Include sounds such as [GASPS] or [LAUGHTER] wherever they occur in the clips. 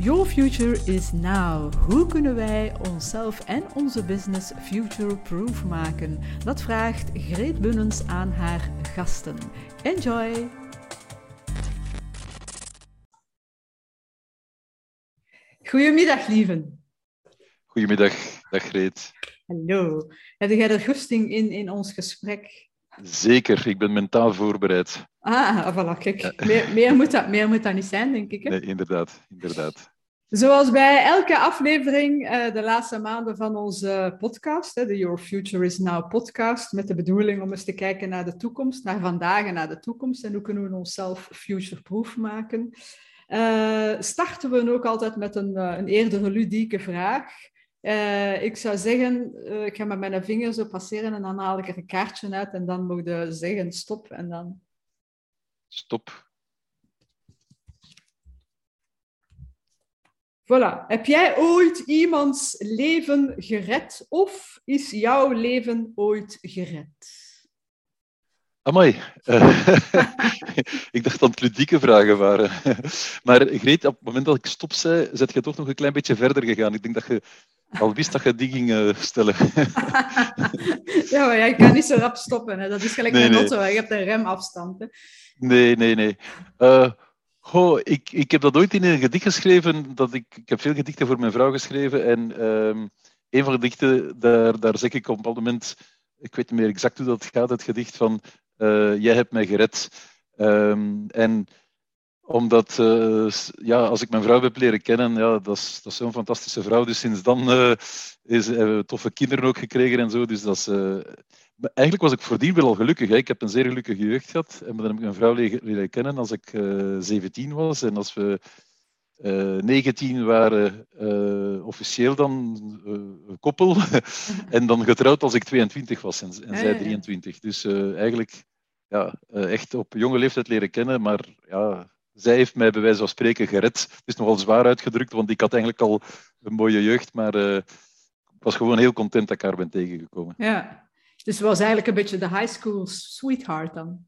Your future is now. Hoe kunnen wij onszelf en onze business future-proof maken? Dat vraagt Greet Bunnens aan haar gasten. Enjoy! Goedemiddag, lieven. Goedemiddag, dag Greet. Hallo. Heb jij er goesting in, in ons gesprek? Zeker, ik ben mentaal voorbereid. Ah, voilà, kijk. Meer, meer, moet dat, meer moet dat niet zijn, denk ik. Hè? Nee, inderdaad, inderdaad. Zoals bij elke aflevering uh, de laatste maanden van onze podcast, hè, de Your Future is Now podcast, met de bedoeling om eens te kijken naar de toekomst, naar vandaag en naar de toekomst en hoe kunnen we onszelf future-proof maken. Uh, starten we ook altijd met een, uh, een eerder ludieke vraag. Uh, ik zou zeggen, uh, ik ga met mijn vinger zo passeren en dan haal ik er een kaartje uit en dan moet je zeggen stop en dan... Stop. Voilà. Heb jij ooit iemands leven gered of is jouw leven ooit gered? Amai. Uh, [LAUGHS] ik dacht dat het ludieke vragen waren. maar Greet, op het moment dat ik stop zei, zet je toch nog een klein beetje verder gegaan. Ik denk dat je al wist dat je die ging uh, stellen. [LAUGHS] ja, maar jij kan niet zo rap stoppen. Hè. Dat is gelijk nee, een auto. Je hebt een remafstand. Hè. Nee, nee, nee. Uh, goh, ik, ik heb dat ooit in een gedicht geschreven. Dat ik, ik heb veel gedichten voor mijn vrouw geschreven. En um, een van de gedichten, daar, daar zeg ik op een bepaald moment... Ik weet niet meer exact hoe dat gaat, het gedicht van... Uh, jij hebt mij gered. Um, en omdat, uh, ja, als ik mijn vrouw heb leren kennen, ja, dat is, dat is zo'n fantastische vrouw. Dus sinds dan uh, is, hebben we toffe kinderen ook gekregen en zo. Dus dat is, uh, eigenlijk was ik voordien wel al gelukkig. Hè. Ik heb een zeer gelukkige jeugd gehad. En dan heb ik mijn vrouw leren, leren kennen als ik 17 was. En als we 19 waren, officieel dan een koppel. [LAUGHS] en dan getrouwd als ik 22 was en, en zij 23. Dus eigenlijk ja, echt op jonge leeftijd leren kennen. Maar ja, zij heeft mij bij wijze van spreken gered. Het is nogal zwaar uitgedrukt, want ik had eigenlijk al een mooie jeugd, maar uh, ik was gewoon heel content dat ik haar ben tegengekomen. Ja, dus was eigenlijk een beetje de high school sweetheart dan?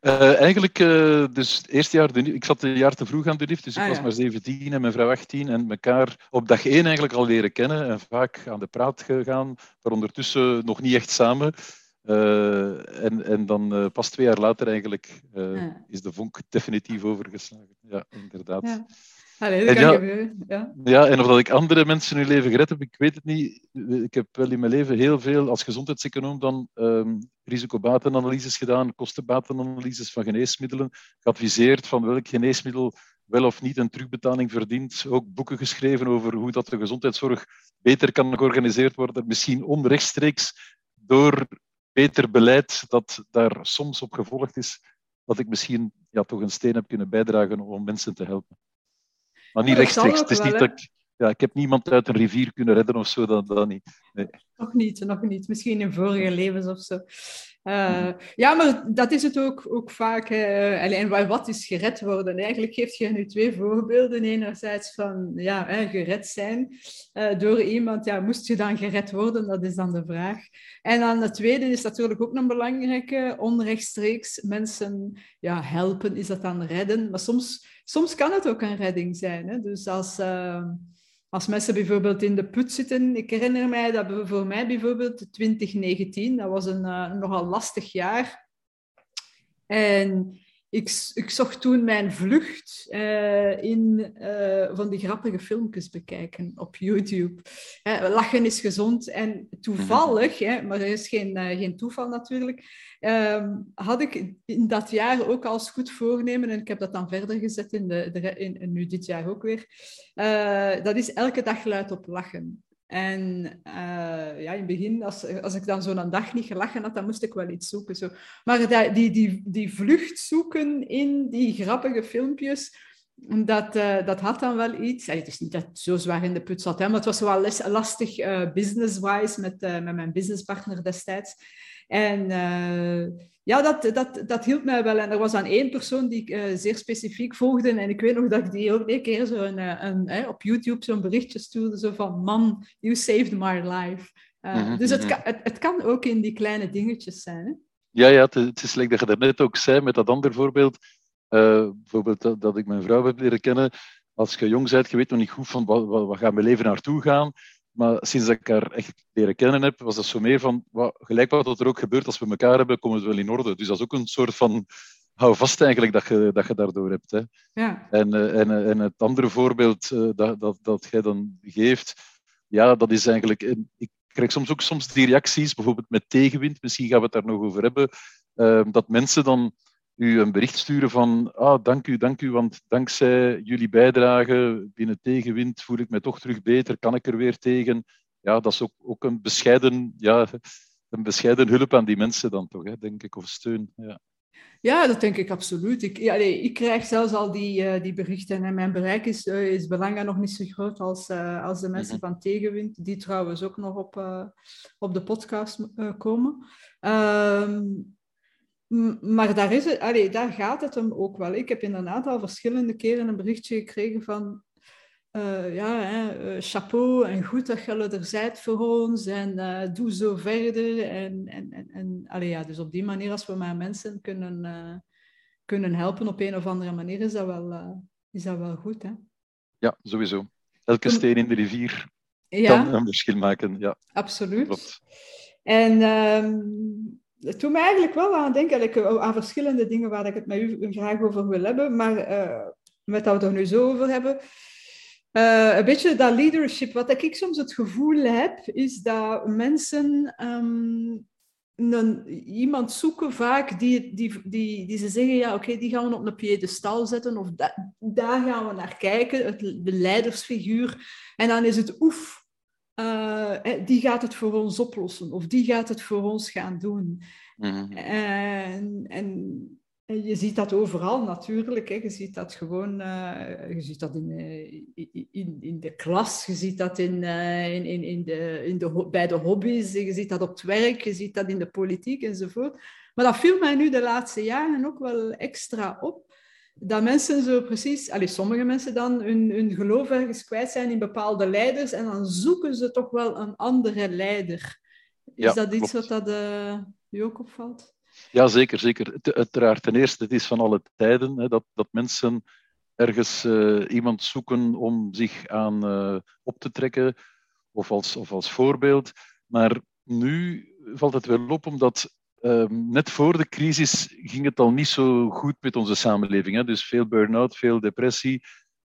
Uh, eigenlijk, uh, dus het eerste jaar, de, ik zat een jaar te vroeg aan de lift, dus ik ah, was ja. maar 17 en mijn vrouw 18 en elkaar op dag 1 eigenlijk al leren kennen en vaak aan de praat gegaan, maar ondertussen nog niet echt samen. Uh, en, en dan uh, pas twee jaar later eigenlijk uh, ja. is de vonk definitief overgeslagen. Ja, inderdaad. Ja. Allee, dat en kan ja, ja. ja, en of dat ik andere mensen hun leven gered heb, ik weet het niet. Ik heb wel in mijn leven heel veel als gezondheidseconoom dan um, risicobatenanalyses gedaan, kostenbatenanalyses van geneesmiddelen, geadviseerd van welk geneesmiddel wel of niet een terugbetaling verdient. Ook boeken geschreven over hoe dat de gezondheidszorg beter kan georganiseerd worden, misschien onrechtstreeks door beter beleid dat daar soms op gevolgd is, dat ik misschien ja, toch een steen heb kunnen bijdragen om mensen te helpen. Maar niet rechtstreeks. Het is wel, niet dat ik, ja, ik heb niemand uit een rivier kunnen redden of zo, dat, dat niet. Nee. Nog niet, nog niet. Misschien in vorige levens of zo. Uh, ja, maar dat is het ook, ook vaak. En wat is gered worden? Eigenlijk geeft je nu twee voorbeelden. Enerzijds van ja, gered zijn uh, door iemand. Ja, moest je dan gered worden? Dat is dan de vraag. En dan het tweede is natuurlijk ook een belangrijke. Onrechtstreeks mensen ja, helpen, is dat dan redden? Maar soms, soms kan het ook een redding zijn. Hè? Dus als... Als mensen bijvoorbeeld in de put zitten, ik herinner mij dat voor mij bijvoorbeeld 2019, dat was een uh, nogal lastig jaar. En ik, ik zocht toen mijn vlucht uh, in uh, van die grappige filmpjes bekijken op YouTube. Hè, lachen is gezond en toevallig, [LAUGHS] hè, maar er is geen, geen toeval natuurlijk, um, had ik in dat jaar ook als goed voornemen, en ik heb dat dan verder gezet in, de, de in, in nu dit jaar ook weer, dat is elke dag luid op lachen. En uh, ja, in het begin, als, als ik dan zo'n dag niet gelachen had, dan moest ik wel iets zoeken. Zo. Maar die, die, die vlucht zoeken in die grappige filmpjes, dat, uh, dat had dan wel iets. Het is niet dat het zo zwaar in de put zat, hè, maar het was wel lastig uh, business-wise met, met mijn businesspartner destijds. En ja, dat, dat, dat hielp mij wel. En er was dan één persoon die ik uh, zeer specifiek volgde. En ik weet nog dat ik die ook een keer zo een, een, een, op YouTube zo'n berichtje stuurde. Zo van, man, you saved my life. Uh, mm -hmm. Dus het kan, het, het, kan ook in die kleine dingetjes zijn. Hè? Ja, ja, het, het is leuk dat je daarnet ook zei met dat andere voorbeeld. bijvoorbeeld dat, dat, ik mijn vrouw heb leren kennen. als je jong bent, je weet nog niet goed van wat, wat, wat gaat mijn leven naartoe gaan. Maar sinds dat ik haar echt leren kennen heb, was dat zo meer van, wat, gelijk wat er ook gebeurt als we elkaar hebben, komen we wel in orde. Dus dat is ook een soort van hou vast eigenlijk dat je, dat je daardoor hebt. Hè. Ja. En, eh, en, eh, en het andere voorbeeld uh, dat, dat, dat jij dan geeft, ja, dat is eigenlijk... Ik krijg soms ook soms die reacties, bijvoorbeeld met tegenwind, misschien gaan we het daar nog over hebben, uh, dat mensen dan u een bericht sturen van ah, dank u, dank u, want dankzij jullie bijdrage binnen tegenwind voel ik me toch terug beter, kan ik er weer tegen. Ja, dat is ook, ook een, bescheiden, ja, een bescheiden hulp aan die mensen dan toch, hè, denk ik, of steun. Ja. Ja, dat denk ik absoluut. Ik, ja, nee, ik krijg zelfs al die, uh, die berichten en mijn bereik is, uh, is belangrijk nog niet zo groot als, uh, als de mensen van Tegenwind, die trouwens ook nog op, op de podcast komen. Um, maar daar, is het, allee, daar gaat het hem ook wel. Ik heb inderdaad al verschillende keren een berichtje gekregen van uh, ja, hè, uh, chapeau en goed dat je er zijt voor ons en uh, doe zo verder. En, en, en, en allee, ja, dus op die manier, als we maar mensen kunnen, kunnen helpen op een of andere manier, is dat wel, is dat wel goed. Hè? Ja, sowieso. Elke steen in de rivier ja, kan een verschil maken. Ja, absoluut. Klopt. En um, het doet me eigenlijk wel aan denken aan verschillende dingen waar ik het met u graag over wil hebben. Maar met dat we het er nu zo over hebben, uh, een beetje dat leadership. Wat ik soms het gevoel heb, is dat mensen een, iemand zoeken vaak die, die, die, die ze zeggen, ja oké, die gaan we op een piedestal zetten of da, daar gaan we naar kijken, het, de leidersfiguur. En dan is het oef, uh, die gaat het voor ons oplossen of die gaat het voor ons gaan doen. Mm -hmm. en, en je ziet dat overal natuurlijk. Hè. Je ziet dat gewoon uh, je ziet dat in, in, in de klas, je ziet dat in, uh, in, in, in de, in de, bij de hobby's, je ziet dat op het werk, je ziet dat in de politiek enzovoort. Maar dat viel mij nu de laatste jaren ook wel extra op. Dat mensen zo precies, allez, sommige mensen dan hun, hun geloof ergens kwijt zijn in bepaalde leiders en dan zoeken ze toch wel een andere leider. Is ja, dat iets klopt. wat dat, u ook opvalt? Ja, zeker. zeker. Uiteraard, ten eerste, het is van alle tijden hè, dat, dat mensen ergens uh, iemand zoeken om zich aan uh, op te trekken of als, of als voorbeeld. Maar nu valt het wel op omdat uh, net voor de crisis ging het al niet zo goed met onze samenleving. Hè. Dus veel burn-out, veel depressie.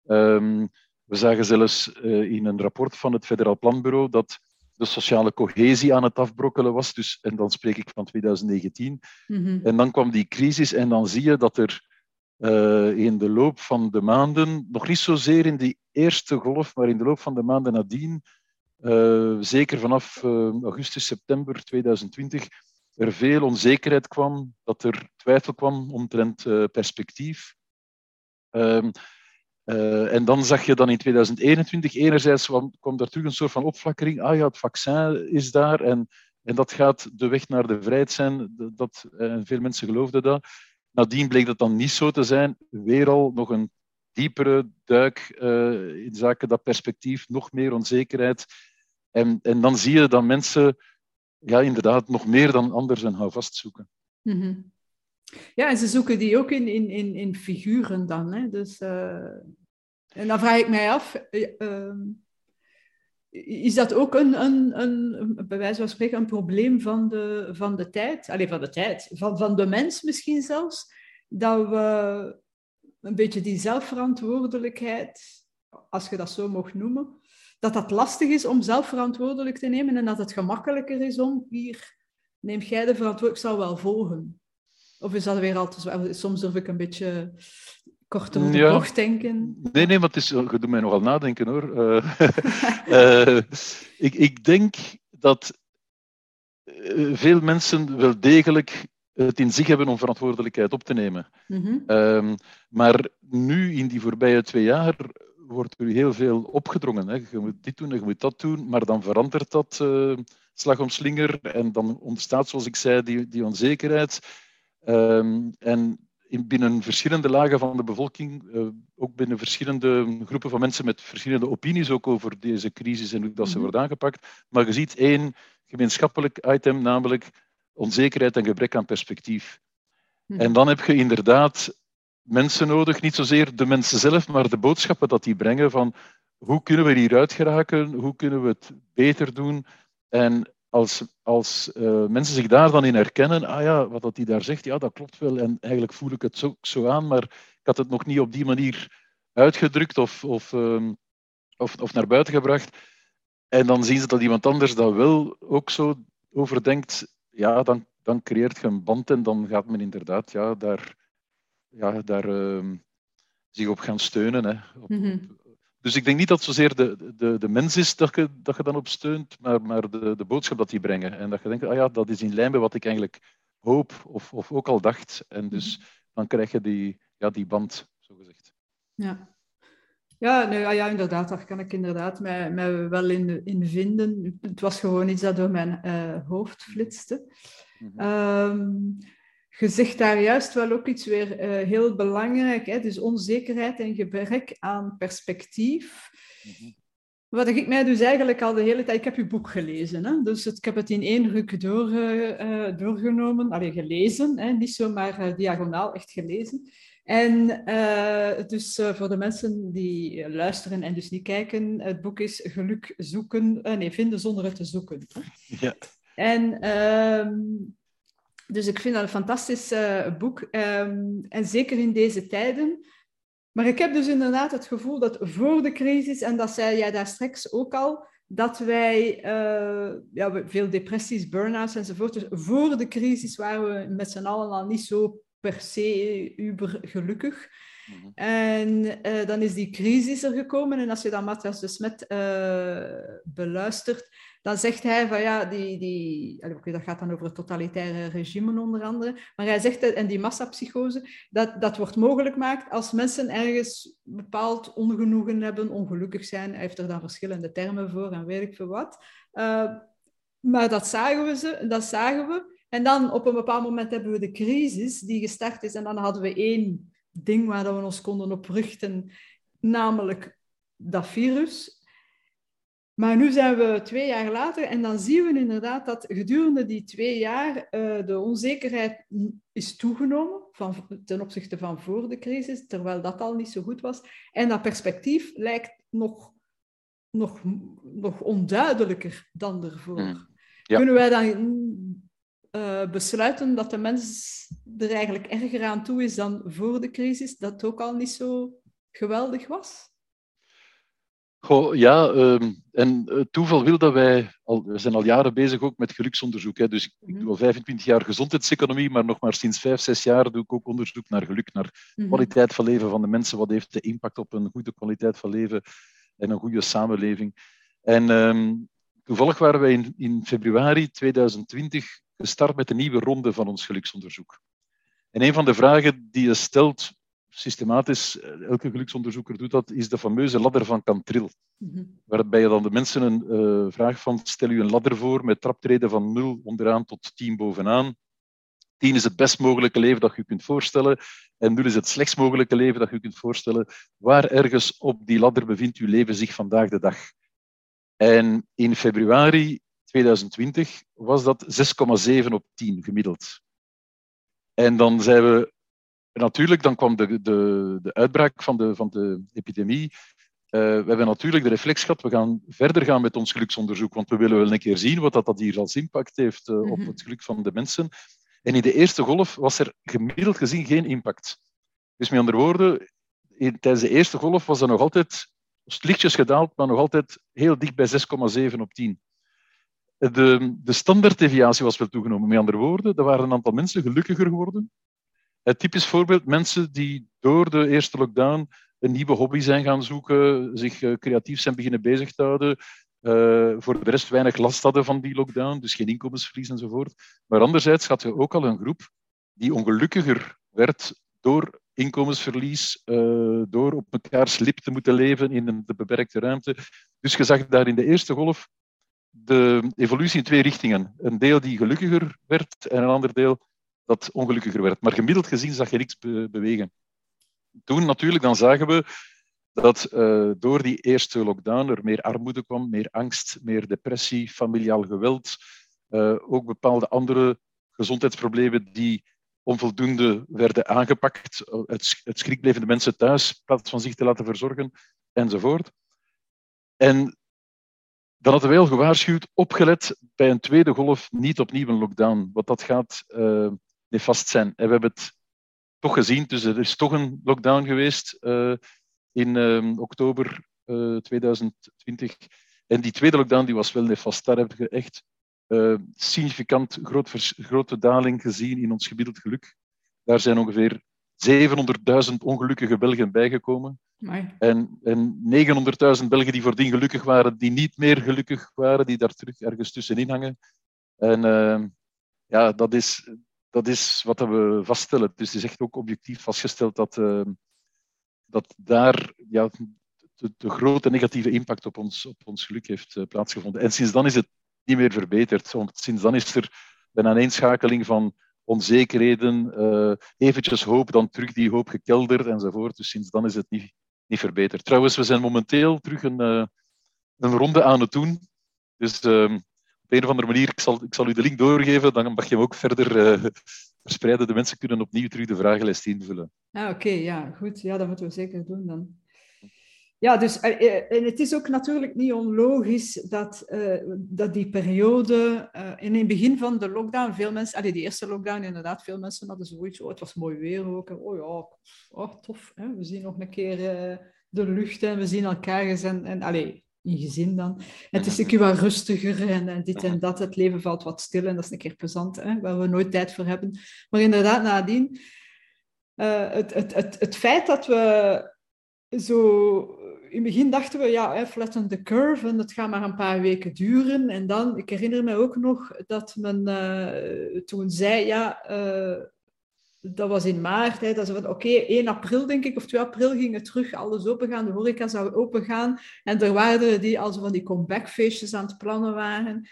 Um, we zagen zelfs uh, in een rapport van het Federaal Planbureau dat de sociale cohesie aan het afbrokkelen was. Dus, en dan spreek ik van 2019. Mm-hmm. En dan kwam die crisis en dan zie je dat er uh, in de loop van de maanden, nog niet zozeer in die eerste golf, maar in de loop van de maanden nadien, uh, zeker vanaf uh, augustus, september 2020, er veel onzekerheid kwam, dat er twijfel kwam omtrent perspectief. Ehm, uh, en dan zag je dan in 2021, enerzijds kwam, er terug een soort van opflakkering. Ah ja, het vaccin is daar en, en dat gaat de weg naar de vrijheid zijn. Dat, veel mensen geloofden dat. Nadien bleek dat dan niet zo te zijn. Weer al nog een diepere duik uh, in zaken dat perspectief, nog meer onzekerheid. En, en dan zie je dat mensen ja, inderdaad nog meer dan anders een houvast zoeken. -hmm. Ja, en ze zoeken die ook in, in, in, in figuren dan. Hè? Dus, uh, en dan vraag ik mij af, uh, is dat ook een, een, een, bij wijze van spreken, een probleem van de, van de tijd? Alleen van de tijd, van, van de mens misschien zelfs, dat we een beetje die zelfverantwoordelijkheid, als je dat zo mag noemen, dat dat lastig is om zelfverantwoordelijk te nemen en dat het gemakkelijker is om hier, neem jij de verantwoordelijkheid, ik zal wel volgen. Of is dat weer al te zwaar? Soms durf ik een beetje kort op de ja. bocht denken. Nee, nee, maar het is, je doet mij nogal nadenken hoor. Uh, uh, [LAUGHS] ik, ik denk dat uh, veel mensen wel degelijk het in zich hebben om verantwoordelijkheid op te nemen. Mm -hmm. um, maar nu, in die voorbije twee jaar, wordt er heel veel opgedrongen. Hè. Je moet dit doen en je moet dat doen, maar dan verandert dat slag om slinger en dan ontstaat, zoals ik zei, die, die onzekerheid. Um, en in, binnen verschillende lagen van de bevolking, uh, ook binnen verschillende groepen van mensen met verschillende opinies ook over deze crisis en hoe dat ze mhm. wordt aangepakt. Maar je ziet één gemeenschappelijk item, namelijk onzekerheid en gebrek aan perspectief. Mhm. En dan heb je inderdaad mensen nodig, niet zozeer de mensen zelf, maar de boodschappen dat die brengen van hoe kunnen we hieruit geraken, hoe kunnen we het beter doen. En als, als uh, mensen zich daar dan in herkennen, ah ja, wat dat die daar zegt, ja, dat klopt wel. En eigenlijk voel ik het zo, zo aan, maar ik had het nog niet op die manier uitgedrukt of, of, um, of, of naar buiten gebracht. En dan zien ze dat iemand anders dat wel ook zo overdenkt. Ja, dan, dan creëert je een band en dan gaat men inderdaad ja, daar, ja, daar uh, zich op gaan steunen. Hè. Op, mm -hmm. Dus ik denk niet dat het zozeer de, de, de mens is dat je, dat je dan op steunt, maar, maar de, de boodschap dat die brengen. En dat je denkt, ah ja, dat is in lijn met wat ik eigenlijk hoop of, of ook al dacht. En dus mhm. dan krijg je die, ja, die band, zo gezegd. Ja. Ja, nou, ja, inderdaad, daar kan ik inderdaad mij, mij wel in, in vinden. Het was gewoon iets dat door mijn uh, hoofd flitste. Mm -hmm. um, je zegt daar juist wel ook iets weer uh, heel belangrijk, hè? dus onzekerheid en gebrek aan perspectief. Mm -hmm. Wat ik mij dus eigenlijk al de hele tijd... Ik heb je boek gelezen, hè? dus het, ik heb het in één ruk door, uh, doorgenomen. Allee, gelezen, hè? niet zomaar diagonaal, echt gelezen. En uh, dus uh, voor de mensen die luisteren en dus niet kijken, het boek is Geluk zoeken, uh, nee, vinden zonder het te zoeken. Ja. En ehm, dus ik vind dat een fantastisch boek, um, en zeker in deze tijden. Maar ik heb dus inderdaad het gevoel dat voor de crisis, en dat zei jij daar straks ook al, dat wij ja, veel depressies, burn-outs enzovoort. Dus voor de crisis waren we met z'n allen al niet zo per se uber gelukkig. Mm -hmm. En uh, dan is die crisis er gekomen. En als je dan Matthias de Smet uh, beluistert, dan zegt hij van ja, die, die, dat gaat dan over het totalitaire regime onder andere. Maar hij zegt, en die massapsychose, dat, dat wordt mogelijk gemaakt als mensen ergens bepaald ongenoegen hebben, ongelukkig zijn. Hij heeft er dan verschillende termen voor en weet ik veel wat. Uh, maar dat zagen we, ze, dat zagen we. En dan op een bepaald moment hebben we de crisis die gestart is. En dan hadden we één ding waar we ons konden op richten, namelijk dat virus. Maar nu zijn we twee jaar later en dan zien we inderdaad dat gedurende die twee jaar uh, de onzekerheid is toegenomen van, ten opzichte van voor de crisis, terwijl dat al niet zo goed was. En dat perspectief lijkt nog, nog, nog onduidelijker dan ervoor. Ja. Kunnen wij dan uh, besluiten dat de mens er eigenlijk erger aan toe is dan voor de crisis, dat het ook al niet zo geweldig was? Goh, ja, um, en het toeval wil dat wij, al, we zijn al jaren bezig ook met geluksonderzoek. Hè. Dus ik, ik, doe al 25 jaar gezondheidseconomie, maar nog maar sinds 5, 6 jaar doe ik ook onderzoek naar geluk, naar -hmm. kwaliteit van leven van de mensen. Wat heeft de impact op een goede kwaliteit van leven en een goede samenleving? En um, toevallig waren wij in, in februari 2020 gestart met een nieuwe ronde van ons geluksonderzoek. En een van de vragen die je stelt, systematisch, eh, elke geluksonderzoeker doet dat, is de fameuze ladder van Cantril. Mm -hmm. Waarbij je dan de mensen een uh, vraag van, stel u een ladder voor met traptreden van 0 onderaan tot 10 bovenaan. 10 is het best mogelijke leven dat je kunt voorstellen en 0 is het slechtst mogelijke leven dat je kunt voorstellen. Waar ergens op die ladder bevindt uw leven zich vandaag de dag? En in februari 2020 was dat 6,7 op 10 gemiddeld. En dan zijn we natuurlijk, dan kwam de, de, de uitbraak van de, van de epidemie. Uh, we hebben natuurlijk de reflex gehad, we gaan verder gaan met ons geluksonderzoek, want we willen wel een keer zien wat dat, dat hier als impact heeft uh, op het geluk van de mensen. En in de eerste golf was er gemiddeld gezien geen impact. Dus met andere woorden, in, tijdens de eerste golf was er nog altijd lichtjes gedaald, maar nog altijd heel dicht bij 6,7 op 10 de, de standaarddeviatie was wel toegenomen. Met andere woorden, er waren een aantal mensen gelukkiger geworden. Het typisch voorbeeld, mensen die door de eerste lockdown een nieuwe hobby zijn gaan zoeken, zich uh, creatief zijn beginnen bezig te houden, uh, voor de rest weinig last hadden van die lockdown, dus geen inkomensverlies enzovoort. Maar anderzijds had je ook al een groep die ongelukkiger werd door inkomensverlies, uh, door op elkaar lip te moeten leven in een beperkte ruimte. Dus je zag daar in de eerste golf de evolutie in twee richtingen. Een deel die gelukkiger werd en een ander deel dat ongelukkiger werd. Maar gemiddeld gezien zag je niks be bewegen. Toen natuurlijk, dan zagen we dat uh, door die eerste lockdown er meer armoede kwam, meer angst, meer depressie, familiaal geweld, uh, ook bepaalde andere gezondheidsproblemen die onvoldoende werden aangepakt. Het, het schrik bleven de mensen thuis, in plaats van zich te laten verzorgen, enzovoort. En dan hadden wij al gewaarschuwd, opgelet bij een tweede golf niet opnieuw een lockdown, want dat gaat nefast zijn. En we hebben het toch gezien, dus er is toch een lockdown geweest uh, in uh, oktober 2020. En die tweede lockdown die was wel nefast. Daar hebben we echt significant groot grote daling gezien in ons gemiddeld geluk. Daar zijn ongeveer 700.000 ongelukkige Belgen bijgekomen. En, en 900.000 Belgen die voordien gelukkig waren, die niet meer gelukkig waren, die daar terug ergens tussenin hangen. En uh, ja, dat is, dat is wat we vaststellen. Dus het is echt ook objectief vastgesteld dat, uh, dat daar ja, de, grote negatieve impact op ons, op ons geluk heeft uh, plaatsgevonden. En sinds dan is het niet meer verbeterd. Want sinds dan is er een aaneenschakeling van onzekerheden, uh, eventjes hoop, dan terug die hoop gekelderd enzovoort. Dus sinds dan is het niet, niet verbeterd. Trouwens, we zijn momenteel terug een, uh, een ronde aan het doen. Dus uh, een of andere manier, ik zal, ik zal u de link doorgeven, dan mag je hem ook verder uh, verspreiden. De mensen kunnen opnieuw terug de vragenlijst invullen. Ah, Oké, ja, goed. Ja, dat moeten we zeker doen dan. Ja, dus en het is ook natuurlijk niet onlogisch dat, dat die periode, uh, in het begin van de lockdown, veel mensen, allee, die eerste lockdown inderdaad, veel mensen hadden zoiets, oh, het was mooi weer ook, oh ja, oh, tof, hè? we zien nog een keer de lucht en we zien elkaar eens en, en allee, in gezin dan. het is een keer wat rustiger en, en, dit en dat, het leven valt wat stil en dat is een keer plezant, hè? waar we nooit tijd voor hebben. Maar inderdaad, nadien, het, het, het, het feit dat we zo in het begin dachten we, ja, flatten the curve en dat gaat maar een paar weken duren. En dan, ik herinner me ook nog dat men uh, toen zei, ja, uh, dat was in maart, hè, dat ze van, oké, okay, 1 april denk ik, of 2 april ging het terug, alles opengaan, de horeca zou opengaan. En er waren er die als van die comebackfeestjes aan het plannen waren.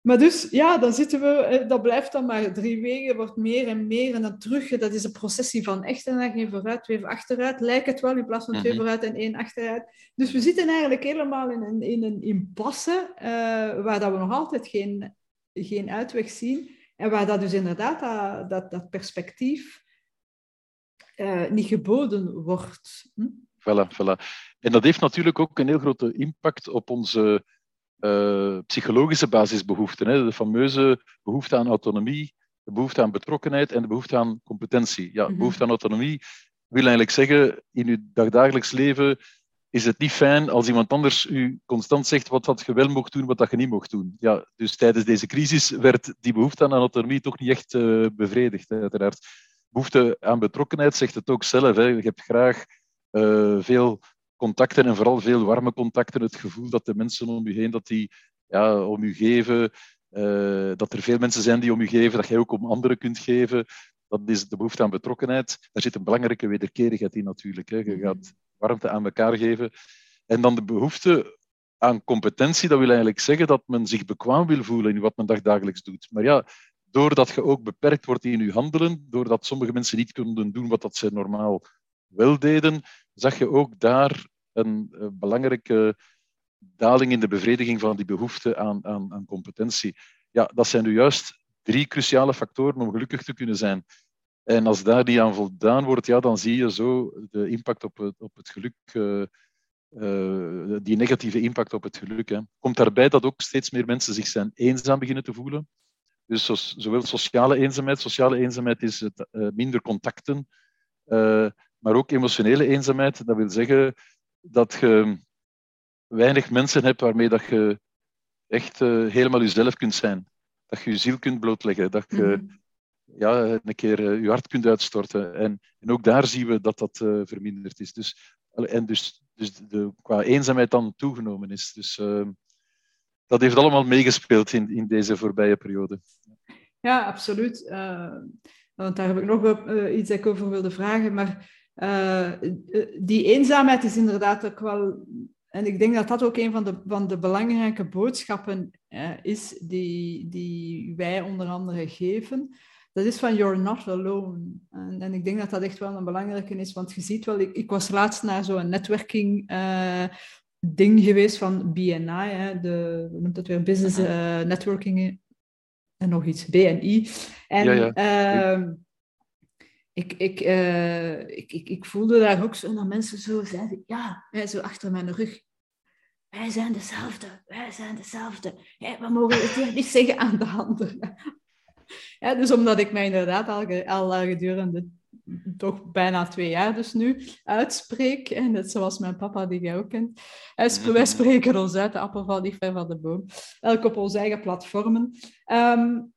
Maar dus, ja, dan zitten we, dat blijft dan maar drie weken, wordt meer en meer en dan terug. Dat is een processie van echt en dan geen vooruit, twee achteruit. Lijkt het wel, in plaats van twee mhm. vooruit en één achteruit. Dus we zitten eigenlijk helemaal in een, in een impasse uh, waar dat we nog altijd geen, geen uitweg zien. En waar dat dus inderdaad dat, dat, dat perspectief uh, niet geboden wordt. Hm? Voilà, voilà. En dat heeft natuurlijk ook een heel grote impact op onze uh, psychologische basisbehoeften. Hè? De fameuze behoefte aan autonomie, de behoefte aan betrokkenheid en de behoefte aan competentie. Ja, mm behoefte aan autonomie wil eigenlijk zeggen, in uw dagdagelijks leven is het niet fijn als iemand anders u constant zegt wat dat je wel mocht doen, wat dat je niet mocht doen. Ja, dus tijdens deze crisis werd die behoefte aan autonomie toch niet echt uh, bevredigd, uiteraard. Behoefte aan betrokkenheid zegt het ook zelf. Hè. Je hebt graag uh, veel contacten en vooral veel warme contacten. Het gevoel dat de mensen om u heen dat die, ja, om u geven, uh, dat er veel mensen zijn die om u geven, dat jij ook om anderen kunt geven. Dat is de behoefte aan betrokkenheid. Daar zit een belangrijke wederkerigheid in natuurlijk. Hè. Je mhm. gaat warmte aan elkaar geven. En dan de behoefte aan competentie, dat wil eigenlijk zeggen dat men zich bekwaam wil voelen in wat men dagdagelijks doet. Maar ja, doordat je ook beperkt wordt in je handelen, doordat sommige mensen niet kunnen doen wat dat ze normaal wel deden, zag je ook daar een, een belangrijke daling in de bevrediging van die behoefte aan, aan, aan competentie. Ja, dat zijn nu juist drie cruciale factoren om gelukkig te kunnen zijn. En als daar niet aan voldaan wordt, ja, dan zie je zo de impact op het, op het geluk, uh, uh, die negatieve impact op het geluk. Hè. Komt daarbij dat ook steeds meer mensen zich zijn eenzaam beginnen te voelen. Dus zo, zowel sociale eenzaamheid, sociale eenzaamheid is het, uh, minder contacten, maar ook emotionele eenzaamheid. Dat wil zeggen dat je weinig mensen hebt waarmee dat je echt helemaal jezelf kunt zijn. Dat je je ziel kunt blootleggen. Dat je mm. ja, een keer uh, je hart kunt uitstorten. En, en ook daar zien we dat dat uh, verminderd is. Dus, en dus, dus de, qua eenzaamheid dan toegenomen is. Dus ehm, dat heeft allemaal meegespeeld in, in deze voorbije periode. Ja, absoluut. want daar heb ik nog iets dat ik over wilde vragen. Maar uh, die eenzaamheid is inderdaad ook wel. En ik denk dat dat ook een van de, van de belangrijke boodschappen is die, die wij onder andere geven. Dat is van you're not alone. En, en, ik denk dat dat echt wel een belangrijke is, want je ziet wel, ik, ik was laatst naar zo'n netwerking uh, ding geweest van BNI, hè, de, hoe noemt dat weer, Business Networking en nog iets, BNI. En ja, ja. Ehm, ik, ik, uh, ik, ik, ik, voelde daar ook zo dat mensen zo zeiden, ja, zo achter mijn rug. Wij zijn dezelfde, wij zijn dezelfde. We mogen het niet zeggen aan de anderen. [LAUGHS] Ja, dus omdat ik mij inderdaad al, al gedurende toch bijna twee jaar dus nu uitspreek. En net zoals mijn papa, die jij ook kent. Wij spreken ons uit, de appel valt niet ver van de boom. Elk op onze eigen platformen. Um,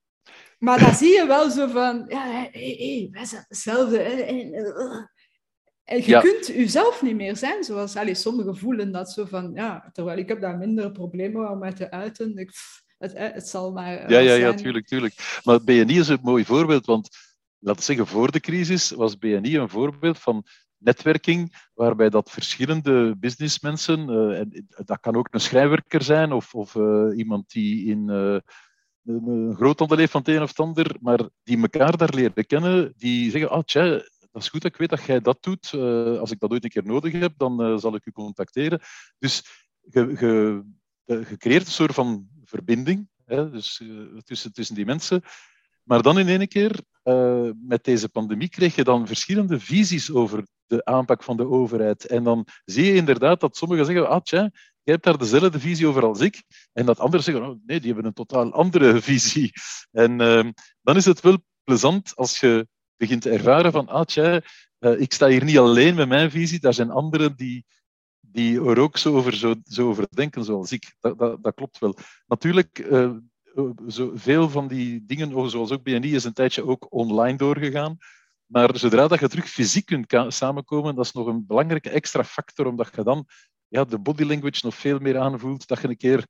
maar dan zie je wel zo van, ja, hey, hey, wij zijn hetzelfde. En, uh, en je ja. kunt jezelf niet meer zijn, zoals allee, sommigen voelen dat zo van, ja, terwijl ik heb daar minder problemen om mij te uiten. Ik, het, het zal maar. Ja, ja, ja, tuurlijk, tuurlijk. Maar BNI is een mooi voorbeeld, want laten we zeggen, voor de crisis was BNI een voorbeeld van netwerking, waarbij dat verschillende businessmensen, uh, en dat kan ook een schrijnwerker zijn of, of uh, iemand die in een groothandel heeft van het een of het ander, maar die elkaar daar leren kennen, die zeggen, ah tja, dat is goed, ik weet dat jij dat doet. als ik dat ooit een keer nodig heb, dan zal ik u contacteren. Dus je, creëert een soort van verbinding hè, dus, tussen, tussen die mensen. Maar dan in één keer, met deze pandemie, kreeg je dan verschillende visies over de aanpak van de overheid. En dan zie je inderdaad dat sommigen zeggen, ah tja, jij hebt daar dezelfde visie over als ik. En dat anderen zeggen, oh, nee, die hebben een totaal andere [LAUGHS] visie. En uh, dan is het wel plezant als je begint te ervaren van, ah tja, uh, ik sta hier niet alleen met mijn visie, daar zijn anderen die, die er ook zo over, zo, zo over denken zoals ik. Dat, dat, dat klopt wel. Natuurlijk, uh, zo veel van die dingen, zoals ook BNI, is een tijdje ook online doorgegaan. Maar zodra dat je terug fysiek kunt samenkomen, dat is nog een belangrijke extra factor, omdat je dan ja, de body language nog veel meer aanvoelt, dat je een keer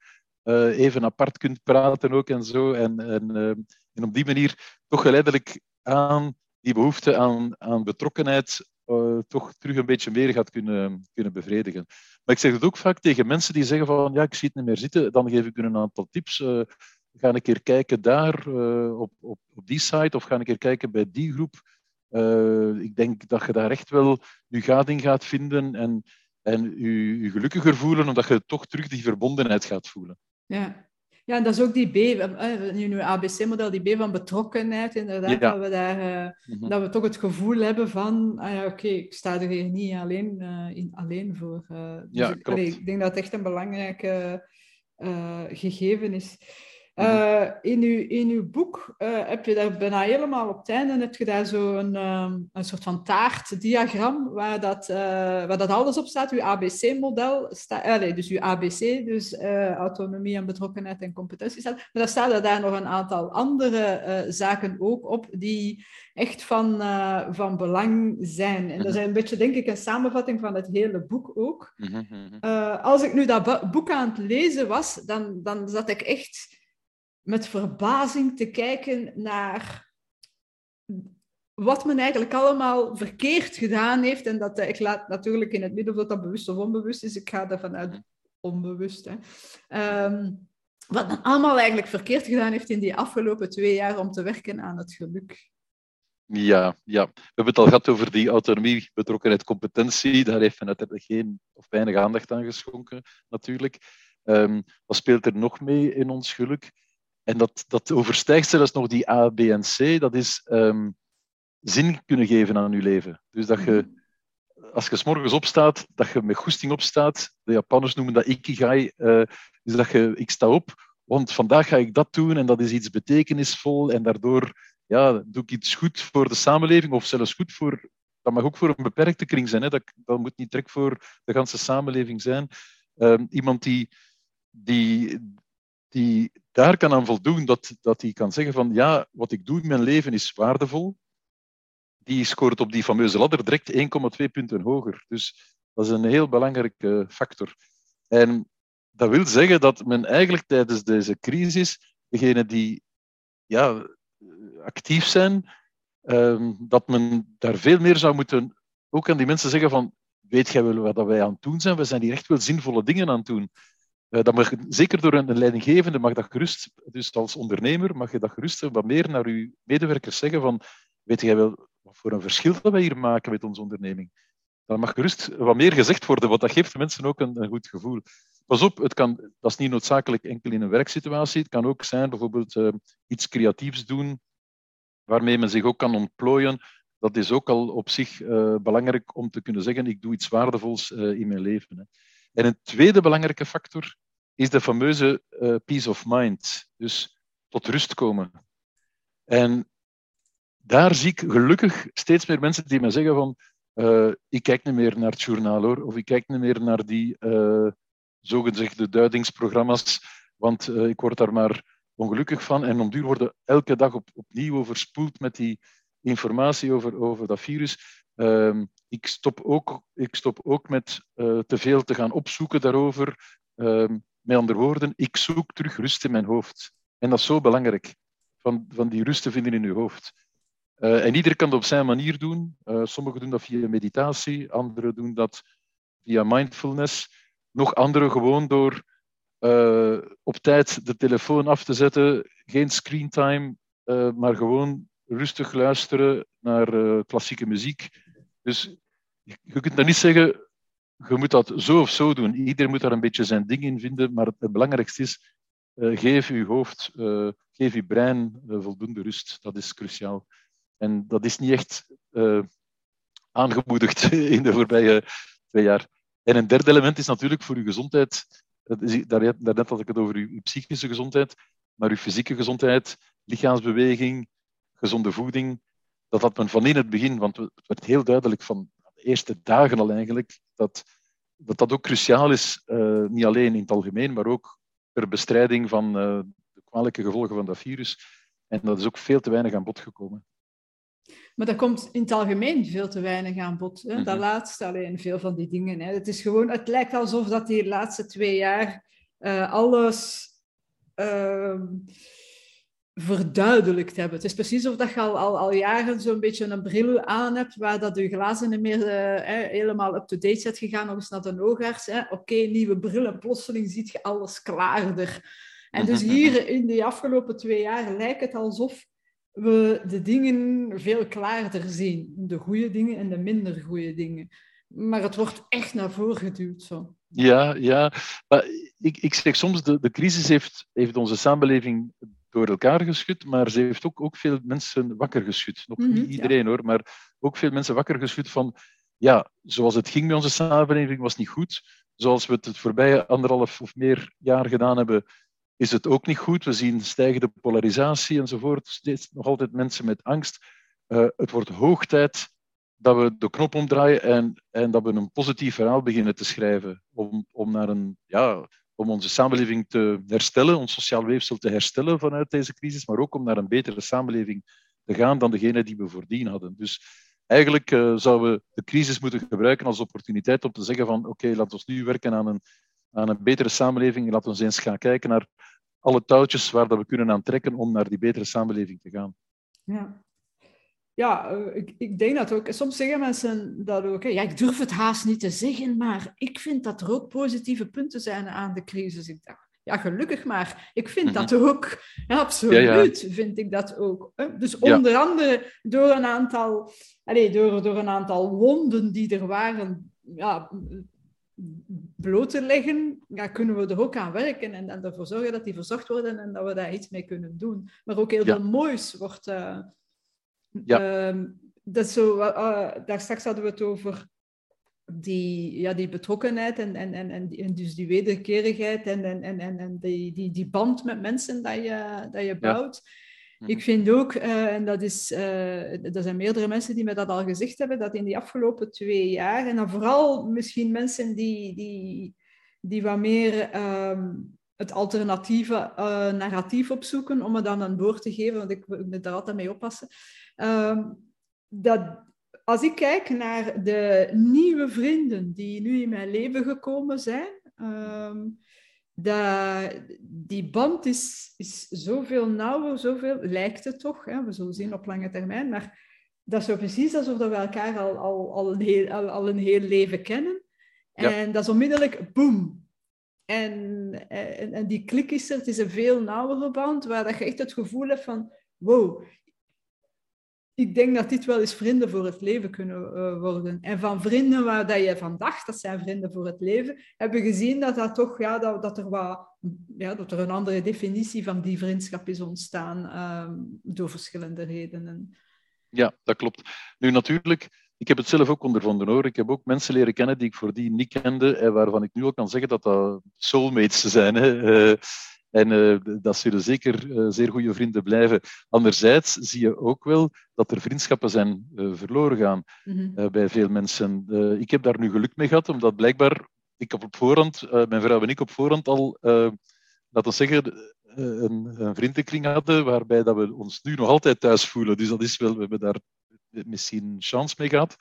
even apart kunt praten ook en zo. En, en, en op die manier toch geleidelijk aan die behoefte aan, aan betrokkenheid uh, toch terug een beetje meer gaat kunnen, kunnen bevredigen. Maar ik zeg het ook vaak tegen mensen die zeggen van ja, ik zie het niet meer zitten, dan geef ik u een aantal tips ga een keer kijken daar uh, op, op, die site of ga een keer kijken bij die groep. Uh, ik denk dat je daar echt wel je gading gaat vinden en, en je, je gelukkiger voelen, omdat je toch terug die verbondenheid gaat voelen. Ja, ja, en dat is ook die B, nu ABC-model, die B van betrokkenheid, inderdaad, dat, we daar, uh, mm -hmm. dat we toch het gevoel hebben van, ah ja, oké, ik sta er hier niet alleen, uh, in, alleen voor. Uh, dus ja, klopt. Allee, ik denk dat het echt een belangrijk gegeven is. Uh, in, uw, in uw boek uh, heb je daar bijna helemaal op het einde heb je daar zo een, um, een soort van taartdiagram waar dat, uh, waar dat alles op staat. Uw ABC-model, dus uw ABC, dus autonomie en betrokkenheid en competentie staat. Maar daar staan er daar nog een aantal andere zaken ook op die echt van, van belang zijn. En dat is een beetje, denk ik, een samenvatting van het hele boek ook. Mhm, mhm. als ik nu dat boek aan het lezen was, dan, dan zat ik echt met verbazing te kijken naar wat men eigenlijk allemaal verkeerd gedaan heeft. En dat, ik laat natuurlijk in het midden of dat bewust of onbewust is. Ik ga ervan uit onbewust. Hè. Ehm, wat men allemaal eigenlijk verkeerd gedaan heeft in die afgelopen twee jaar om te werken aan het geluk. Ja, ja, we hebben het al gehad over die autonomie, betrokkenheid, competentie. Daar heeft men uiteraard geen of weinig aandacht aan geschonken, natuurlijk. Um, wat speelt er nog mee in ons geluk? En dat, dat overstijgt zelfs nog die A, B en C. Dat is um, zin kunnen geven aan je leven. Dus dat je, als je s morgens opstaat, dat je met goesting opstaat. De Japanners noemen dat ikigai. Uh, dus dat je, ik sta op, want vandaag ga ik dat doen en dat is iets betekenisvol. En daardoor ja, doe ik iets goed voor de samenleving of zelfs goed voor... Dat mag ook voor een beperkte kring zijn. Hè. Dat, dat moet niet trek voor de ganse samenleving zijn. Um, iemand die, die, die daar kan aan voldoen, dat, dat hij kan zeggen van ja, wat ik doe in mijn leven is waardevol, die scoort op die fameuze ladder direct 1,2 punten hoger. Dus dat is een heel belangrijke factor. En dat wil zeggen dat men eigenlijk tijdens deze crisis, degenen die ja, actief zijn, um, dat men daar veel meer zou moeten ook aan die mensen zeggen van weet jij wel wat wij aan het doen zijn? We zijn hier echt wel zinvolle dingen aan het doen. Uh, dat mag, zeker door een leidinggevende mag dat gerust, dus als ondernemer mag je dat gerust wat meer naar je medewerkers zeggen van, weet jij wel wat voor een verschil dat wij hier maken met onze onderneming? Dan mag gerust wat meer gezegd worden, want dat geeft mensen ook een, goed gevoel. Pas op, het kan, dat is niet noodzakelijk enkel in een werksituatie. Het kan ook zijn bijvoorbeeld uh, iets creatiefs doen, waarmee men zich ook kan ontplooien. dat is ook al op zich uh, belangrijk om te kunnen zeggen, ik doe iets waardevols in mijn leven. Hè. En een tweede belangrijke factor is de fameuze uh, peace of mind. Dus tot rust komen. En daar zie ik gelukkig steeds meer mensen die mij zeggen van ik kijk niet meer naar het journaal hoor, of ik kijk niet meer naar die zogezegde duidingsprogramma's, want ik word daar maar ongelukkig van. En om duur worden elke dag op, opnieuw overspoeld met die informatie over, over dat virus. Uh, ik, stop ook, ik stop ook met uh, te veel te gaan opzoeken daarover. Uh, met andere woorden, ik zoek terug rust in mijn hoofd. En dat is zo belangrijk, van, van die rust te vinden in je hoofd. Uh, en ieder kan dat op zijn manier doen. Uh, sommigen doen dat via meditatie, anderen doen dat via mindfulness. Nog anderen gewoon door op tijd de telefoon af te zetten, geen screentime, maar gewoon rustig luisteren naar klassieke muziek. Dus je kunt dan niet zeggen, je moet dat zo of zo doen. Iedereen moet daar een beetje zijn ding in vinden, maar het, belangrijkste is, uh, geef je hoofd, uh, geef je brein voldoende rust. Dat is cruciaal. En dat is niet echt aangemoedigd [LAUGHS] in de voorbije twee jaar. En een derde element is natuurlijk voor uw gezondheid. Daarnet had ik het over uw psychische gezondheid, maar uw fysieke gezondheid, lichaamsbeweging, gezonde voeding, dat had men van in het begin, want het werd heel duidelijk van de eerste dagen al eigenlijk, dat dat, dat ook cruciaal is, uh, niet alleen in het algemeen, maar ook ter bestrijding van uh, de kwalijke gevolgen van dat virus. En dat is ook veel te weinig aan bod gekomen. Maar dat komt in het algemeen veel te weinig aan bod. Hè? Mm -hmm. Dat laatste alleen, veel van die dingen. Hè? Het, is gewoon, het lijkt alsof dat die laatste twee jaar uh, alles verduidelijkt hebben. Het is precies of dat je al, al, al jaren zo'n beetje een bril aan hebt, waar dat je glazen niet meer uh, helemaal up-to-date zet gegaan, nog eens naar de oogarts. Oké, okay, nieuwe bril en plotseling ziet je alles klaarder. En dus [LAUGHS] hier in de afgelopen twee jaar lijkt het alsof we de dingen veel klaarder zien. De goede dingen en de minder goede dingen. Maar het wordt echt naar voren geduwd zo. Ja, ja. Maar ik, ik zeg soms, de, de crisis heeft, heeft onze samenleving door elkaar geschud, maar ze heeft ook, ook veel mensen wakker geschud. Nog niet mhm, iedereen hoor, maar ook veel mensen wakker geschud van, ja, zoals het ging met onze samenleving was niet goed. Zoals we het het voorbije anderhalf of meer jaar gedaan hebben, is het ook niet goed. We zien stijgende polarisatie enzovoort. Steeds nog altijd mensen met angst. Uh, het wordt hoog tijd dat we de knop omdraaien en, en dat we een positief verhaal beginnen te schrijven. Om, om naar een, ja, om onze samenleving te herstellen, ons sociaal weefsel te herstellen vanuit deze crisis, maar ook om naar een betere samenleving te gaan dan degene die we voordien hadden. Dus eigenlijk uh, zouden we de crisis moeten gebruiken als opportuniteit om te zeggen van oké, laten we nu werken aan een, aan een betere samenleving en laten we eens gaan kijken naar alle touwtjes waar dat we kunnen aan trekken om naar die betere samenleving te gaan. Ja, ja, eh, ik, ik, denk dat ook. Soms zeggen mensen dat ook. Ja, ik durf het haast niet te zeggen, maar ik vind dat er ook positieve punten zijn aan de crisis. Ik dacht, ja, gelukkig maar. Ik vind dat mhm. ook. Ja, absoluut vind ik dat ook. Dus onder andere door een aantal, allez, door, door een aantal wonden die er waren, ja, bloot te leggen, ja, kunnen we er ook aan werken en, en ervoor zorgen dat die verzorgd worden en dat we daar iets mee kunnen doen. Maar ook heel veel moois wordt, uh, ja. Uh, dat zo, uh, daar straks hadden we het over die, ja, die betrokkenheid en, en, en, en, dus die wederkerigheid en, en, en, en, en die, die, die band met mensen dat je, dat je bouwt. Ja. Ik vind ook, uh, en dat is, uh, er zijn meerdere mensen die me dat al gezegd hebben, dat in die afgelopen twee jaar, en dan vooral misschien mensen die, die, die wat meer um, het alternatieve uh, narratief opzoeken, om me dan een woord te geven, want ik moet daar altijd mee oppassen. Um, dat, als ik kijk naar de nieuwe vrienden die nu in mijn leven gekomen zijn, um, dat, die band is, is zoveel nauwer, zoveel, lijkt het toch, hè? we zullen zien op lange termijn, maar dat is zo precies alsof we elkaar al, al, al, een, heel, al, al een heel leven kennen. Ja. En dat is onmiddellijk boem. En, en, en, die klik is er, het is een veel nauwere band, waar dat je echt het gevoel hebt van, wow, ik denk dat dit wel eens vrienden voor het leven kunnen uh, worden. En van vrienden waar dat je van dacht, dat zijn vrienden voor het leven, hebben gezien dat, dat, toch, ja, dat, dat, er wat, ja, dat er een andere definitie van die vriendschap is ontstaan um, door verschillende redenen. Ja, dat klopt. Nu natuurlijk, ik heb het zelf ook ondervonden hoor. Ik heb ook mensen leren kennen die ik voordien niet kende en waarvan ik nu al kan zeggen dat dat soulmates zijn. Hè. Uh, en uh, dat zullen zeker uh, zeer goede vrienden blijven. Anderzijds zie je ook wel dat er vriendschappen zijn verloren gaan mm -hmm. bij veel mensen. ik heb daar nu geluk mee gehad, omdat blijkbaar ik op voorhand, mijn vrouw en ik op voorhand al, laten we zeggen, een, een vriendenkring hadden waarbij dat we ons nu nog altijd thuis voelen. Dus dat is wel, we hebben daar misschien chance mee gehad.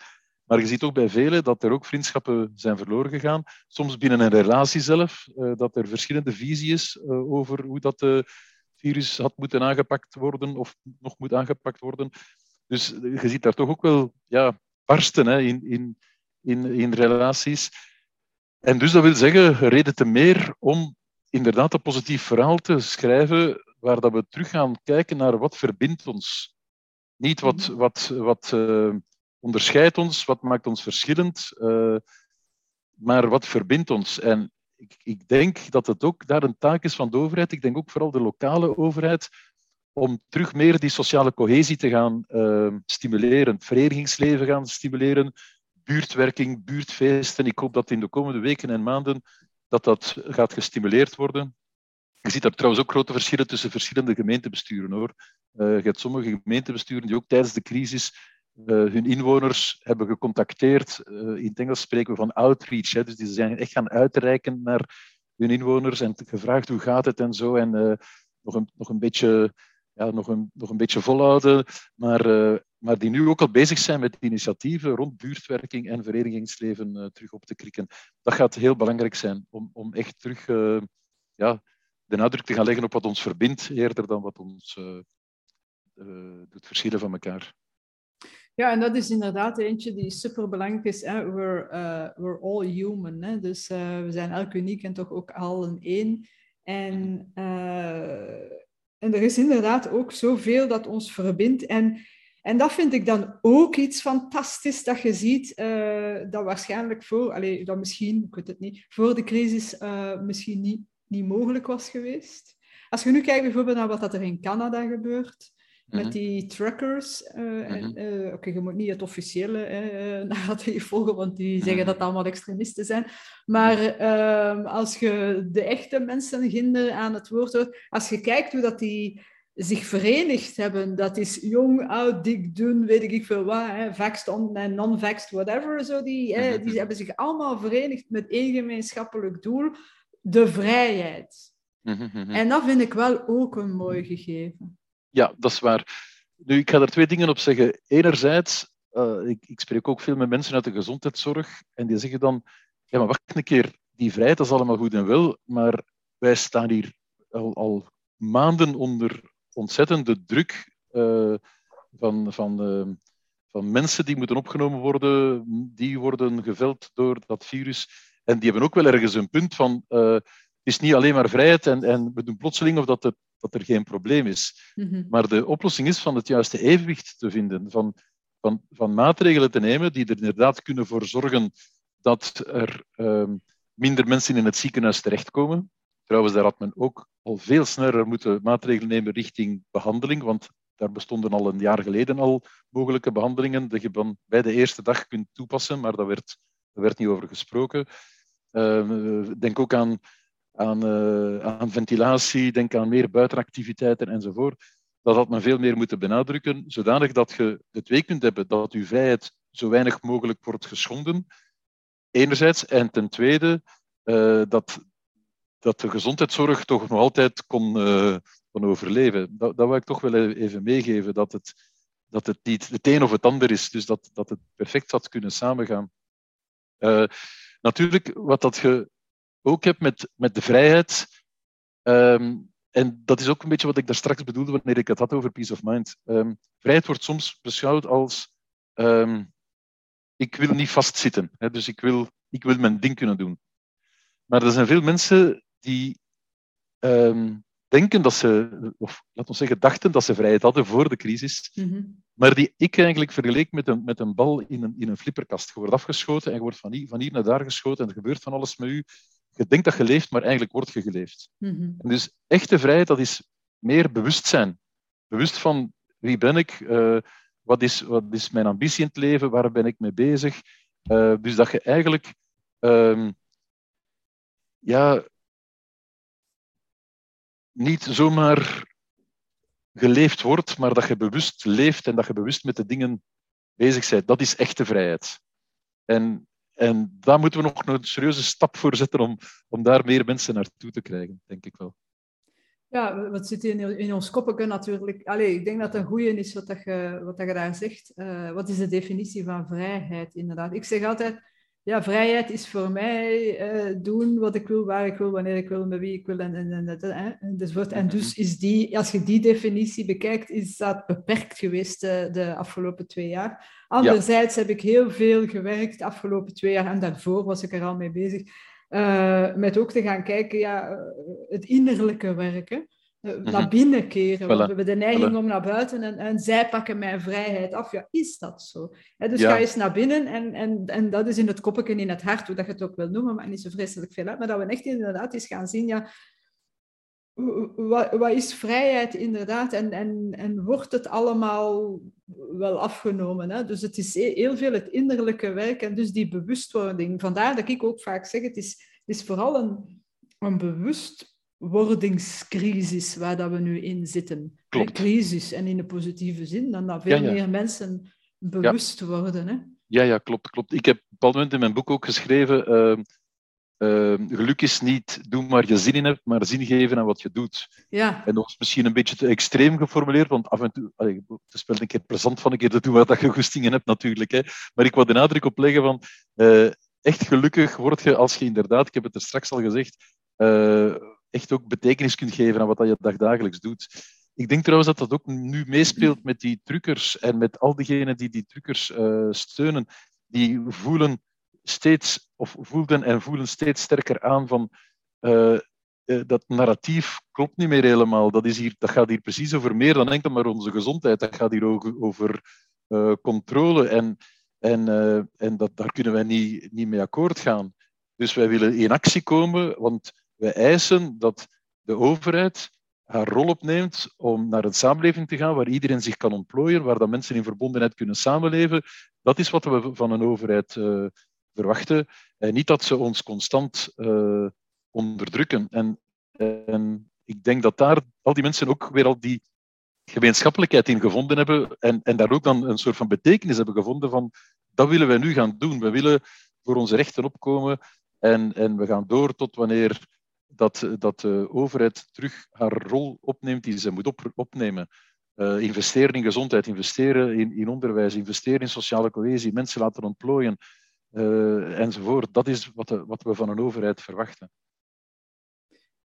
Maar je ziet ook bij velen dat er ook vriendschappen zijn verloren gegaan. Soms binnen een relatie zelf, uh, dat er verschillende visies is uh, over hoe dat virus had moeten aangepakt worden of nog moet aangepakt worden. Dus je ziet daar toch ook wel ja, barsten hè, in, in, in, in relaties. En dus dat wil zeggen, reden te meer om inderdaad een positief verhaal te schrijven waar dat we terug gaan kijken naar wat verbindt ons. Niet wat, mhm. wat, wat onderscheidt ons, wat maakt ons verschillend, uh, maar wat verbindt ons. En ik, ik, denk dat het ook daar een taak is van de overheid, ik denk ook vooral de lokale overheid, om terug meer die sociale cohesie te gaan uh, stimuleren, het verenigingsleven gaan stimuleren, buurtwerking, buurtfeesten. Ik hoop dat in de komende weken en maanden dat dat gaat gestimuleerd worden. Je ziet daar trouwens ook grote verschillen tussen verschillende gemeentebesturen. Hoor. Uh, je hebt sommige gemeentebesturen die ook tijdens de crisis uh, hun inwoners hebben gecontacteerd. Uh, in het Engels spreken we van outreach. Hè, dus die zijn echt gaan uitreiken naar hun inwoners en gevraagd hoe gaat het en zo. En nog, een, nog, een beetje, ja, nog, een, nog een beetje volhouden. Maar, maar die nu ook al bezig zijn met initiatieven rond buurtwerking en verenigingsleven terug op te krikken. Dat gaat heel belangrijk zijn om, om echt terug ja, de nadruk te gaan leggen op wat ons verbindt, eerder dan wat ons doet verschillen van elkaar. Ja, en dat is inderdaad eentje die super belangrijk is. Hè? We're, uh, we're all human. Hè? Dus uh, we zijn elk uniek en toch ook al een één. En, en er is inderdaad ook zoveel dat ons verbindt. En, en dat vind ik dan ook iets fantastisch dat je ziet dat waarschijnlijk voor, allez, dat misschien, ik weet het niet, voor de crisis misschien niet, niet mogelijk was geweest. Als je nu kijkt bijvoorbeeld naar wat er in Canada gebeurt, met mhm. die truckers. Uh, uh, Oké, je moet niet het officiële [LAUGHS] uh, narratief volgen, want die zeggen mhm. dat het allemaal extremisten zijn. Maar ehm, als je de echte mensen ginder aan het woord hoort, als je kijkt hoe dat die zich verenigd hebben, dat is jong, oud, dik, dun, weet ik veel wat, hè, vaxxed en non-vaxxed, whatever, zo die, hè, die hebben zich allemaal verenigd met één gemeenschappelijk doel, de vrijheid. En dat vind ik wel ook een mooi gegeven. Ja, dat is waar. Nu, ik ga er twee dingen op zeggen. Enerzijds, uh, ik, ik, spreek ook veel met mensen uit de gezondheidszorg en die zeggen dan, ja, maar wacht een keer, die vrijheid is allemaal goed en wel, maar wij staan hier al, al maanden onder ontzettende druk uh, van, van, uh, van mensen die moeten opgenomen worden, die worden geveld door dat virus. En die hebben ook wel ergens een punt van, het is niet alleen maar vrijheid en, en we doen plotseling of dat het dat er geen probleem is. Mhm. Maar de oplossing is van het juiste evenwicht te vinden, van, van, van maatregelen te nemen die er inderdaad kunnen voor zorgen dat er uh, minder mensen in het ziekenhuis terechtkomen. Trouwens, daar had men ook al veel sneller moeten maatregelen nemen richting behandeling, want daar bestonden al een jaar geleden al mogelijke behandelingen die je dan bij de eerste dag kunt toepassen, maar daar werd, daar werd niet over gesproken. Uh, denk ook aan aan, uh, aan ventilatie, denk aan meer buitenactiviteiten enzovoort. Dat had men veel meer moeten benadrukken, zodanig dat je het twee kunt hebben dat uw vrijheid zo weinig mogelijk wordt geschonden, enerzijds, en ten tweede uh, dat, dat de gezondheidszorg toch nog altijd kon, uh, overleven. Dat, dat wil ik toch wel even meegeven, dat het, dat het niet het een of het ander is, dus dat, dat het perfect had kunnen samengaan. Uh, natuurlijk, wat dat je ook heb met, met de vrijheid. Um, en dat is ook een beetje wat ik daar straks bedoelde wanneer ik het had over peace of mind. Um, vrijheid wordt soms beschouwd als um, ik wil niet vastzitten, hè, dus ik wil, ik wil mijn ding kunnen doen. Maar er zijn veel mensen die denken dat ze, of laten we zeggen, dachten dat ze vrijheid hadden voor de crisis, mm -hmm. maar die ik eigenlijk vergeleek met een, met een bal in een, in een flipperkast. Je wordt afgeschoten en je wordt van hier, van hier naar daar geschoten en er gebeurt van alles met u je denkt dat je leeft, maar eigenlijk word je geleefd. Mm -hmm. en dus echte vrijheid, dat is meer bewustzijn. Bewust van wie ben ik, uh, wat is, wat is mijn ambitie in het leven, waar ben ik mee bezig. Uh, dus dat je eigenlijk um, ja, niet zomaar geleefd wordt, maar dat je bewust leeft en dat je bewust met de dingen bezig bent. Dat is echte vrijheid. En, en daar moeten we nog een serieuze stap voor zetten om, om daar meer mensen naartoe te krijgen, denk ik wel. Ja, wat zit in, in ons koppen natuurlijk. Allee, ik denk dat een goede is wat, dat je, wat dat je daar zegt. Uh, wat is de definitie van vrijheid, inderdaad? Ik zeg altijd, ja, vrijheid is voor mij uh, doen wat ik wil, waar ik wil, wanneer ik wil, met wie ik wil en, en, en, en, enzovoort. En dus is die, als je die definitie bekijkt, is dat beperkt geweest de, eh, de afgelopen twee jaar. Anderzijds heb ik heel veel gewerkt de afgelopen twee jaar en daarvoor was ik er al mee bezig. Uh, met ook te gaan kijken, ja, het innerlijke werken. Uh, Naar binnen keren. Want we hebben de neiging om naar buiten en, en zij pakken mijn vrijheid af. Ja, is dat zo? dus ga eens naar binnen en, en, en dat is in het koppetje, in het hart, hoe dat je het ook wil noemen, maar niet zo vreselijk veel uit. Maar dat we echt inderdaad eens gaan zien, ja, wat, wat is vrijheid inderdaad? En, en, en wordt het allemaal wel afgenomen? Hè? Dus het is heel veel het innerlijke werk en dus die bewustwording. Vandaar dat ik ook vaak zeg, het is, het is vooral een, een bewustwordingscrisis waar dat we nu in zitten. Klopt. Een crisis en in de positieve zin, dan dat veel meer mensen bewust worden. Hè? Ja, ja, klopt, klopt. Ik heb op een bepaald moment in mijn boek ook geschreven... Uh, uh, geluk is niet doen waar je zin in hebt, maar zin geven aan wat je doet. Ja. En dat is misschien een beetje te extreem geformuleerd, want af en toe, allee, het is wel een keer plezant van een keer te doen wat je goestingen hebt natuurlijk. Hè. Maar ik wil de nadruk op leggen van, uh, echt gelukkig word je als je inderdaad, ik heb het er straks al gezegd, uh, echt ook betekenis kunt geven aan wat je dagdagelijks doet. Ik denk trouwens dat dat ook nu meespeelt met die truckers en met al diegenen die die truckers uh, steunen. Die voelen steeds, of voelden en voelen steeds sterker aan van uh, uh, dat narratief klopt niet meer helemaal. Dat, is hier, dat gaat hier precies over meer dan enkel maar onze gezondheid. Dat gaat hier ook over controle en, en, en dat, daar kunnen wij niet, niet mee akkoord gaan. Dus wij willen in actie komen, want wij eisen dat de overheid haar rol opneemt om naar een samenleving te gaan waar iedereen zich kan ontplooien, waar dat mensen in verbondenheid kunnen samenleven. Dat is wat we van een overheid uh, verwachten. En niet dat ze ons constant uh, onderdrukken. En, en ik denk dat daar al die mensen ook weer al die gemeenschappelijkheid in gevonden hebben en, en daar ook dan een soort van betekenis hebben gevonden van dat willen wij nu gaan doen. We willen voor onze rechten opkomen en, en we gaan door tot wanneer dat, dat de overheid terug haar rol opneemt die ze moet op, opnemen. Uh, investeren in gezondheid, investeren in, in onderwijs, investeren in sociale cohesie, mensen laten ontplooien, uh, enzovoort. Dat is wat, de, wat we van een overheid verwachten.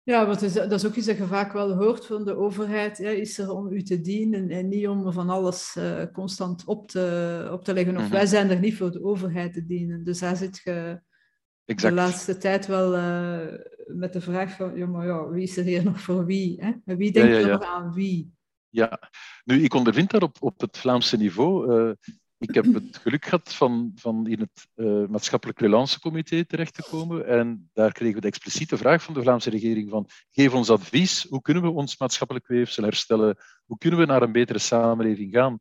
Ja, want dat is ook iets dat je vaak wel hoort van de overheid. Ja, is er om u te dienen en niet om van alles uh, constant op te, op te leggen. Of mm -hmm. wij zijn er niet voor de overheid te dienen. Dus daar zit je exact. de laatste tijd wel uh, met de vraag van, ja, maar ja, wie is er hier nog voor wie? Hè? En wie denkt ja, ja, ja. er nog aan wie? Ja, nu, ik ondervind daar op, op het Vlaamse niveau. Uh, ik heb het geluk gehad van, van in het uh, maatschappelijk relancecomité terecht te komen. En daar kregen we de expliciete vraag van de Vlaamse regering van geef ons advies, hoe kunnen we ons maatschappelijk weefsel herstellen? Hoe kunnen we naar een betere samenleving gaan?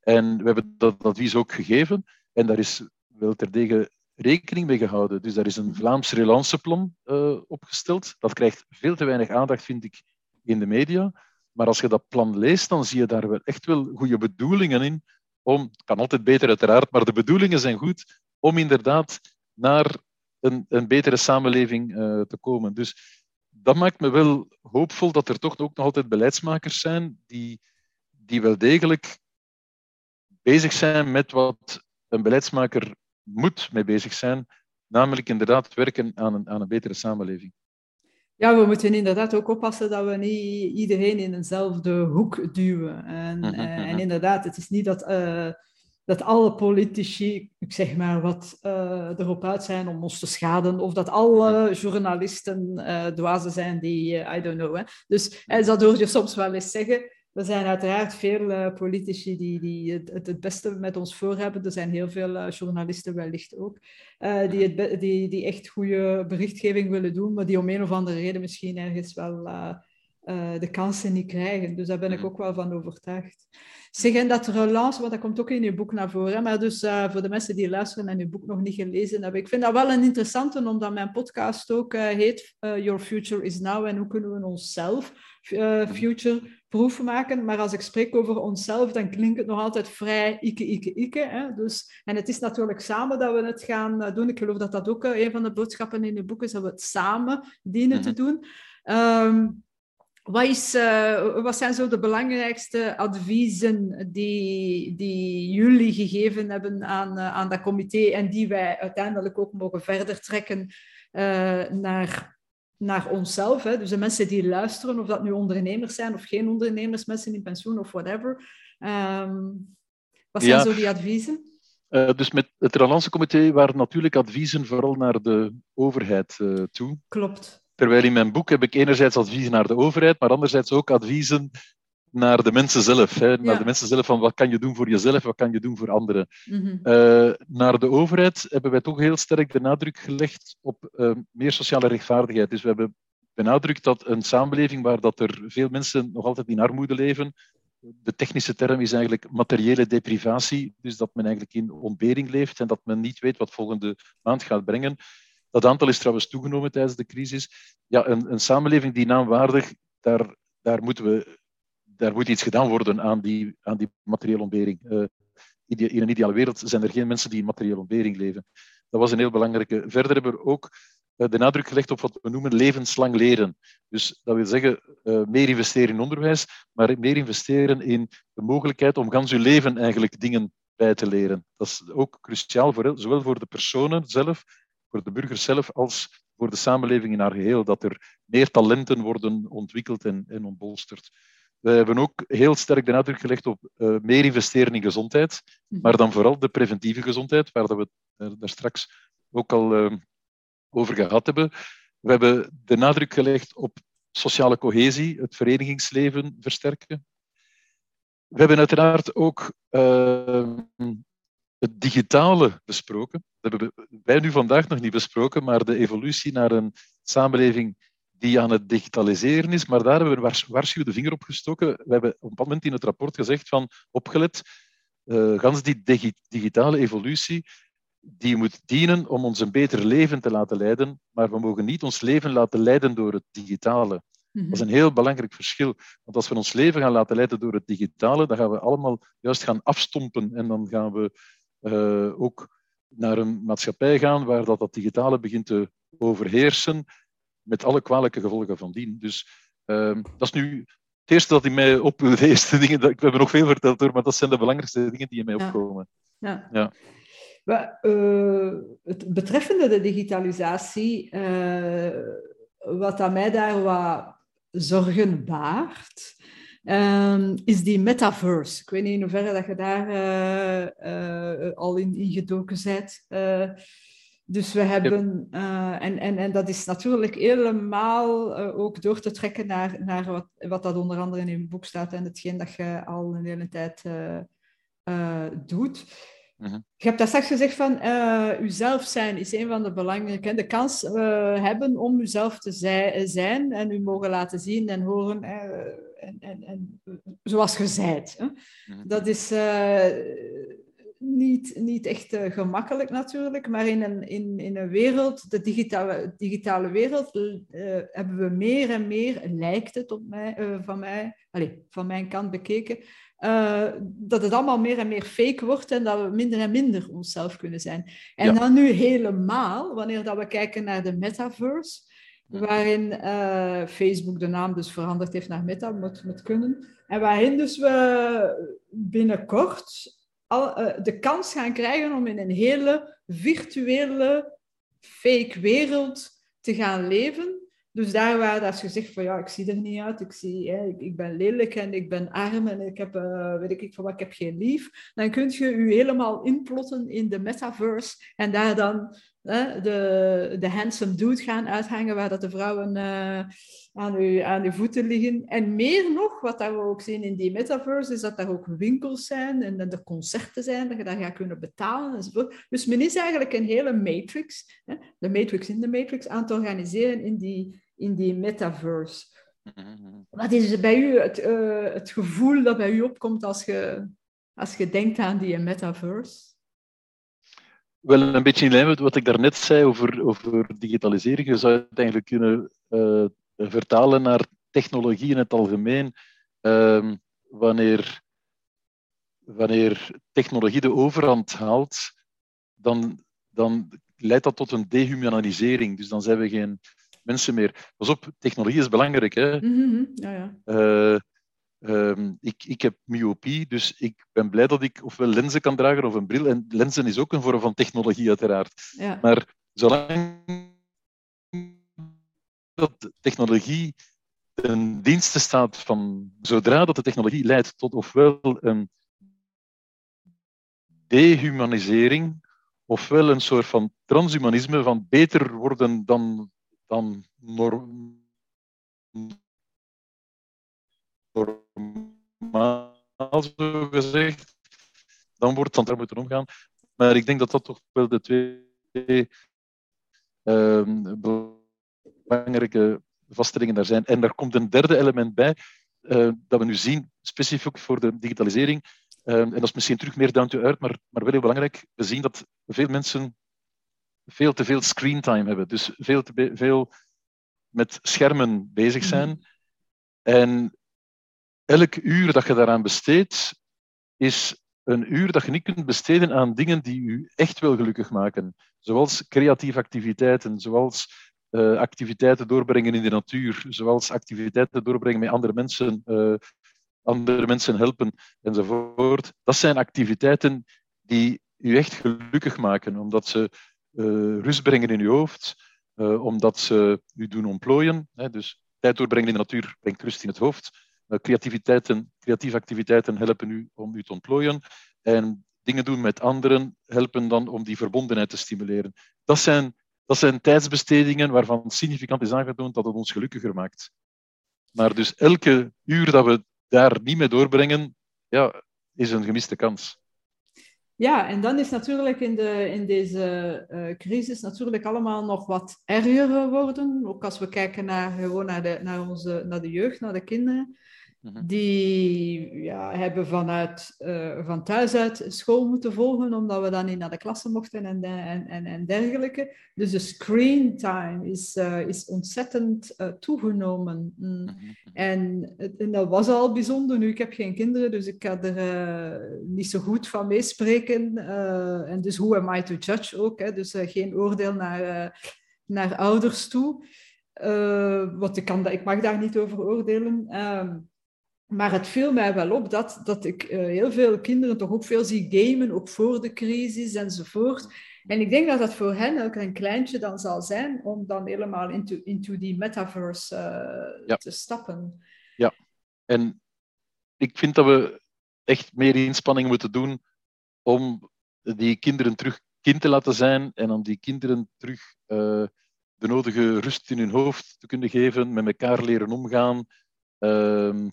En we hebben dat advies ook gegeven. En daar is wel terdege rekening mee gehouden. Dus daar is een Vlaams relanceplan uh, opgesteld. Dat krijgt veel te weinig aandacht, vind ik, in de media. Maar als je dat plan leest, dan zie je daar wel echt wel goede bedoelingen in om, het kan altijd beter uiteraard, maar de bedoelingen zijn goed om inderdaad naar een, een betere samenleving uh, te komen. Dus dat maakt me wel hoopvol dat er toch ook nog altijd beleidsmakers zijn die, die wel degelijk bezig zijn met wat een beleidsmaker moet mee bezig zijn, namelijk inderdaad werken aan een, aan een betere samenleving. Ja, we moeten inderdaad ook oppassen dat we niet iedereen in eenzelfde hoek duwen. En, uh, en inderdaad, het is niet dat, uh, dat alle politici, ik zeg maar, wat uh, erop uit zijn om ons te schaden, of dat alle journalisten dwazen zijn die, I don't know. Hè. Dus dat hoor je soms wel eens zeggen. Er zijn uiteraard veel uh, politici die, die het, het, beste met ons voor hebben. Er zijn heel veel uh, journalisten wellicht ook, uh, die, het die, die echt goede berichtgeving willen doen, maar die om een of andere reden misschien ergens wel de kansen niet krijgen. Dus daar ben ik Mhm. ook wel van overtuigd. Zeg, en dat relance, want dat komt ook in je boek naar voren, hè, maar dus voor de mensen die luisteren en je boek nog niet gelezen hebben, ik vind dat wel een interessante, omdat mijn podcast ook heet Your Future is Now en hoe kunnen we onszelf future-proof maken. Maar als ik spreek over onszelf, dan klinkt het nog altijd vrij ikke, ikke, ikke. Hè? Dus, en het is natuurlijk samen dat we het gaan doen. Ik geloof dat dat ook een van de boodschappen in je boek is, dat we het samen dienen te doen. Um, wat, is, uh, wat, zijn zo de belangrijkste adviezen die, die jullie gegeven hebben aan, uh, aan dat comité en die wij uiteindelijk ook mogen verder trekken uh, naar, naar onszelf? Hè? Dus de mensen die luisteren, of dat nu ondernemers zijn of geen ondernemers, mensen in pensioen of whatever. Um, wat zijn ja. zo die adviezen? Uh, dus met het Relancecomité waren natuurlijk adviezen vooral naar de overheid uh, toe. Klopt. Terwijl in mijn boek heb ik enerzijds adviezen naar de overheid, maar anderzijds ook adviezen naar de mensen zelf. Hè? Naar Ja. de mensen zelf van wat kan je doen voor jezelf, wat kan je doen voor anderen. Mhm. Uh, naar de overheid hebben wij toch heel sterk de nadruk gelegd op uh, meer sociale rechtvaardigheid. Dus we hebben benadrukt dat een samenleving waar dat er veel mensen nog altijd in armoede leven, de technische term is eigenlijk materiële deprivatie, dus dat men eigenlijk in ontbering leeft en dat men niet weet wat volgende maand gaat brengen. Dat aantal is trouwens toegenomen tijdens de crisis. Ja, een, een samenleving die naamwaardig, daar, daar, moeten we, daar moet iets gedaan worden aan die, aan die materiële ontbering. Uh, in een ideale wereld zijn er geen mensen die in materiële ontbering leven. Dat was een heel belangrijke. Verder hebben we ook uh, de nadruk gelegd op wat we noemen levenslang leren. Dus dat wil zeggen, uh, meer investeren in onderwijs, maar meer investeren in de mogelijkheid om gans uw leven eigenlijk dingen bij te leren. Dat is ook cruciaal, voor, zowel voor de personen zelf, voor de burgers zelf, als voor de samenleving in haar geheel. Dat er meer talenten worden ontwikkeld en, en ontbolsterd. We hebben ook heel sterk de nadruk gelegd op uh, meer investeren in gezondheid, maar dan vooral de preventieve gezondheid, waar dat we uh, daar straks ook al uh, over gehad hebben. We hebben de nadruk gelegd op sociale cohesie, het verenigingsleven versterken. We hebben uiteraard ook uh, het digitale besproken. Dat hebben wij nu vandaag nog niet besproken, maar de evolutie naar een samenleving die aan het digitaliseren is. Maar daar hebben we wars waarschuwde vinger op gestoken. We hebben op een bepaald moment in het rapport gezegd van opgelet, uh, gans die digi digitale evolutie, die moet dienen om ons een beter leven te laten leiden, maar we mogen niet ons leven laten leiden door het digitale. Dat is een heel belangrijk verschil. Want als we ons leven gaan laten leiden door het digitale, dan gaan we allemaal juist gaan afstompen en dan gaan we uh, ook naar een maatschappij gaan waar dat, dat digitale begint te overheersen, met alle kwalijke gevolgen van dien. Dus uh, dat is nu het eerste dat in mij op de eerste [LAUGHS] dingen, dat, we hebben nog veel verteld hoor, maar dat zijn de belangrijkste dingen die in mij ja. opkomen. Ja. ja. Maar, uh, het betreffende de digitalisatie, uh, wat aan mij daar wat zorgen baart, um, is die metaverse. Ik weet niet in hoeverre dat je daar uh, al in, in gedoken bent. Dus we hebben, en, en, en dat is natuurlijk helemaal ook door te trekken naar, naar wat, wat dat onder andere in je boek staat en hetgeen dat je al een hele tijd doet. Mhm. Je hebt daar straks gezegd van uzelf zijn is een van de belangrijke. De kans hebben om uzelf te zij, zijn en u mogen laten zien en horen en, en, en, zoals je zijt. Hè? Mhm. Dat is niet, niet echt gemakkelijk natuurlijk, maar in een, in, in een wereld, de digitale, digitale wereld, hebben we meer en meer, lijkt het op mij, van, mij, allez, van mijn kant bekeken, dat het allemaal meer en meer fake wordt en dat we minder en minder onszelf kunnen zijn. En ja. dan nu helemaal, wanneer dat we kijken naar de metaverse, waarin Facebook de naam dus veranderd heeft naar Meta, moet, moet kunnen, en waarin dus we binnenkort uh, de kans gaan krijgen om in een hele virtuele fake wereld te gaan leven. Dus daar waar als je zegt van ja, ik zie er niet uit, ik, zie, hè, ik, ik, ben lelijk en ik ben arm en ik heb, uh, weet ik van wat, ik heb geen lief, dan kun je je helemaal inplotten in de metaverse en daar dan de, de handsome dude gaan uithangen waar dat de vrouwen uh, aan, uw, aan uw voeten liggen. En meer nog, wat dat we ook zien in die metaverse, is dat er ook winkels zijn en dat er concerten zijn, dat je daar gaat kunnen betalen enzovoort. Dus men is eigenlijk een hele matrix, hè, de matrix in de matrix, aan het organiseren in die in die metaverse. Wat is bij u het, uh, het gevoel dat bij u opkomt als je, als je denkt aan die metaverse? Wel, een beetje in lijn met wat ik daarnet zei over, over digitalisering. Je zou het eigenlijk kunnen uh, vertalen naar technologie in het algemeen. Uh, wanneer, wanneer technologie de overhand haalt, dan, dan leidt dat tot een dehumanisering. Dus dan zijn we geen mensen meer. Pas op, technologie is belangrijk. Hè? Mm-hmm. ja, ja. Uh, um, ik, ik heb myopie, dus ik ben blij dat ik ofwel lenzen kan dragen of een bril. En lenzen is ook een vorm van technologie, uiteraard. Ja. Maar zolang dat technologie ten dienste staat van, zodra dat de technologie leidt tot ofwel een dehumanisering, ofwel een soort van transhumanisme van beter worden dan, dan normaal, zo gezegd, dan wordt het daar moeten omgaan. Maar ik denk dat dat toch wel de twee uh, belangrijke vaststellingen daar zijn. En daar komt een derde element bij, uh, dat we nu zien, specifiek voor de digitalisering. Uh, en dat is misschien terug meer down to earth, maar, maar wel heel belangrijk. We zien dat veel mensen veel te veel screentime hebben. Dus veel, te veel met schermen bezig zijn. En elk uur dat je daaraan besteedt, is een uur dat je niet kunt besteden aan dingen die u echt wel gelukkig maken. Zoals creatieve activiteiten, zoals uh, activiteiten doorbrengen in de natuur, zoals activiteiten doorbrengen met andere mensen, uh, andere mensen helpen enzovoort. Dat zijn activiteiten die u echt gelukkig maken, omdat ze uh, rust brengen in uw hoofd, omdat ze u doen ontplooien. Hè, dus tijd doorbrengen in de natuur brengt rust in het hoofd. Creativiteiten, creatieve activiteiten helpen u om u te ontplooien. En dingen doen met anderen helpen dan om die verbondenheid te stimuleren. Dat zijn dat zijn tijdsbestedingen waarvan significant is aangetoond dat het ons gelukkiger maakt. Maar dus elke uur dat we daar niet mee doorbrengen, ja, is een gemiste kans. Ja, en dan is natuurlijk in, de, in deze uh, crisis natuurlijk allemaal nog wat erger geworden. Ook als we kijken naar, gewoon naar, de, naar, onze, naar de jeugd, naar de kinderen. Mhm. Die ja, hebben vanuit, uh, van thuis uit school moeten volgen, omdat we dan niet naar de klasse mochten en, en, en, en dergelijke. Dus de screen time is, uh, is ontzettend uh, toegenomen. Mm. Mhm. En, en, dat was al bijzonder. Nu, ik heb geen kinderen, dus ik kan er niet zo goed van meespreken. en dus who am I to judge ook? Hè? Dus geen oordeel naar, naar ouders toe. want ik, kan ik mag daar niet over oordelen. Ehm, maar het viel mij wel op dat, dat ik uh, heel veel kinderen toch ook veel zie gamen, ook voor de crisis enzovoort. En ik denk dat dat voor hen ook een kleintje dan zal zijn om dan helemaal into, into die metaverse uh, ja. te stappen. Ja, en ik vind dat we echt meer inspanning moeten doen om die kinderen terug kind te laten zijn en om die kinderen terug uh, de nodige rust in hun hoofd te kunnen geven, met elkaar leren omgaan. Uh,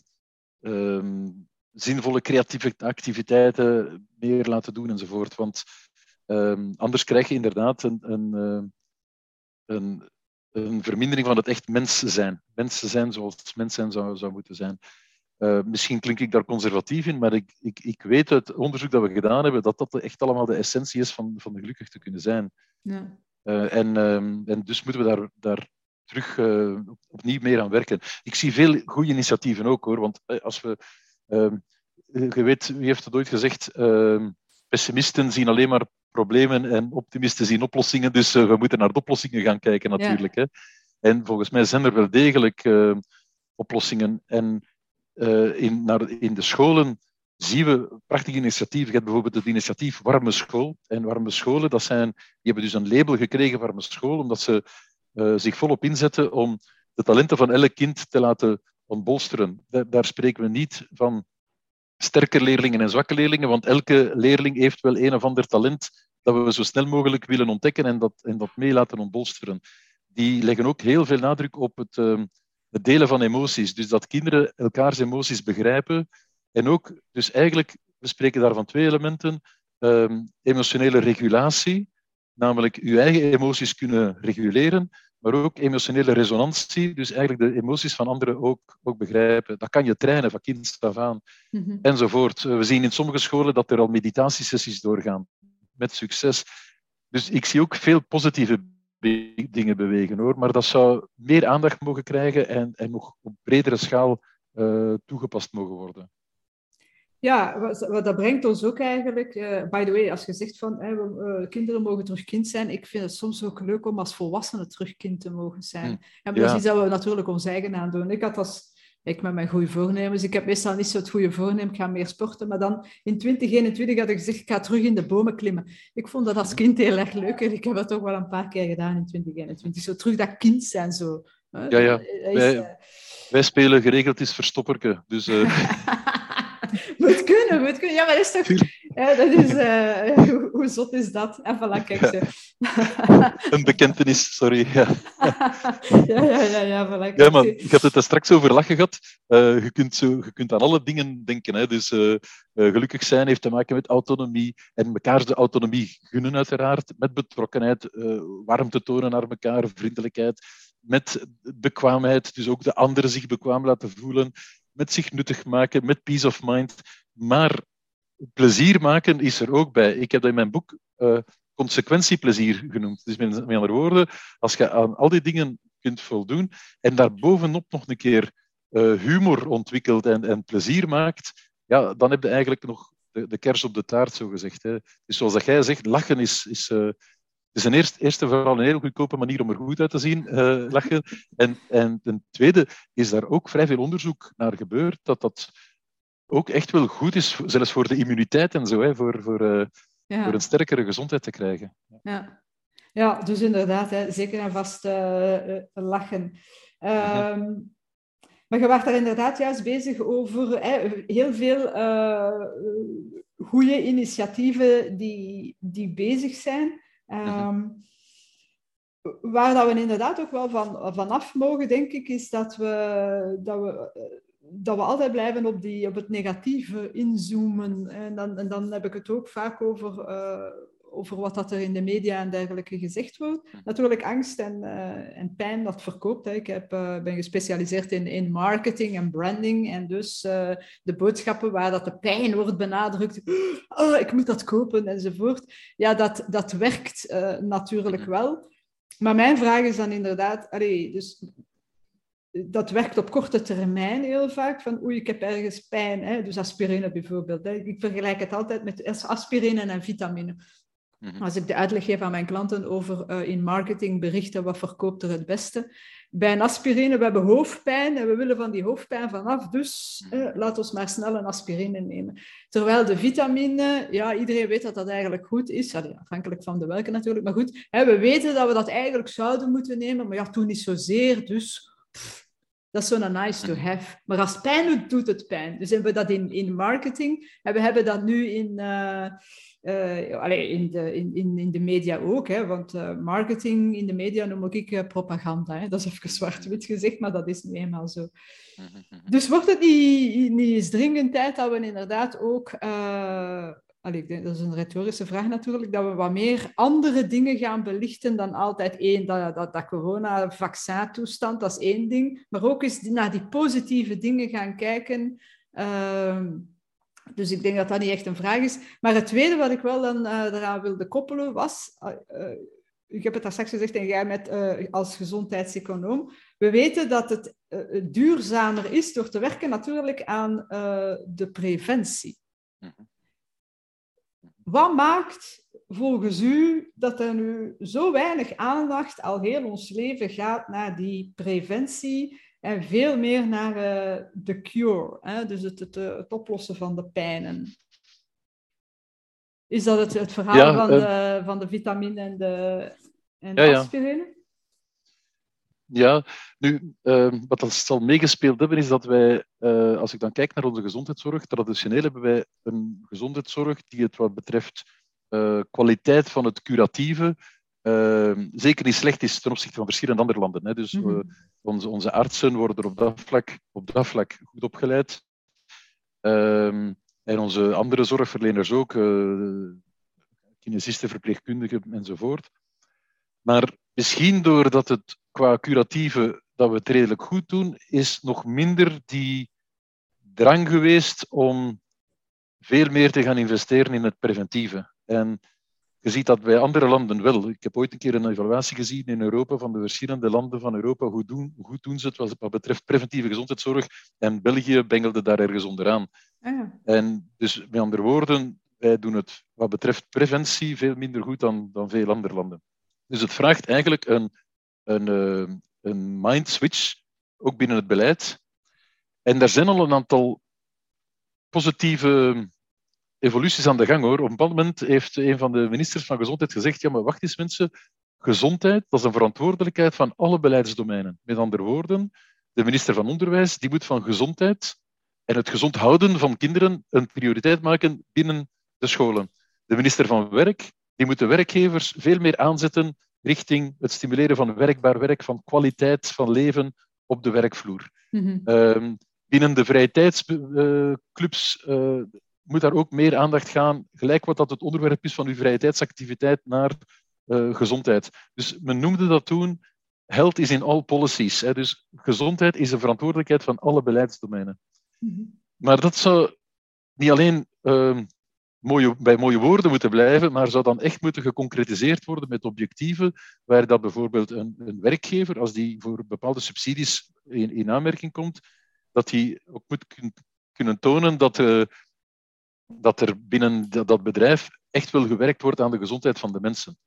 um, zinvolle creatieve activiteiten meer laten doen enzovoort. Want um, anders krijg je inderdaad een, een, eh, een, een, vermindering van het echt mens zijn. Mensen zijn zoals mens zijn zou, zou moeten zijn. Uh, misschien klink ik daar conservatief in, maar ik, ik, ik weet uit onderzoek dat we gedaan hebben dat dat echt allemaal de essentie is van, van gelukkig te kunnen zijn. Ja. Uh, en, um, en dus moeten we daar, daar terug uh, opnieuw meer aan werken. Ik zie veel goede initiatieven ook hoor, want eh, als we. Uh, je weet, wie heeft het ooit gezegd? Uh, pessimisten zien alleen maar problemen en optimisten zien oplossingen. Dus we moeten naar de oplossingen gaan kijken natuurlijk. Hè. En volgens mij zijn er wel degelijk oplossingen. En in, naar, in de scholen zien we prachtige initiatieven. Je hebt bijvoorbeeld het initiatief Warme School. En Warme Scholen, dat zijn, die hebben dus een label gekregen, Warme School, omdat ze uh, zich volop inzetten om de talenten van elk kind te laten ontbolsteren. daar spreken we niet van sterke leerlingen en zwakke leerlingen, want elke leerling heeft wel een of ander talent dat we zo snel mogelijk willen ontdekken en dat, en dat mee laten ontbolsteren. Die leggen ook heel veel nadruk op het, uh, het delen van emoties. Dus dat kinderen elkaars emoties begrijpen. En ook, dus eigenlijk, we spreken daar van twee elementen. Uh, emotionele regulatie, namelijk uw eigen emoties kunnen reguleren, maar ook emotionele resonantie, dus eigenlijk de emoties van anderen ook, ook begrijpen. Dat kan je trainen van kind af aan, Mhm. enzovoort. We zien in sommige scholen dat er al meditatiesessies doorgaan, met succes. Dus ik zie ook veel positieve be- dingen bewegen, hoor. Maar dat zou meer aandacht mogen krijgen en, en nog op bredere schaal eh, toegepast mogen worden. Ja, wat, wat dat brengt ons ook eigenlijk. eh, by the way, als je zegt van we, eh, kinderen mogen terug kind zijn, ik vind het soms ook leuk om als volwassene terug kind te mogen zijn. En dat is ja. iets dat we natuurlijk ons eigen aan doen. Ik had als ik met mijn goede voornemens, ik heb meestal niet zo het goede voornemen, ik ga meer sporten, maar dan in 2021 had ik gezegd, ik ga terug in de bomen klimmen. Ik vond dat als kind heel erg leuk en ik heb dat ook wel een paar keer gedaan in 2021. Zo terug dat kind zijn, zo. Ja, ja. Is, Wij- eh, Wij spelen geregeld is verstopperke. Dus [LAUGHS] moet kunnen, moet kunnen. Ja, maar dat is toch... Ja, dat is... eh, [LAUGHS] hoe, hoe zot is dat? En voilà, kijk zo. een bekentenis, sorry. Ja. [LAUGHS] ja, ja, ja, ja, voilà. Ja, zo. ik had het daar straks over lachen gehad. Eh, je, kunt zo, je kunt aan alle dingen denken. Hè. Dus eh, gelukkig zijn heeft te maken met autonomie. En elkaar de autonomie gunnen, uiteraard. Met betrokkenheid, warmte tonen naar elkaar, vriendelijkheid. Met bekwaamheid, dus ook de anderen zich bekwaam laten voelen. Met zich nuttig maken, met peace of mind. Maar plezier maken is er ook bij. Ik heb dat in mijn boek eh, consequentieplezier genoemd. Dus met, andere woorden, als je aan al die dingen kunt voldoen en daarbovenop nog een keer eh, humor ontwikkelt en, en plezier maakt, ja, dan heb je eigenlijk nog de, de kers op de taart, zo gezegd. Hè. Dus zoals dat jij zegt, lachen is, is, is een eerst, eerste vooral een heel goedkope manier om er goed uit te zien, eh, lachen. En, en ten tweede is daar ook vrij veel onderzoek naar gebeurd, dat dat ook echt wel goed is, zelfs voor de immuniteit en zo, hè, voor, voor, eh, Ja. voor een sterkere gezondheid te krijgen. Ja. ja, dus inderdaad, hè, zeker en vast eh, lachen. Ehm, Maar je was daar inderdaad juist bezig over hè, heel veel eh goede initiatieven die, die bezig zijn. Ehm, Waar dat we inderdaad ook wel van, vanaf mogen, denk ik, is dat we, dat we, dat we altijd blijven op, die, op het negatieve inzoomen. En dan, en dan heb ik het ook vaak over, eh, over wat dat er in de media en dergelijke gezegd wordt. Natuurlijk angst en, eh, en pijn, dat verkoopt. Hè. Ik heb, eh, ben gespecialiseerd in, in marketing en branding. En dus eh, de boodschappen waar dat de pijn wordt benadrukt. [GASPS] Oh, ik moet dat kopen enzovoort. Ja, dat, dat werkt natuurlijk wel. Maar mijn vraag is dan inderdaad... Allee, dus dat werkt op korte termijn heel vaak. Van oei, ik heb ergens pijn. Hè? Dus aspirine bijvoorbeeld. Hè? Ik vergelijk het altijd met aspirine en vitamine. Als ik de uitleg geef aan mijn klanten over uh, in marketing berichten, wat verkoopt er het beste? Bij een aspirine, we hebben hoofdpijn en we willen van die hoofdpijn vanaf, dus eh, laat ons maar snel een aspirine nemen. Terwijl de vitamine, ja, iedereen weet dat dat eigenlijk goed is, Allee, afhankelijk van de welke natuurlijk, maar goed, hè, we weten dat we dat eigenlijk zouden moeten nemen, maar ja, toen niet zozeer, dus pff, dat is zo'n nice to have. Maar als pijn doet, doet het pijn. Dus hebben we dat in, in marketing en we hebben dat nu in... Uh, uh, allee, in, de, in, in de media ook, hè, want uh, marketing in de media noem ik propaganda. Hè. Dat is even zwart-wit gezegd, maar dat is nu eenmaal zo. Dus wordt het niet, niet eens dringend tijd dat we inderdaad ook... Ik denk, dat is een retorische vraag natuurlijk, dat we wat meer andere dingen gaan belichten dan altijd één, dat, dat, dat corona-vaccin-toestand, dat is één ding, maar ook eens naar die positieve dingen gaan kijken... Dus ik denk dat dat niet echt een vraag is. Maar het tweede wat ik wel dan uh, eraan wilde koppelen was... Uh, ik heb het daar straks gezegd en jij met, als gezondheidseconoom. We weten dat het duurzamer is door te werken natuurlijk aan de preventie. Wat maakt volgens u dat er nu zo weinig aandacht al heel ons leven gaat naar die preventie en veel meer naar uh, de cure, hè? dus het, het, het, oplossen van de pijnen. Is dat het, het verhaal ja, van, uh, de, van de vitamine en de, en de ja, aspirine? Ja, nu, uh, wat dat zal meegespeeld hebben, is dat wij, uh, als ik dan kijk naar onze gezondheidszorg, traditioneel hebben wij een gezondheidszorg die het wat betreft uh, kwaliteit van het curatieve uh, zeker niet slecht is ten opzichte van verschillende andere landen. Hè. Dus -hmm. uh, onze, onze artsen worden op dat vlak, op dat vlak goed opgeleid. Uh, en onze andere zorgverleners ook, kinesisten, verpleegkundigen enzovoort. Maar misschien doordat het qua curatieve dat we het redelijk goed doen, is nog minder die drang geweest om veel meer te gaan investeren in het preventieve. En je ziet dat bij andere landen wel. Ik heb ooit een keer een evaluatie gezien in Europa van de verschillende landen van Europa. Hoe doen, hoe doen ze het wat betreft preventieve gezondheidszorg? En België bengelde daar ergens onderaan. Ah, ja. En dus met andere woorden, wij doen het wat betreft preventie veel minder goed dan, dan veel andere landen. Dus het vraagt eigenlijk een, een, eh, een mind switch, ook binnen het beleid. En daar zijn al een aantal positieve evoluties aan de gang hoor. Op een bepaald moment heeft een van de ministers van Gezondheid gezegd: ja, maar wacht eens mensen, gezondheid dat is een verantwoordelijkheid van alle beleidsdomeinen. Met andere woorden, de minister van Onderwijs die moet van gezondheid en het gezond houden van kinderen een prioriteit maken binnen de scholen. De minister van Werk die moet de werkgevers veel meer aanzetten richting het stimuleren van werkbaar werk, van kwaliteit van leven op de werkvloer. Mm binnen de vrije tijdsclubs uh, moet daar ook meer aandacht gaan, gelijk wat dat het onderwerp is van uw vrije tijdsactiviteit, naar uh, gezondheid. Dus men noemde dat toen health is in all policies. Hè. Dus gezondheid is een verantwoordelijkheid van alle beleidsdomeinen. Mm Maar dat zou niet alleen uh, bij mooie woorden moeten blijven, maar zou dan echt moeten geconcretiseerd worden met objectieven, waar dat bijvoorbeeld een, een werkgever, als die voor bepaalde subsidies in, in aanmerking komt, dat hij ook moet kunnen tonen dat, uh, dat er binnen dat bedrijf echt wel gewerkt wordt aan de gezondheid van de mensen.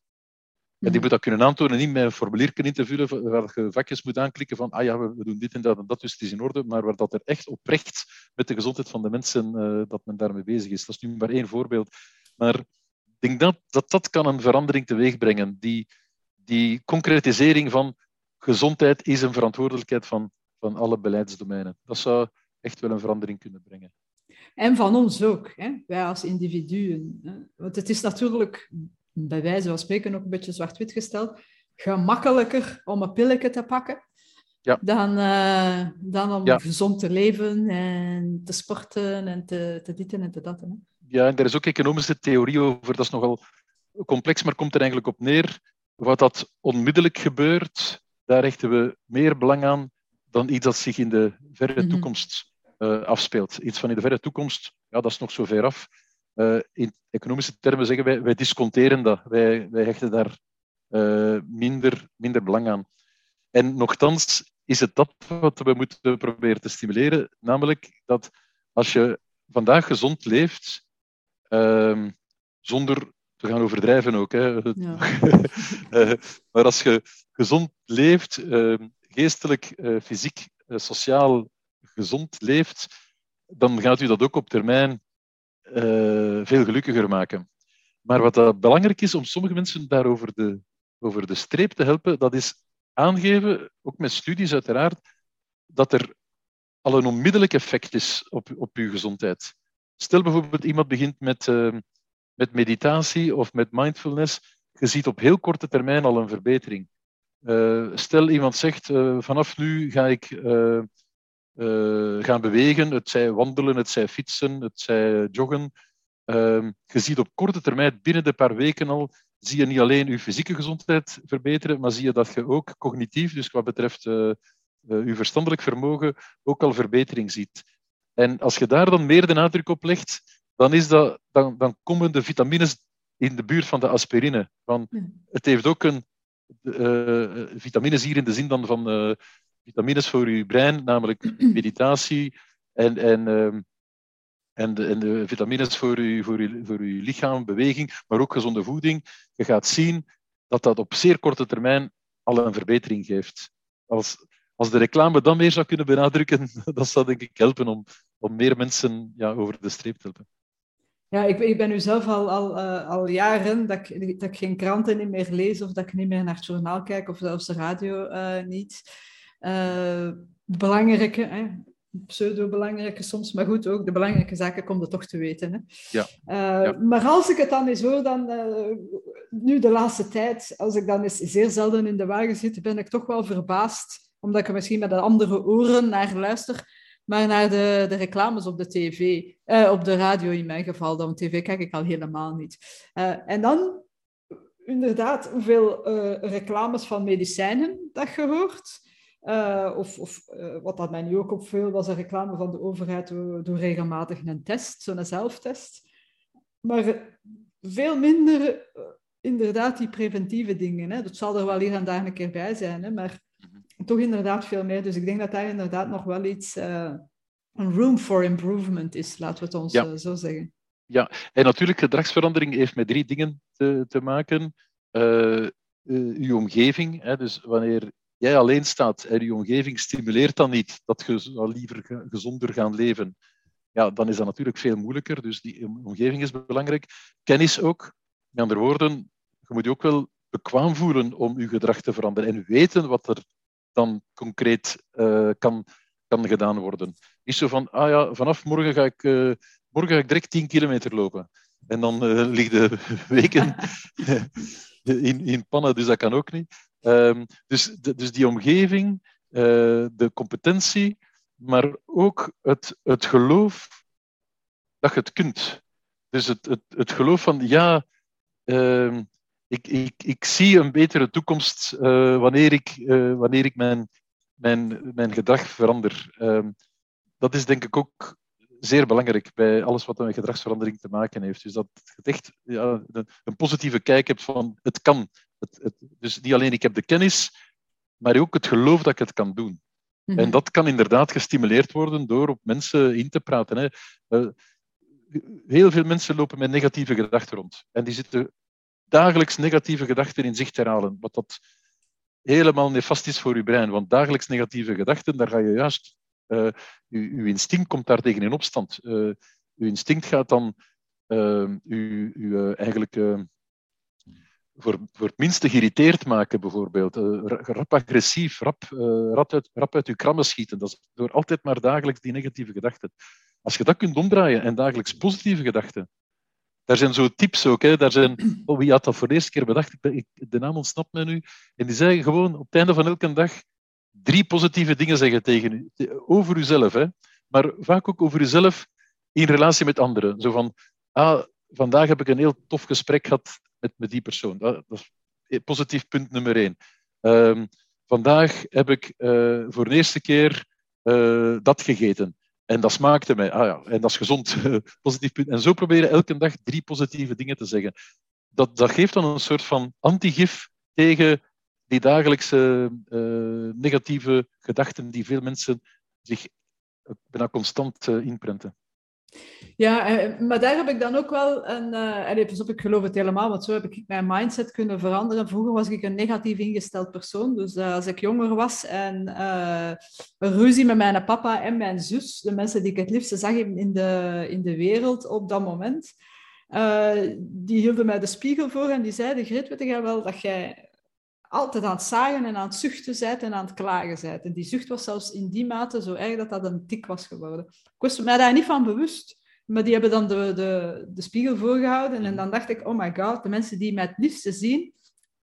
En die mhm. moet dat kunnen aantonen, niet met een formulier in te vullen, waar je vakjes moet aanklikken van, ah ja, we, doen dit en dat en dat, dus het is in orde, maar waar dat er echt oprecht met de gezondheid van de mensen, uh, dat men daarmee bezig is. Dat is nu maar één voorbeeld. Maar ik denk dat dat, dat kan een verandering teweeg brengen. Die, die concretisering van gezondheid is een verantwoordelijkheid van, van alle beleidsdomeinen. Dat zou echt wel een verandering kunnen brengen. En van ons ook, hè? wij als individuen. Hè? Want het is natuurlijk bij wijze van spreken ook een beetje zwart-wit gesteld, gemakkelijker om een pilletje te pakken ja. dan, uh, dan om gezond te leven en te sporten en te, te ditten en te datten. Hè. Ja, en er is ook economische theorie over, dat is nogal complex, maar komt er eigenlijk op neer. Wat dat onmiddellijk gebeurt, daar hechten we meer belang aan dan iets dat zich in de verre mhm. toekomst uh, afspeelt. Iets van in de verre toekomst, ja, dat is nog zo ver af. Uh, in economische termen zeggen wij, wij disconteren dat. Wij, wij hechten daar uh, minder, minder belang aan. En nochtans is het dat wat we moeten proberen te stimuleren, namelijk dat als je vandaag gezond leeft, uh, zonder te gaan overdrijven ook, hè, ja. uh, [LAUGHS] maar als je gezond leeft, ehm, geestelijk, fysiek, sociaal gezond leeft, dan gaat u dat ook op termijn uh, veel gelukkiger maken. Maar wat dat belangrijk is om sommige mensen daarover de, over de streep te helpen, dat is aangeven, ook met studies uiteraard, dat er al een onmiddellijk effect is op, op uw gezondheid. Stel bijvoorbeeld iemand begint met, uh, met meditatie of met mindfulness, je ziet op heel korte termijn al een verbetering. Uh, stel iemand zegt, vanaf nu ga ik uh, gaan bewegen. Het zij wandelen, het zij fietsen, het zij joggen. Uh, je ziet op korte termijn, binnen de paar weken al, zie je niet alleen je fysieke gezondheid verbeteren, maar zie je dat je ook cognitief, dus wat betreft uh, je verstandelijk vermogen, ook al verbetering ziet. En als je daar dan meer de nadruk op legt, dan, is dat, dan, dan komen de vitamines in de buurt van de aspirine. Van, het heeft ook een uh, vitamines hier in de zin dan van uh, vitamines voor je brein, namelijk [CLEARS THROAT] meditatie en, en, ehm, en, de, en de vitamines voor je, voor, je, voor je lichaam, beweging, maar ook gezonde voeding. Je gaat zien dat dat op zeer korte termijn al een verbetering geeft. Als, als de reclame dan meer zou kunnen benadrukken, [LAUGHS] dat zou denk ik helpen om, om meer mensen ja, over de streep te helpen. Ja, ik, ik ben nu zelf al, al, uh, al jaren dat ik, dat ik geen kranten niet meer lees of dat ik niet meer naar het journaal kijk of zelfs de radio uh, niet. Uh, belangrijke, hè, pseudo-belangrijke soms, maar goed, ook de belangrijke zaken komt er toch te weten. Hè. Ja. Uh, Maar als ik het dan eens hoor, dan, uh, nu de laatste tijd, als ik dan eens zeer zelden in de wagen zit, ben ik toch wel verbaasd, omdat ik er misschien met andere oren naar luister, maar naar de, de reclames op de tv, uh, op de radio in mijn geval, dan tv kijk ik al helemaal niet. en dan inderdaad hoeveel reclames van medicijnen dat je hoort. Uh, of, of uh, wat dat mij nu ook opviel, was een reclame van de overheid door, regelmatig een test, zo'n zelftest. Maar veel minder inderdaad die preventieve dingen. Hè. Dat zal er wel hier en daar een keer bij zijn, hè, maar toch inderdaad veel meer. Dus ik denk dat daar inderdaad nog wel iets, een room for improvement is, laten we het ons ja. zo zeggen. Ja, en natuurlijk, gedragsverandering heeft met drie dingen te, te maken. Uw omgeving, hè, dus wanneer jij alleen staat en je omgeving stimuleert dan niet dat je liever gezonder gaan leven, ja, dan is dat natuurlijk veel moeilijker. Dus die omgeving is belangrijk. Kennis ook. Met andere woorden, je moet je ook wel bekwaam voelen om je gedrag te veranderen en weten wat er dan concreet uh, kan, kan gedaan worden. Is zo van, ah ja, vanaf morgen ga ik, uh, morgen ga ik direct 10 kilometer lopen. En dan uh, ligt de [LAUGHS] weken [LAUGHS] in, in pannen, dus dat kan ook niet. Um, dus, dus die omgeving, uh, de competentie, maar ook het, het geloof dat je het kunt. Dus het, het, het geloof van, ja, uh, ik, ik, ik zie een betere toekomst uh, wanneer ik, uh, wanneer ik mijn, mijn, mijn gedrag verander. Uh, dat is denk ik ook zeer belangrijk bij alles wat met gedragsverandering te maken heeft. Dus dat je echt ja, een positieve kijk hebt van het kan. Het, het, dus niet alleen ik heb de kennis, maar ook het geloof dat ik het kan doen. Mm-hmm. En dat kan inderdaad gestimuleerd worden door op mensen in te praten. Hè. Uh, heel veel mensen lopen met negatieve gedachten rond. En die zitten dagelijks negatieve gedachten in zicht herhalen. Wat dat helemaal nefast is voor je brein. Want dagelijks negatieve gedachten, daar ga je juist... Uh, uw, instinct komt daar tegen in opstand. Uh, uw instinct gaat dan uh, u, u eigenlijk voor, voor het minste geïrriteerd maken, bijvoorbeeld. rap agressief, rap, rap, uit, rap uit uw krammen schieten. Dat is door altijd maar dagelijks die negatieve gedachten. Als je dat kunt omdraaien en dagelijks positieve gedachten, daar zijn zo tips ook. Hè. Daar zijn, oh, wie had dat voor de eerste keer bedacht? Ik, de naam ontsnapt mij nu. En die zeggen gewoon op het einde van elke dag drie positieve dingen zeggen tegen u. Over uzelf, hè. maar vaak ook over uzelf in relatie met anderen. Zo van, ah, vandaag heb ik een heel tof gesprek gehad met, met die persoon. Dat, dat is positief punt nummer één. Um, vandaag heb ik uh, voor de eerste keer uh, dat gegeten. En dat smaakte mij. Ah ja, en dat is gezond. [LAUGHS] Positief punt. En zo proberen elke dag drie positieve dingen te zeggen. Dat, dat geeft dan een soort van antigif tegen die dagelijkse uh, negatieve gedachten die veel mensen zich bijna constant uh, inprenten. Ja, eh, maar daar heb ik dan ook wel een... Uh, pas op, ik geloof het helemaal, want zo heb ik mijn mindset kunnen veranderen. Vroeger was ik een negatief ingesteld persoon. Dus als ik jonger was en een ruzie met mijn papa en mijn zus, de mensen die ik het liefste zag in de, in de wereld op dat moment, die hielden mij de spiegel voor en die zeiden, Grit, weet jij wel dat jij altijd aan het zagen en aan het zuchten bent en aan het klagen bent. En die zucht was zelfs in die mate zo erg dat dat een tik was geworden. Ik was mij daar niet van bewust. Maar die hebben dan de, de, de spiegel voorgehouden. En dan dacht ik, oh my god, de mensen die mij het liefste zien,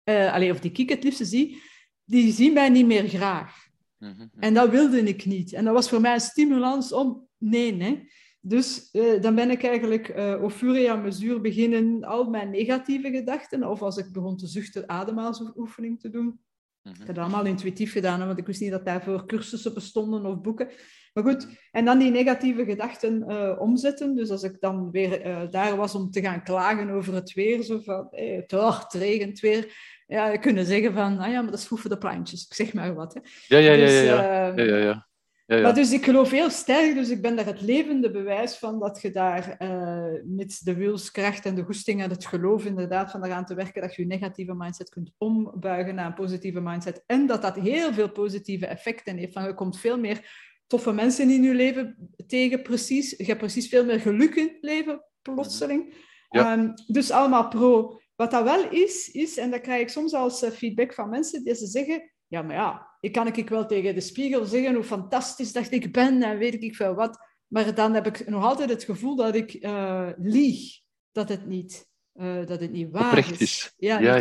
uh, allez, of die ik het liefste zie, die zien mij niet meer graag. Mhm. En dat wilde ik niet. En dat was voor mij een stimulans om, nee, nee. Dus uh, dan ben ik eigenlijk uh, au fur et à mesure beginnen al mijn negatieve gedachten, of als ik begon te zuchten, ademhalingsoefening te doen. Ik heb dat allemaal intuïtief gedaan, want ik wist niet dat daarvoor cursussen bestonden of boeken. Maar goed, en dan die negatieve gedachten uh, omzetten. Dus als ik dan weer uh, daar was om te gaan klagen over het weer, zo van, hey, het, oh, het regent weer, ja, kunnen zeggen van, ah ja, maar dat is goed voor de plantjes. Ik zeg maar wat. Hè. Ja, ja, ja. Dus, ja, ja. ja, ja. Ja, ja. Maar dus ik geloof heel sterk, dus ik ben daar het levende bewijs van dat je daar uh, met de wilskracht en de goesting en het geloof inderdaad van eraan te werken, dat je je negatieve mindset kunt ombuigen naar een positieve mindset. En dat dat heel veel positieve effecten heeft. Van je komt veel meer toffe mensen in je leven tegen, precies. Je hebt precies veel meer geluk in het leven, plotseling. Ja. Um, dus allemaal pro. Wat dat wel is, is, en dat krijg ik soms als uh, feedback van mensen, die ze zeggen, ja, maar ja, ik kan ik wel tegen de spiegel zeggen hoe fantastisch dat ik ben en weet ik veel wat. Maar dan heb ik nog altijd het gevoel dat ik uh, lieg. Dat het niet, uh, dat het niet waar oprecht is. Ja, ja,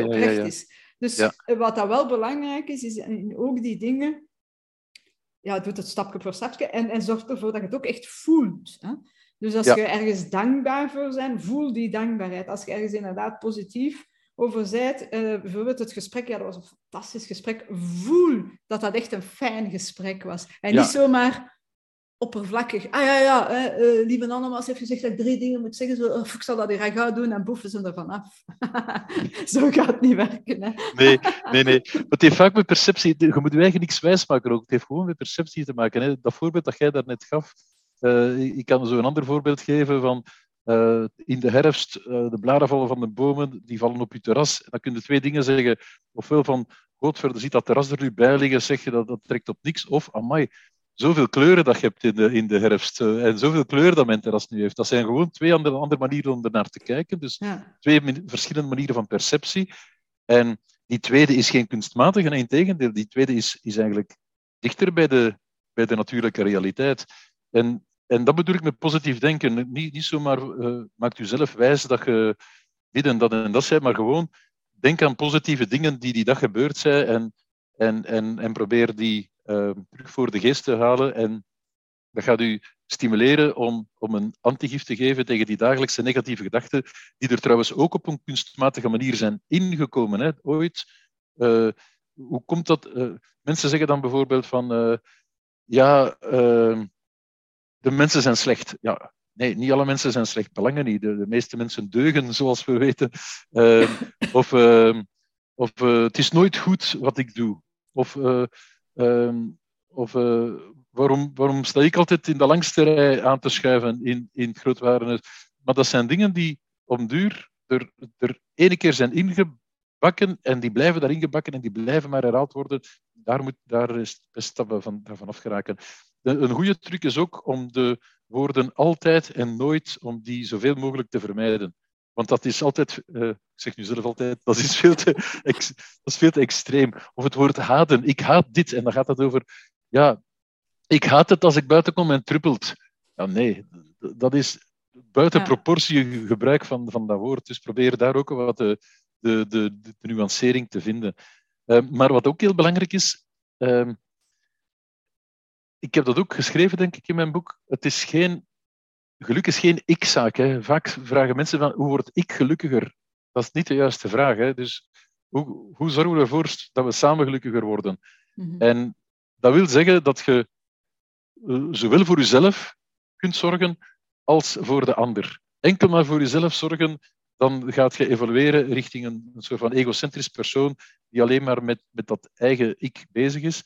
is. Dus wat dat wel belangrijk is, is ook die dingen... Ja, doet het stapje voor stapje en, en zorg ervoor dat je het ook echt voelt. Hè? Dus als je ergens dankbaar voor bent, voel die dankbaarheid. Als je ergens inderdaad positief over zei, uh, bijvoorbeeld het gesprek, ja, dat was een fantastisch gesprek. Voel dat dat echt een fijn gesprek was. En niet zomaar oppervlakkig. Ah ja, ja, hè, uh, lieve Annemas heeft gezegd dat ik drie dingen moet zeggen. Zo, of ik zal dat hier gaan doen en boeven ze ervan af. [LAUGHS] zo gaat het niet werken. Hè? nee, nee, nee. Het heeft vaak met perceptie... Je moet je eigen niks wijsmaken ook. Het heeft gewoon met perceptie te maken. Hè. Dat voorbeeld dat jij daarnet gaf, uh, ik kan zo een ander voorbeeld geven van... Uh, in de herfst, uh, de bladeren vallen van de bomen, die vallen op je terras. En dan kun je twee dingen zeggen. Ofwel van, godverder, ziet dat terras er nu bij liggen, zeg je dat, dat trekt op niks. Of, amai, zoveel kleuren dat je hebt in de, in de herfst uh, en zoveel kleuren dat mijn terras nu heeft. Dat zijn gewoon twee andere, andere manieren om er naar te kijken. Dus twee verschillende manieren van perceptie. En die tweede is geen kunstmatige, nee, integendeel. Die tweede is, is eigenlijk dichter bij de, bij de natuurlijke realiteit. En, en dat bedoel ik met positief denken. Niet, niet zomaar uh, maakt u zelf wijs dat je dit en dat en dat zei, maar gewoon denk aan positieve dingen die die dag gebeurd zijn en, en, en, en probeer die uh, terug voor de geest te halen. En dat gaat u stimuleren om, om een antigif te geven tegen die dagelijkse negatieve gedachten, die er trouwens ook op een kunstmatige manier zijn ingekomen. Hè, ooit. Uh, hoe komt dat? Mensen zeggen dan bijvoorbeeld van, ja, de mensen zijn slecht. Ja, nee, niet alle mensen zijn slecht. Belangen niet. De, de meeste mensen deugen, zoals we weten. Ehm, [LAUGHS] of ehm, of het is nooit goed wat ik doe. Of Ehm, of uh, waarom, waarom sta ik altijd in de langste rij aan te schuiven in, in grootwarenhuis? Maar dat zijn dingen die om duur er, er ene keer zijn ingebakken en die blijven daarin gebakken en die blijven maar herhaald worden. Daar, moet, daar is het best dat we van, daarvan afgeraken. Een goede truc is ook om de woorden altijd en nooit, om die zoveel mogelijk te vermijden. Want dat is altijd, uh, ik zeg nu zelf altijd, [LAUGHS] dat is, veel te, dat is veel te extreem. Of het woord haten, ik haat dit. En dan gaat het over, ja, ik haat het als ik buiten kom en truppelt. Ja, nee, dat is buiten proportie gebruik van, van dat woord. Dus probeer daar ook wat de, de, de, de nuancering te vinden. Uh, maar wat ook heel belangrijk is, uh, ik heb dat ook geschreven, denk ik, in mijn boek. Het is geen geluk is geen ik-zaak. Vaak vragen mensen van hoe word ik gelukkiger? Dat is niet de juiste vraag. Hè? Dus hoe, hoe zorgen we ervoor dat we samen gelukkiger worden? Mhm. En dat wil zeggen dat je eh, zowel voor jezelf kunt zorgen als voor de ander. Enkel maar voor jezelf zorgen, dan gaat je evolueren richting een, een soort van egocentrisch persoon die alleen maar met, met dat eigen ik bezig is.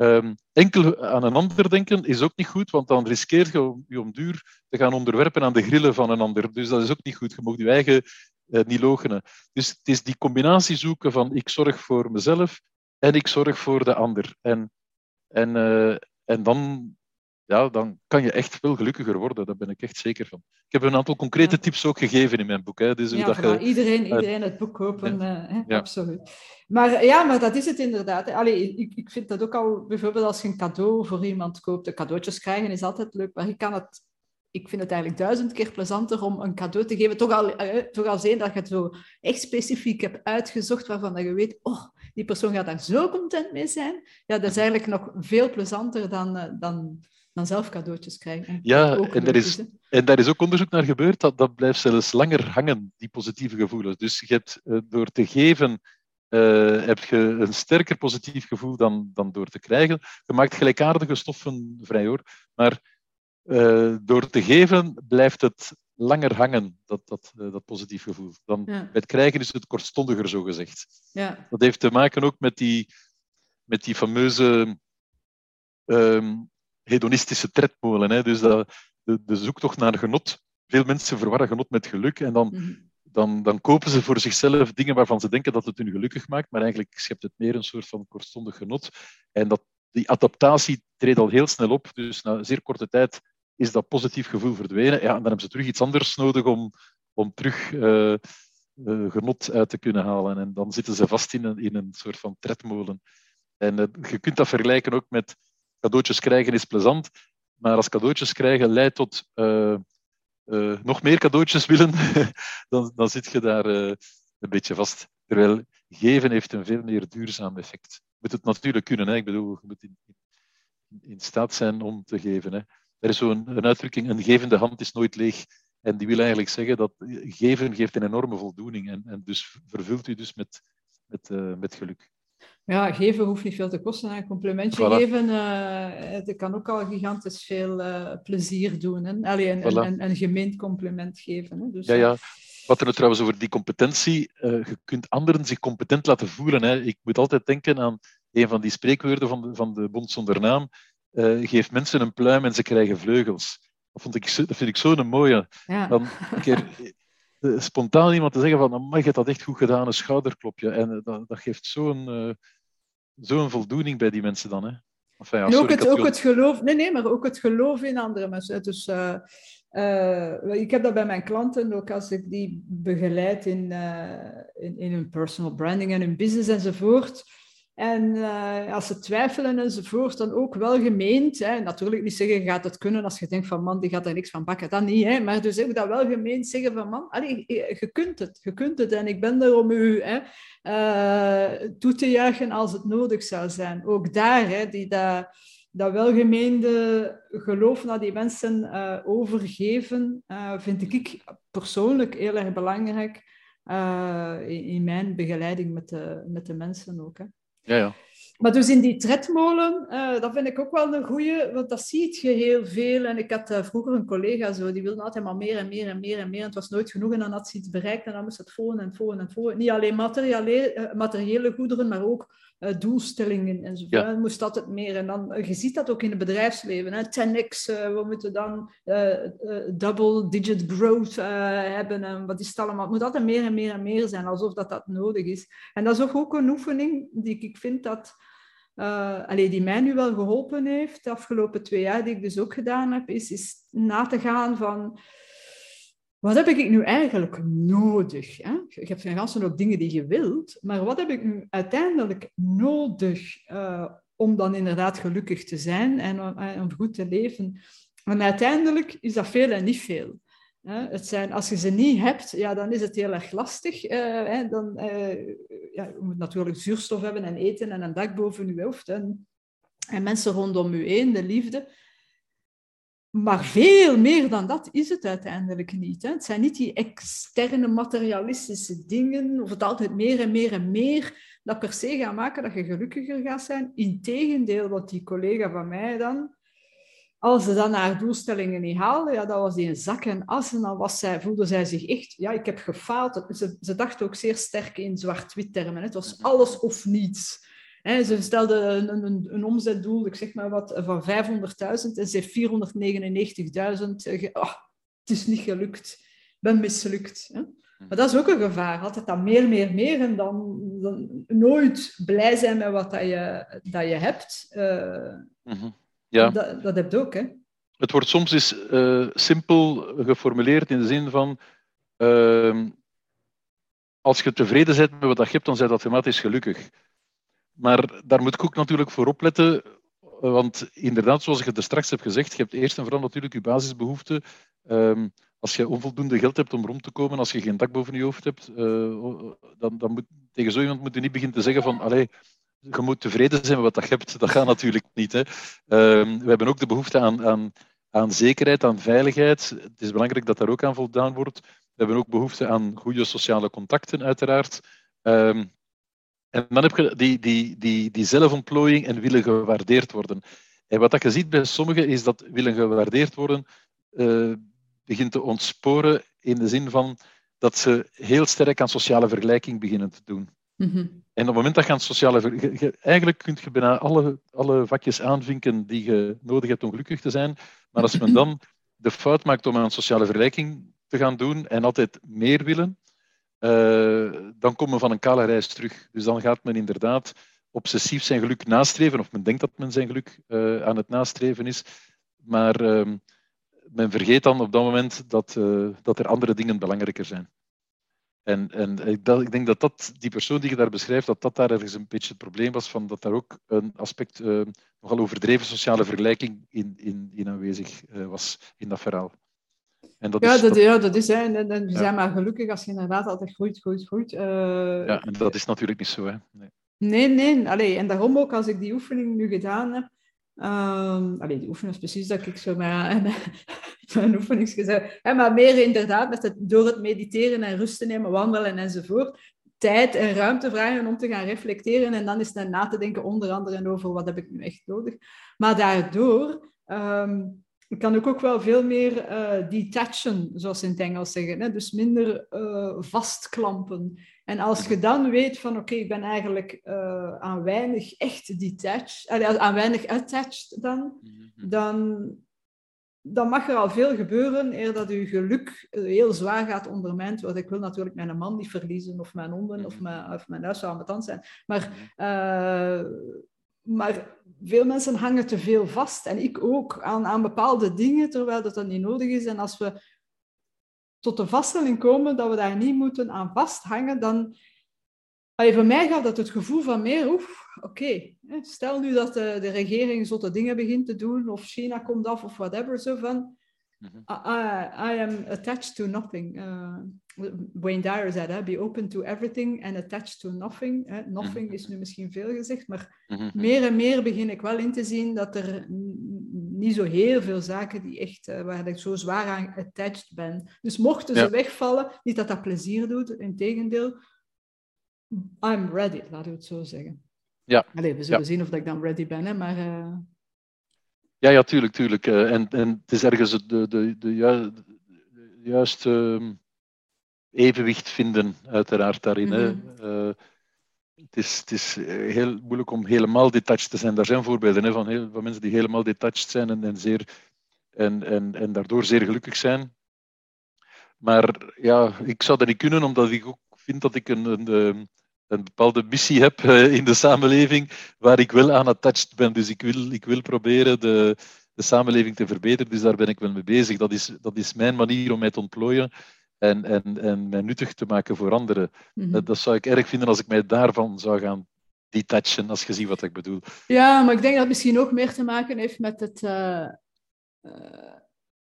Um, enkel aan een ander denken is ook niet goed, want dan riskeer je je om duur te gaan onderwerpen aan de grillen van een ander. Dus dat is ook niet goed. Je mag je eigen uh, niet logenen. Dus het is die combinatie zoeken van ik zorg voor mezelf en ik zorg voor de ander. En, en, uh, en dan ja, dan kan je echt veel gelukkiger worden. Daar ben ik echt zeker van. Ik heb een aantal concrete tips ook gegeven in mijn boek. Hè. Dus ja, dat je, iedereen, iedereen het boek kopen. Ja. Uh, Absoluut. Maar ja, maar dat is het inderdaad. Allee, ik, ik vind dat ook al, bijvoorbeeld als je een cadeau voor iemand koopt. De cadeautjes krijgen is altijd leuk, maar je kan het ik vind het eigenlijk duizend keer plezanter om een cadeau te geven. Toch al, uh, toch al zien dat je het zo echt specifiek hebt uitgezocht, waarvan je weet, oh, die persoon gaat daar zo content mee zijn. Ja, dat is eigenlijk nog veel plezanter dan, uh, dan dan zelf cadeautjes krijgen. Ja, en daar, is, en daar is ook onderzoek naar gebeurd, dat, dat blijft zelfs langer hangen, die positieve gevoelens. Dus je hebt, uh, door te geven uh, heb je een sterker positief gevoel dan, dan door te krijgen. Je maakt gelijkaardige stoffen vrij hoor, maar uh, door te geven blijft het langer hangen, dat, dat, dat positief gevoel. Dan ja. bij het krijgen is het kortstondiger, zo gezegd. Ja. Dat heeft te maken ook met die, met die fameuze um, hedonistische tredmolen. Hè? Dus dat, de, de zoektocht naar genot. Veel mensen verwarren genot met geluk en dan, mm dan, dan kopen ze voor zichzelf dingen waarvan ze denken dat het hun gelukkig maakt, maar eigenlijk schept het meer een soort van kortstondig genot. En dat, die adaptatie treedt al heel snel op, dus na zeer korte tijd is dat positief gevoel verdwenen. Ja, en dan hebben ze terug iets anders nodig om, om terug uh, uh, genot uit te kunnen halen. En dan zitten ze vast in een, in een soort van tredmolen. En uh, je kunt dat vergelijken ook met cadeautjes krijgen is plezant, maar als cadeautjes krijgen leidt tot uh, uh, nog meer cadeautjes willen, [LAUGHS] dan, dan zit je daar uh, een beetje vast. Terwijl geven heeft een veel meer duurzaam effect. Je moet het natuurlijk kunnen. Hè? Ik bedoel, je moet in, in, staat zijn om te geven. Hè? Er is zo'n uitdrukking, een gevende hand is nooit leeg. En die wil eigenlijk zeggen dat geven geeft een enorme voldoening. En, en dus vervult u dus met, met, met geluk. Ja, geven hoeft niet veel te kosten. Een complimentje voilà. geven, uh, het kan ook al gigantisch veel uh, plezier doen. Hè? Allee, een, voilà. een, een, gemeend compliment geven. Hè? Dus, ja, ja. Wat er nu trouwens over die competentie, uh, je kunt anderen zich competent laten voelen. Hè. Ik moet altijd denken aan een van die spreekwoorden van de, van de Bond zonder naam. geef mensen een pluim en ze krijgen vleugels. Dat, vond ik, dat vind ik zo'n mooie. Ja. Dan een keer [LAUGHS] spontaan iemand te zeggen van, mag je dat echt goed gedaan, een schouderklopje. En dat, dat geeft zo'n zo'n voldoening bij die mensen dan. Hè? Enfin, ja, en ook, het, ook het geloof, nee, nee, maar ook het geloof in andere mensen. Dus uh, uh, ik heb dat bij mijn klanten ook als ik die begeleid in, uh, in, in hun personal branding en hun business enzovoort. En uh, als ze twijfelen enzovoort, dan ook wel gemeend. Hè. Natuurlijk niet zeggen, gaat het kunnen als je denkt van man, die gaat er niks van bakken. Dat niet, hè. maar dus ook dat wel gemeend zeggen van man, allee, je kunt het, je kunt het. En ik ben er om u hè, uh, toe te juichen als het nodig zou zijn. Ook daar, hè, die dat, dat welgemeende geloof naar die mensen uh, overgeven, vind ik persoonlijk heel erg belangrijk in, in, mijn begeleiding met de, met de mensen ook. Hè. Ja, ja. Maar dus in die tredmolen, uh, dat vind ik ook wel een goeie, want dat ziet je heel veel. En ik had uh, vroeger een collega zo, die wilde altijd maar meer en meer en meer en meer. En het was nooit genoeg en dan had ze iets bereikt en dan moest het volgen en volgen en volgen. Niet alleen materiële, uh, materiële goederen, maar ook doelstellingen en zo. Ja. moest altijd meer. En dan, je ziet dat ook in het bedrijfsleven. Hè. 10x, we moeten dan double-digit growth hebben. En wat is het allemaal? Het moet altijd meer en meer en meer zijn, alsof dat, dat nodig is. En dat is ook een oefening die ik vind dat allee, die mij nu wel geholpen heeft, de afgelopen twee jaar, die ik dus ook gedaan heb, is, is na te gaan van wat heb ik nu eigenlijk nodig? Hè? Je hebt geen ganse ook dingen die je wilt, maar wat heb ik nu uiteindelijk nodig uh, om dan inderdaad gelukkig te zijn en om, om goed te leven? En uiteindelijk is dat veel en niet veel. Het zijn, als je ze niet hebt, ja, dan is het heel erg lastig. Uh, dan, uh, ja, je moet natuurlijk zuurstof hebben en eten en een dak boven je hoofd. En, en mensen rondom je heen, de liefde. Maar veel meer dan dat is het uiteindelijk niet. Hè. Het zijn niet die externe materialistische dingen, of het altijd meer en meer en meer, dat per se gaan maken dat je gelukkiger gaat zijn. Integendeel, wat die collega van mij dan, als ze dan haar doelstellingen niet haalde, ja, dat was die een zak en as. En dan was zij, voelde zij zich echt, ja, ik heb gefaald. Ze, ze dacht ook zeer sterk in zwart-wit termen. Het was alles of niets. He, ze stelde een, een, een, omzetdoel, ik zeg maar wat, van 500.000 en ze heeft 499.000. Oh, het is niet gelukt. Ik ben mislukt. Hè? Maar dat is ook een gevaar. Altijd dan meer, meer, meer en dan, dan nooit blij zijn met wat dat je, dat je hebt. Uh, mm ja. Dat, dat heb je ook, hè? Het wordt soms eens uh, simpel geformuleerd in de zin van... Uh, als je tevreden bent met wat je hebt, dan zijn dat automatisch gelukkig. Maar daar moet ik ook natuurlijk voor opletten, want inderdaad, zoals ik het er straks heb gezegd, je hebt eerst en vooral natuurlijk je basisbehoeften. Um, als je onvoldoende geld hebt om rond te komen, als je geen dak boven je hoofd hebt, uh, dan, dan moet, tegen zo iemand moet je niet beginnen te zeggen van, allee, je moet tevreden zijn met wat je hebt. Dat gaat natuurlijk niet. Hè. Ehm, we hebben ook de behoefte aan, aan, aan zekerheid, aan veiligheid. Het is belangrijk dat daar ook aan voldaan wordt. We hebben ook behoefte aan goede sociale contacten, uiteraard. Ehm, en dan heb je die, die, die, die zelfontplooiing en willen gewaardeerd worden. En wat je ziet bij sommigen is dat willen gewaardeerd worden uh, begint te ontsporen in de zin van dat ze heel sterk aan sociale vergelijking beginnen te doen. Mhm. En op het moment dat je aan sociale... eigenlijk kun je bijna alle, alle vakjes aanvinken die je nodig hebt om gelukkig te zijn. Maar als men [LAUGHS] dan de fout maakt om aan sociale vergelijking te gaan doen en altijd meer willen, uh, dan komen we van een kale reis terug. Dus dan gaat men inderdaad obsessief zijn geluk nastreven, of men denkt dat men zijn geluk uh, aan het nastreven is. Maar uh, men vergeet dan op dat moment dat, uh, dat er andere dingen belangrijker zijn. En, en ik, ik, denk dat, dat die persoon die je daar beschrijft, dat dat daar ergens een beetje het probleem was, van dat daar ook een aspect, nogal overdreven sociale vergelijking in, in, in aanwezig was in dat verhaal. En dat ja, is, dat, ja, dat is. Hè. En, en, ja. zijn maar gelukkig als je inderdaad altijd groeit, groeit, groeit. Uh, ja, en dat is natuurlijk niet zo. Hè. Nee, nee. nee allee, en daarom ook, als ik die oefening nu gedaan heb, Um, allee, die oefening is precies dat ik zo maar [LAUGHS] een oefeningsgezet. Maar meer inderdaad met het, door het mediteren en rust te nemen, wandelen enzovoort. Tijd en ruimte vragen om te gaan reflecteren. En dan is het na te denken onder andere over wat heb ik nu echt nodig. Maar daardoor um, kan ik ook wel veel meer uh, detachen, zoals ze in het Engels zeggen. Hè? Dus minder uh, vastklampen. En als je dan weet van oké, ik ben eigenlijk uh, aan weinig echt detached, aan weinig attached dan, mhm. dan, dan mag er al veel gebeuren eer dat je geluk heel zwaar gaat ondermijnd worden. Ik wil natuurlijk mijn man niet verliezen, of mijn honden, of mhm. mijn, of mijn huis zou met zijn. Maar, uh, maar veel mensen hangen te veel vast. En ik ook, aan, aan bepaalde dingen, terwijl dat dan niet nodig is. En als we tot de vaststelling komen dat we daar niet moeten aan vasthangen, dan... Allee, voor mij gaat dat het gevoel van meer, oef, oké, stel nu dat de, de regering zotte dingen begint te doen, of China komt af, of whatever, zo van, mhm. I, I, am attached to nothing. Uh, Wayne Dyer zei dat, be open to everything and attached to nothing. Nothing mhm. is nu misschien veel gezegd, maar mhm. meer en meer begin ik wel in te zien dat er niet zo heel veel zaken die echt, uh, waar ik zo zwaar aan attached ben. Dus mochten ze wegvallen, niet dat dat plezier doet, in tegendeel, I'm ready, laten we het zo zeggen. Ja. Allee, we zullen zien of ik dan ready ben, hè, maar... Uh... Ja, ja, tuurlijk, tuurlijk. Uh, en, en het is ergens de, de, de, de, juiste ehm, evenwicht vinden, uiteraard, daarin. hè. Mhm. Uh, het is, het is heel moeilijk om helemaal detached te zijn. Er zijn voorbeelden hè, van, heel, van mensen die helemaal detached zijn en, en, zeer, en, en, en daardoor zeer gelukkig zijn. Maar ja, ik zou dat niet kunnen, omdat ik ook vind dat ik een, een, ehm, een bepaalde missie heb uh, in de samenleving waar ik wel aan attached ben. Dus ik wil, ik wil proberen de, de samenleving te verbeteren. Dus daar ben ik wel mee bezig. Dat is, dat is mijn manier om mij te ontplooien en, en, en mij nuttig te maken voor anderen. Mm -hmm. dat zou ik erg vinden als ik mij daarvan zou gaan detachen, als je ziet wat ik bedoel. Ja, maar ik denk dat het misschien ook meer te maken heeft met het... Uh, uh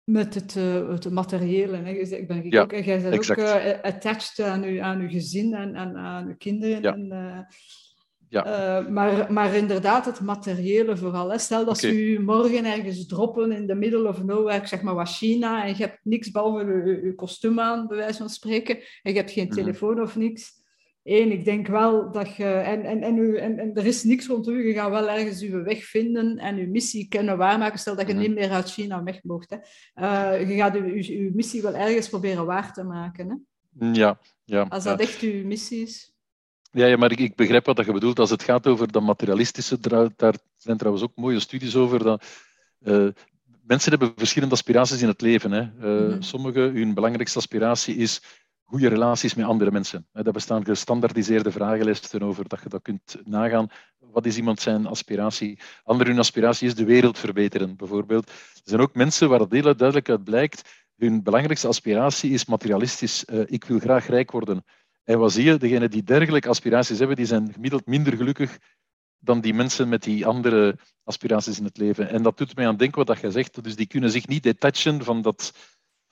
met het, uh, het materiële. Hè. Ik ben ja, ook, jij bent exact. ook uh, attached aan uw, aan uw gezin en, en aan uw kinderen. Ja. En, uh, ja. maar, maar inderdaad, het materiële vooral. Hè. Stel dat okay. ze u morgen ergens droppen in de middle of nowhere, zeg maar wat China, en je hebt niks behalve je kostuum aan, bij wijze van spreken, en je hebt geen mm -hmm. telefoon of niks Eén, ik denk wel dat je... En, en, en, u, en, en er is niks rond u. Je gaat wel ergens uw weg vinden en uw missie kunnen waarmaken. Stel dat je mm -hmm. niet meer uit China weg mocht. Hè. Uh, je gaat uw, uw, uw, missie wel ergens proberen waar te maken. Hè. Ja, ja. Als dat ja. echt uw missie is. Ja, ja, maar ik, ik begrijp wat je bedoelt. Als het gaat over dat materialistische, daar zijn trouwens ook mooie studies over. Dat, uh, mensen hebben verschillende aspiraties in het leven. Hè. Uh, mm -hmm. Sommigen, hun belangrijkste aspiratie is goede relaties met andere mensen. Daar bestaan gestandardiseerde vragenlijsten over dat je dat kunt nagaan. Wat is iemand zijn aspiratie? Andere hun aspiratie is de wereld verbeteren, bijvoorbeeld. Er zijn ook mensen waar het heel duidelijk uit blijkt, hun belangrijkste aspiratie is materialistisch. Uh, ik wil graag rijk worden. En wat zie je? Degenen die dergelijke aspiraties hebben, die zijn gemiddeld minder gelukkig dan die mensen met die andere aspiraties in het leven. En dat doet mij aan denken wat je zegt. Dus die kunnen zich niet detachen van dat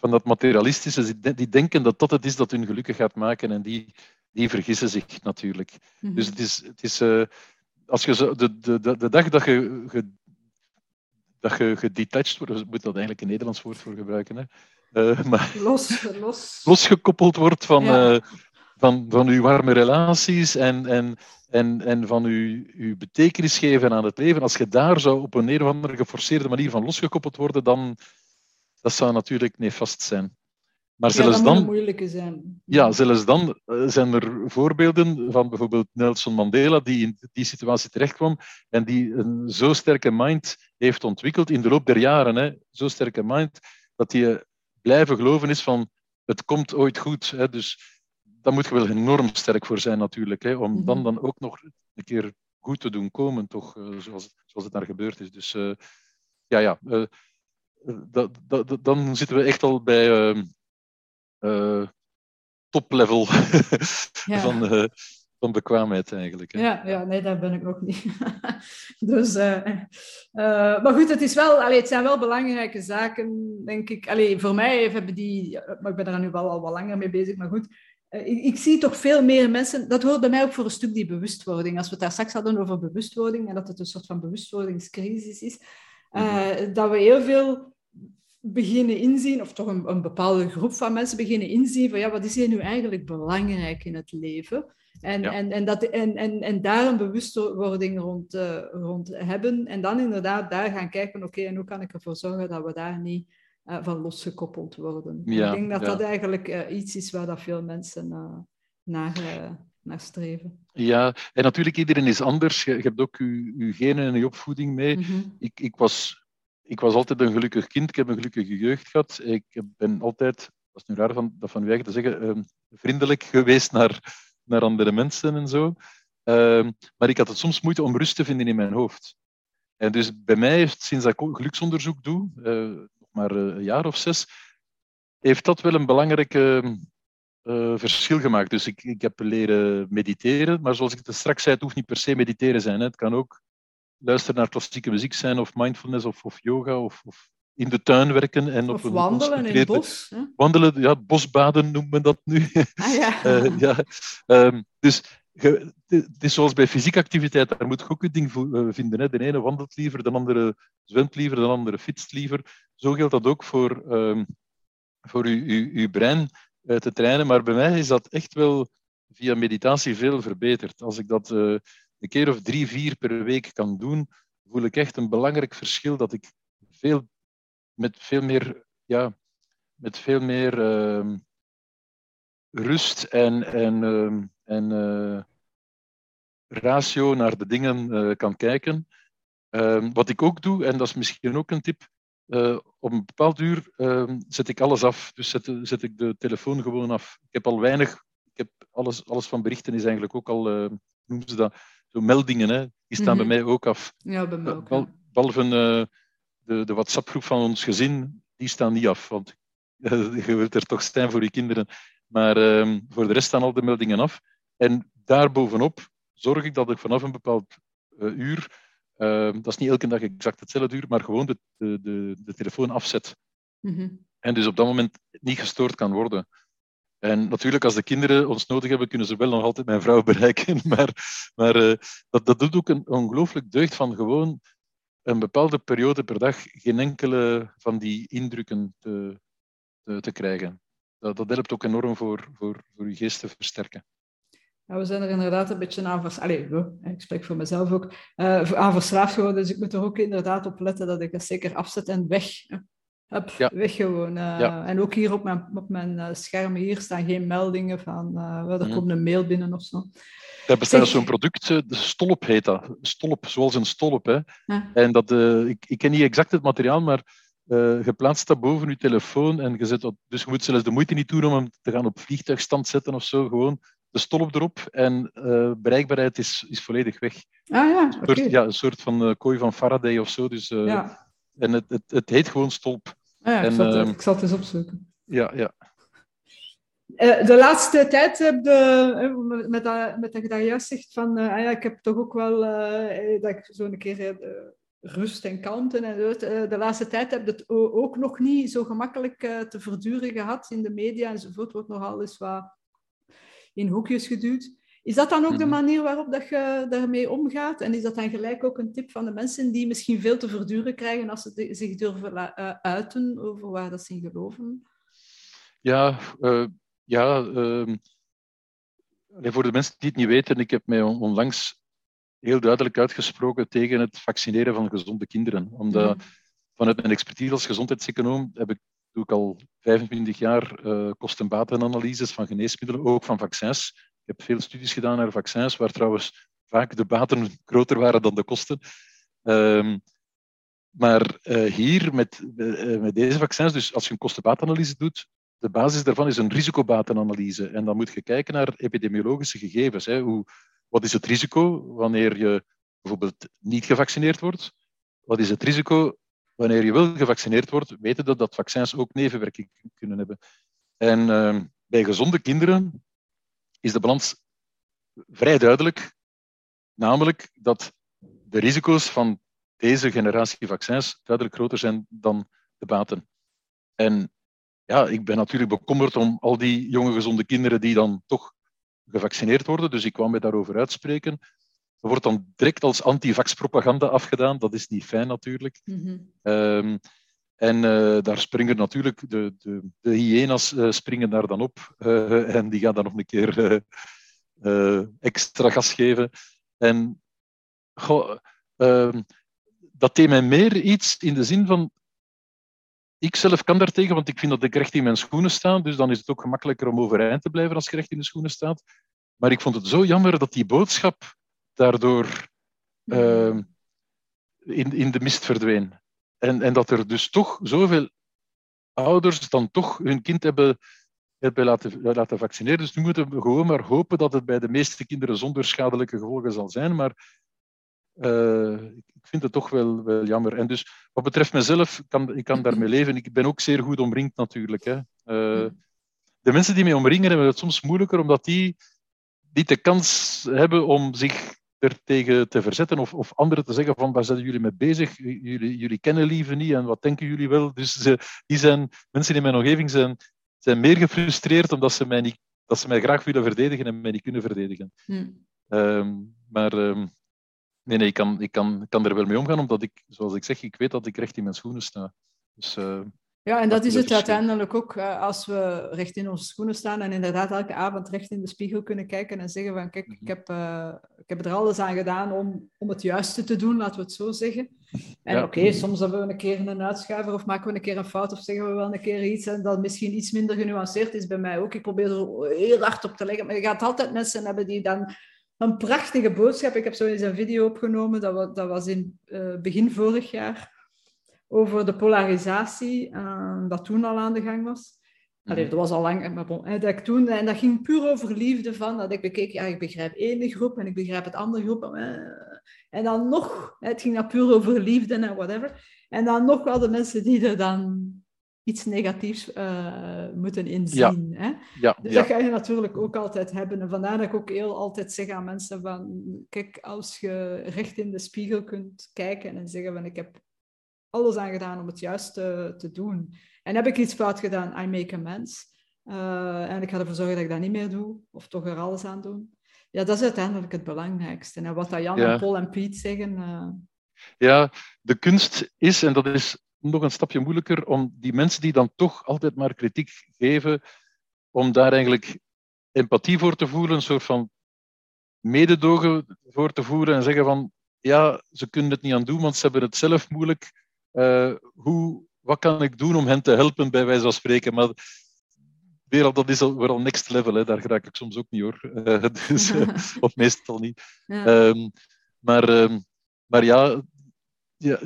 van dat materialistische, die denken dat dat het is dat hun gelukkig gaat maken en die, die vergissen zich natuurlijk. Mm -hmm. Dus het is, het is uh, als je zo, de, de, de, de dag dat je, ge, dat je gedetached wordt, moet dat eigenlijk een Nederlands woord voor gebruiken, hè? Uh, [LAUGHS] maar los, los. losgekoppeld wordt van, ja. uh, van, van uw warme relaties en, en, en, en van uw, uw betekenis geven aan het leven. Als je daar zou op een, een of andere geforceerde manier van losgekoppeld worden, dan, dat zou natuurlijk nefast zijn. Maar ja, zelfs dat dan, moeilijke zijn. Ja, zelfs dan uh, zijn er voorbeelden van bijvoorbeeld Nelson Mandela, die in die situatie terechtkwam en die een zo sterke mind heeft ontwikkeld in de loop der jaren. Hè, zo sterke mind, dat hij blijven geloven is van het komt ooit goed. Hè, dus daar moet je wel enorm sterk voor zijn natuurlijk, hè, om mm -hmm. dan, dan ook nog een keer goed te doen komen, toch, uh, zoals, zoals het daar gebeurd is. Dus uh, ja, ja dat, dat, dan zitten we echt al bij uh, uh, top-level [LAUGHS] ja. van, uh, van bekwaamheid eigenlijk. Hè. Ja, ja, nee, daar ben ik nog niet. [LAUGHS] dus, maar goed, het, is wel, allee, het zijn wel belangrijke zaken, denk ik. Allee, voor mij hebben die, maar ik ben er nu wel al wat langer mee bezig, maar goed. Ik, zie toch veel meer mensen, dat hoort bij mij ook voor een stuk die bewustwording. Als we het daar straks hadden over bewustwording en dat het een soort van bewustwordingscrisis is, uh, dat we heel veel beginnen inzien, of toch een, een, bepaalde groep van mensen beginnen inzien van ja, wat is hier nu eigenlijk belangrijk in het leven? En, en, en, dat, en, en, en daar een bewustwording rond, uh, rond hebben. En dan inderdaad daar gaan kijken, oké, en hoe kan ik ervoor zorgen dat we daar niet uh, van losgekoppeld worden? Ja, ik denk dat dat eigenlijk uh, iets is waar dat veel mensen naar, naar streven. Ja, en natuurlijk, iedereen is anders. Je, je hebt ook je, je genen en je opvoeding mee. Mm -hmm. ik, ik was ik was altijd een gelukkig kind. Ik heb een gelukkige jeugd gehad. Ik ben altijd, dat is nu raar van, dat van eigen te zeggen, ehm, vriendelijk geweest naar, naar andere mensen en zo. Ehm, maar ik had het soms moeite om rust te vinden in mijn hoofd. En dus bij mij heeft, sinds dat ik geluksonderzoek doe, uh, nog maar eh, een jaar of zes, heeft dat wel een belangrijk uh, verschil gemaakt. Dus ik, ik heb leren mediteren, maar zoals ik het straks zei, het hoeft niet per se mediteren zijn. Hè. Het kan ook luisteren naar klassieke muziek zijn, of mindfulness, of, of yoga, of, of, in de tuin werken. En of op wandelen in het bos. Hè? Wandelen, ja, bosbaden noemt men dat nu. Ah, ja. uh, [LAUGHS] ja. Um, dus het is zoals bij fysieke activiteit, daar moet je ook een ding eh, vinden. Hè. De ene wandelt liever, de andere zwemt liever, de andere fietst liever. Zo geldt dat ook voor, um, voor uw, uw, uw brein uh, te trainen. Maar bij mij is dat echt wel via meditatie veel verbeterd. Als ik dat uh, een keer of drie, vier per week kan doen, voel ik echt een belangrijk verschil dat ik veel, met veel meer, ja, met veel meer uh, rust en, en, uh, en uh, ratio naar de dingen eh, kan kijken. Ehm, wat ik ook doe, en dat is misschien ook een tip, uh, op een bepaald uur zet ik alles af. Dus zet, zet, ik de telefoon gewoon af. Ik heb al weinig, ik heb alles, alles van berichten is eigenlijk ook al, noemen ze dat, zo meldingen, hè, die staan bij mij ook af. Ja, bij mij ook. Bal, behalve uh, de, de WhatsApp-groep van ons gezin, die staan niet af. Want uh, [LAUGHS] je wilt er toch zijn voor je kinderen. Maar uh, voor de rest staan al de meldingen af. En daarbovenop zorg ik dat ik vanaf een bepaald uh, uur, dat is niet elke dag exact hetzelfde uur, maar gewoon de, de, de, de telefoon afzet. -hmm. En dus op dat moment niet gestoord kan worden. En natuurlijk, als de kinderen ons nodig hebben, kunnen ze wel nog altijd mijn vrouw [LAUGHS] bereiken. Maar, maar uh, dat, dat doet ook een ongelooflijk deugd van gewoon een bepaalde periode per dag geen enkele van die indrukken te, te, te krijgen. Dat, dat helpt ook enorm voor, voor, voor je geest te versterken. Ja, we zijn er inderdaad een beetje aan verslaafd. ik spreek voor mezelf ook. Uh, geworden, dus ik moet er ook inderdaad op letten dat ik het zeker afzet en weg Hup, ja. weg gewoon. Uh, ja. En ook hier op mijn, op mijn uh, scherm hier staan geen meldingen van uh, er komt een mail binnen of zo. Er bestaat zo'n product, de stolp heet dat. Stolp, zoals een stolp. Hè. Ja. En dat, ik, ik ken niet exact het materiaal, maar je plaatst dat boven je telefoon en je zet dat, dus je moet zelfs de moeite niet doen om hem te gaan op vliegtuigstand zetten of zo. Gewoon de stolp erop en bereikbaarheid is, is volledig weg. Ah ja, een soort, ja, een soort van kooi van Faraday of zo. Dus, ja. En het, het, het heet gewoon stolp. Ah ja, ik, en, zal het, uh, ik zal het eens opzoeken. Ja, ja. Uh, de laatste tijd heb de, met, dat, met dat je daar juist zegt van, uh, ah ja, ik heb toch ook wel dat ik zo een keer rust en kalmte en de laatste tijd heb je het ook nog niet zo gemakkelijk te verduren gehad in de media enzovoort. Wordt nogal eens wat in hoekjes geduwd. Is dat dan ook de manier waarop dat je daarmee omgaat? En is dat dan gelijk ook een tip van de mensen die misschien veel te verduren krijgen als ze zich durven uiten over waar dat ze in geloven? Ja, uh, ja uh, voor de mensen die het niet weten, ik heb mij onlangs heel duidelijk uitgesproken tegen het vaccineren van gezonde kinderen. Omdat mm. vanuit mijn expertise als gezondheidseconoom heb ik, doe ik al 25 jaar uh, kosten-batenanalyses van geneesmiddelen, ook van vaccins. Ik heb veel studies gedaan naar vaccins, waar trouwens vaak de baten groter waren dan de kosten. Um, maar uh, hier met, uh, met deze vaccins, dus als je een kostenbatenanalyse doet, de basis daarvan is een risicobatenanalyse. En dan moet je kijken naar epidemiologische gegevens. Hè. Hoe, wat is het risico wanneer je bijvoorbeeld niet gevaccineerd wordt? Wat is het risico wanneer je wel gevaccineerd wordt, weten dat, dat vaccins ook nevenwerkingen kunnen hebben. En uh, bij gezonde kinderen is de balans vrij duidelijk. Namelijk dat de risico's van deze generatie vaccins duidelijk groter zijn dan de baten. En ja, ik ben natuurlijk bekommerd om al die jonge gezonde kinderen die dan toch gevaccineerd worden. Dus ik kwam me daarover uitspreken. Er wordt dan direct als anti-vax-propaganda afgedaan. Dat is niet fijn natuurlijk. Mm -hmm. um, En daar springen natuurlijk de, de, de hyena's springen daar dan op en die gaan dan nog een keer extra gas geven. En goh, ehm, dat deed mij meer iets in de zin van ik zelf kan daartegen, want ik vind dat ik recht in mijn schoenen sta. Dus dan is het ook gemakkelijker om overeind te blijven als je recht in de schoenen staat. Maar ik vond het zo jammer dat die boodschap daardoor uh, in, in de mist verdween. En, en dat er dus toch zoveel ouders dan toch hun kind hebben, hebben laten, laten vaccineren. Dus nu moeten we gewoon maar hopen dat het bij de meeste kinderen zonder schadelijke gevolgen zal zijn. Maar uh, ik vind het toch wel, wel jammer. En dus wat betreft mezelf, kan, ik kan daarmee leven. Ik ben ook zeer goed omringd natuurlijk. Hè. Uh, de mensen die mij omringen hebben het soms moeilijker, omdat die niet de kans hebben om zich tegen te verzetten of, of anderen te zeggen van waar zijn jullie mee bezig? Jullie, jullie kennen lieve niet en wat denken jullie wel? Dus ze, die zijn, mensen in mijn omgeving zijn, zijn meer gefrustreerd omdat ze mij, niet, dat ze mij graag willen verdedigen en mij niet kunnen verdedigen. Hmm. Um, maar um, Nee, nee, ik kan, ik, kan, kan er wel mee omgaan, omdat ik, zoals ik zeg, ik weet dat ik recht in mijn schoenen sta. Dus, uh, ja, en dat is het uiteindelijk ook uh, als we recht in onze schoenen staan en inderdaad elke avond recht in de spiegel kunnen kijken en zeggen van kijk, ik mhm. heb, uh, ik heb er alles aan gedaan om, om het juiste te doen, laten we het zo zeggen. En oké, okay, soms hebben we een keer een uitschuiver of maken we een keer een fout of zeggen we wel een keer iets en dat misschien iets minder genuanceerd is bij mij ook. Ik probeer er heel hard op te leggen, maar je gaat altijd mensen hebben die dan een prachtige boodschap. Ik heb zo eens een video opgenomen, dat, was, dat was in uh, begin vorig jaar, over de polarisatie, uh, dat toen al aan de gang was. Allee, mhm. dat was al lang, maar bon, hè, dat ik toen, en dat ging puur over liefde van, dat ik bekeek, ja, ik begrijp één groep en ik begrijp het andere groep. Uh, en dan nog, het ging dan puur over liefde en whatever. En dan nog wel de mensen die er dan iets negatiefs uh, moeten inzien. Ja. Hè? Ja, dus dat ga je natuurlijk ook altijd hebben. En vandaar dat ik ook heel altijd zeg aan mensen van... Kijk, als je recht in de spiegel kunt kijken en zeggen van... Ik heb alles aan gedaan om het juiste te doen. En heb ik iets fout gedaan, I make amends. Uh, en ik ga ervoor zorgen dat ik dat niet meer doe. Of toch er alles aan doen. Ja, dat is uiteindelijk het belangrijkste. En wat dat Jan en Paul en Piet zeggen... Uh... Ja, de kunst is, en dat is nog een stapje moeilijker om die mensen die dan toch altijd maar kritiek geven, om daar eigenlijk empathie voor te voelen, een soort van mededogen voor te voeren en zeggen van ja, ze kunnen het niet aan doen, want ze hebben het zelf moeilijk. Uh, hoe, wat kan ik doen om hen te helpen, bij wijze van spreken? Maar weer al, dat is al, weer al next level, hè. daar raak ik soms ook niet hoor. Uh, [LAUGHS] dus, uh, [LAUGHS] of meestal niet. Ja. Um, maar, um, maar ja, ja,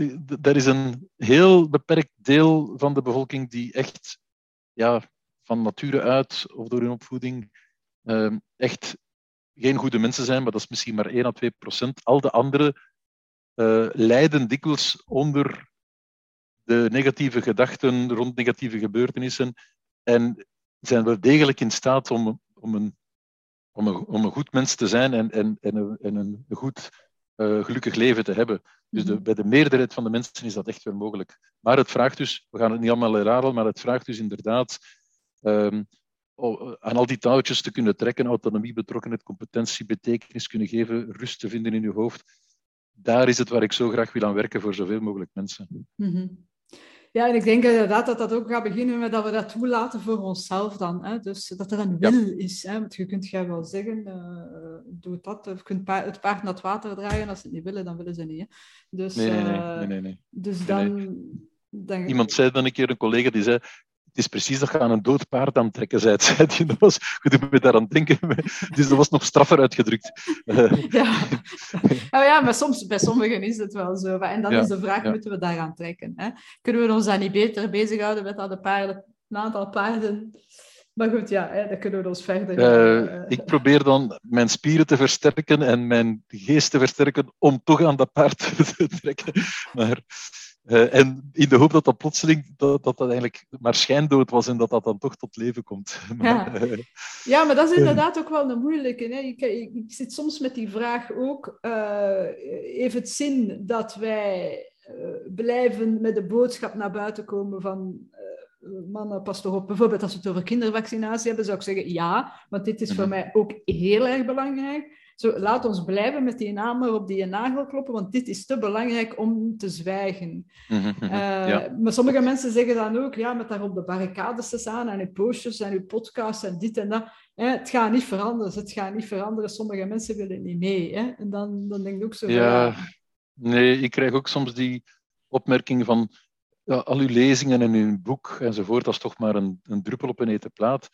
er is een heel beperkt deel van de bevolking die echt ja, van nature uit of door hun opvoeding ehm, echt geen goede mensen zijn, maar dat is misschien maar 1 à 2 procent. Al de anderen uh, lijden dikwijls onder de negatieve gedachten rond negatieve gebeurtenissen en zijn wel degelijk in staat om, om, een, om, een, om een goed mens te zijn en, en, en, een, en een goed uh, gelukkig leven te hebben. Dus de, mhm. bij de meerderheid van de mensen is dat echt wel mogelijk. Maar het vraagt dus, we gaan het niet allemaal herhalen, maar het vraagt dus inderdaad um, aan al die touwtjes te kunnen trekken, autonomie, betrokkenheid, competentie, betekenis kunnen geven, rust te vinden in je hoofd. Daar is het waar ik zo graag wil aan werken voor zoveel mogelijk mensen. Mm ja, en ik denk inderdaad dat dat ook gaat beginnen met dat we dat toelaten voor onszelf dan. Hè? Dus dat er een wil is. Hè? Want je kunt jij wel zeggen, uh, doe dat. Of je kunt het paard naar het water dragen. Als ze het niet willen, dan willen ze niet. Hè? Dus, nee, nee, nee, nee, nee, nee. Dus dan, dan... Iemand zei dan een keer, een collega, die zei, het is precies dat je aan een dood paard aan het trekken bent. [LAUGHS] Zei dat was, goed, ik daar aan denken. [LAUGHS] Dus dat was nog straffer uitgedrukt. [LAUGHS] Ja, oh ja maar soms, bij sommigen is het wel zo. En dan is de vraag, moeten we daaraan trekken? Hè? Kunnen we ons dan niet beter bezighouden met dat de paarden, een aantal paarden... Maar goed, ja, hè, dan kunnen we ons verder... Uh, ik probeer dan mijn spieren te versterken en mijn geest te versterken om toch aan dat paard te trekken. Maar uh, en in de hoop dat dat plotseling dat, dat, dat eigenlijk maar schijndood was en dat dat dan toch tot leven komt. [LAUGHS] ja. Uh, ja, maar dat is inderdaad ook wel een moeilijke. Hè? Ik, ik, ik zit soms met die vraag ook, uh, heeft het zin dat wij blijven met de boodschap naar buiten komen van mannen, pas toch op. Bijvoorbeeld als we het over kindervaccinatie hebben, zou ik zeggen ja, want dit is voor mhm. mij ook heel erg belangrijk. Zo, laat ons blijven met die namen op die nagel kloppen, want dit is te belangrijk om te zwijgen. Mhm, mhm. Uh, ja. Maar sommige mensen zeggen dan ook, ja, met daar op de barricades te staan en uw posters en uw podcasts en dit en dat. Hè, het gaat niet veranderen, het gaat niet veranderen. Sommige mensen willen niet mee. Hè? En dan, dan denk ik ook zo... Ja, nee, ik krijg ook soms die opmerking van ja, al uw lezingen en uw boek enzovoort, dat is toch maar een, een druppel op een eten plaat.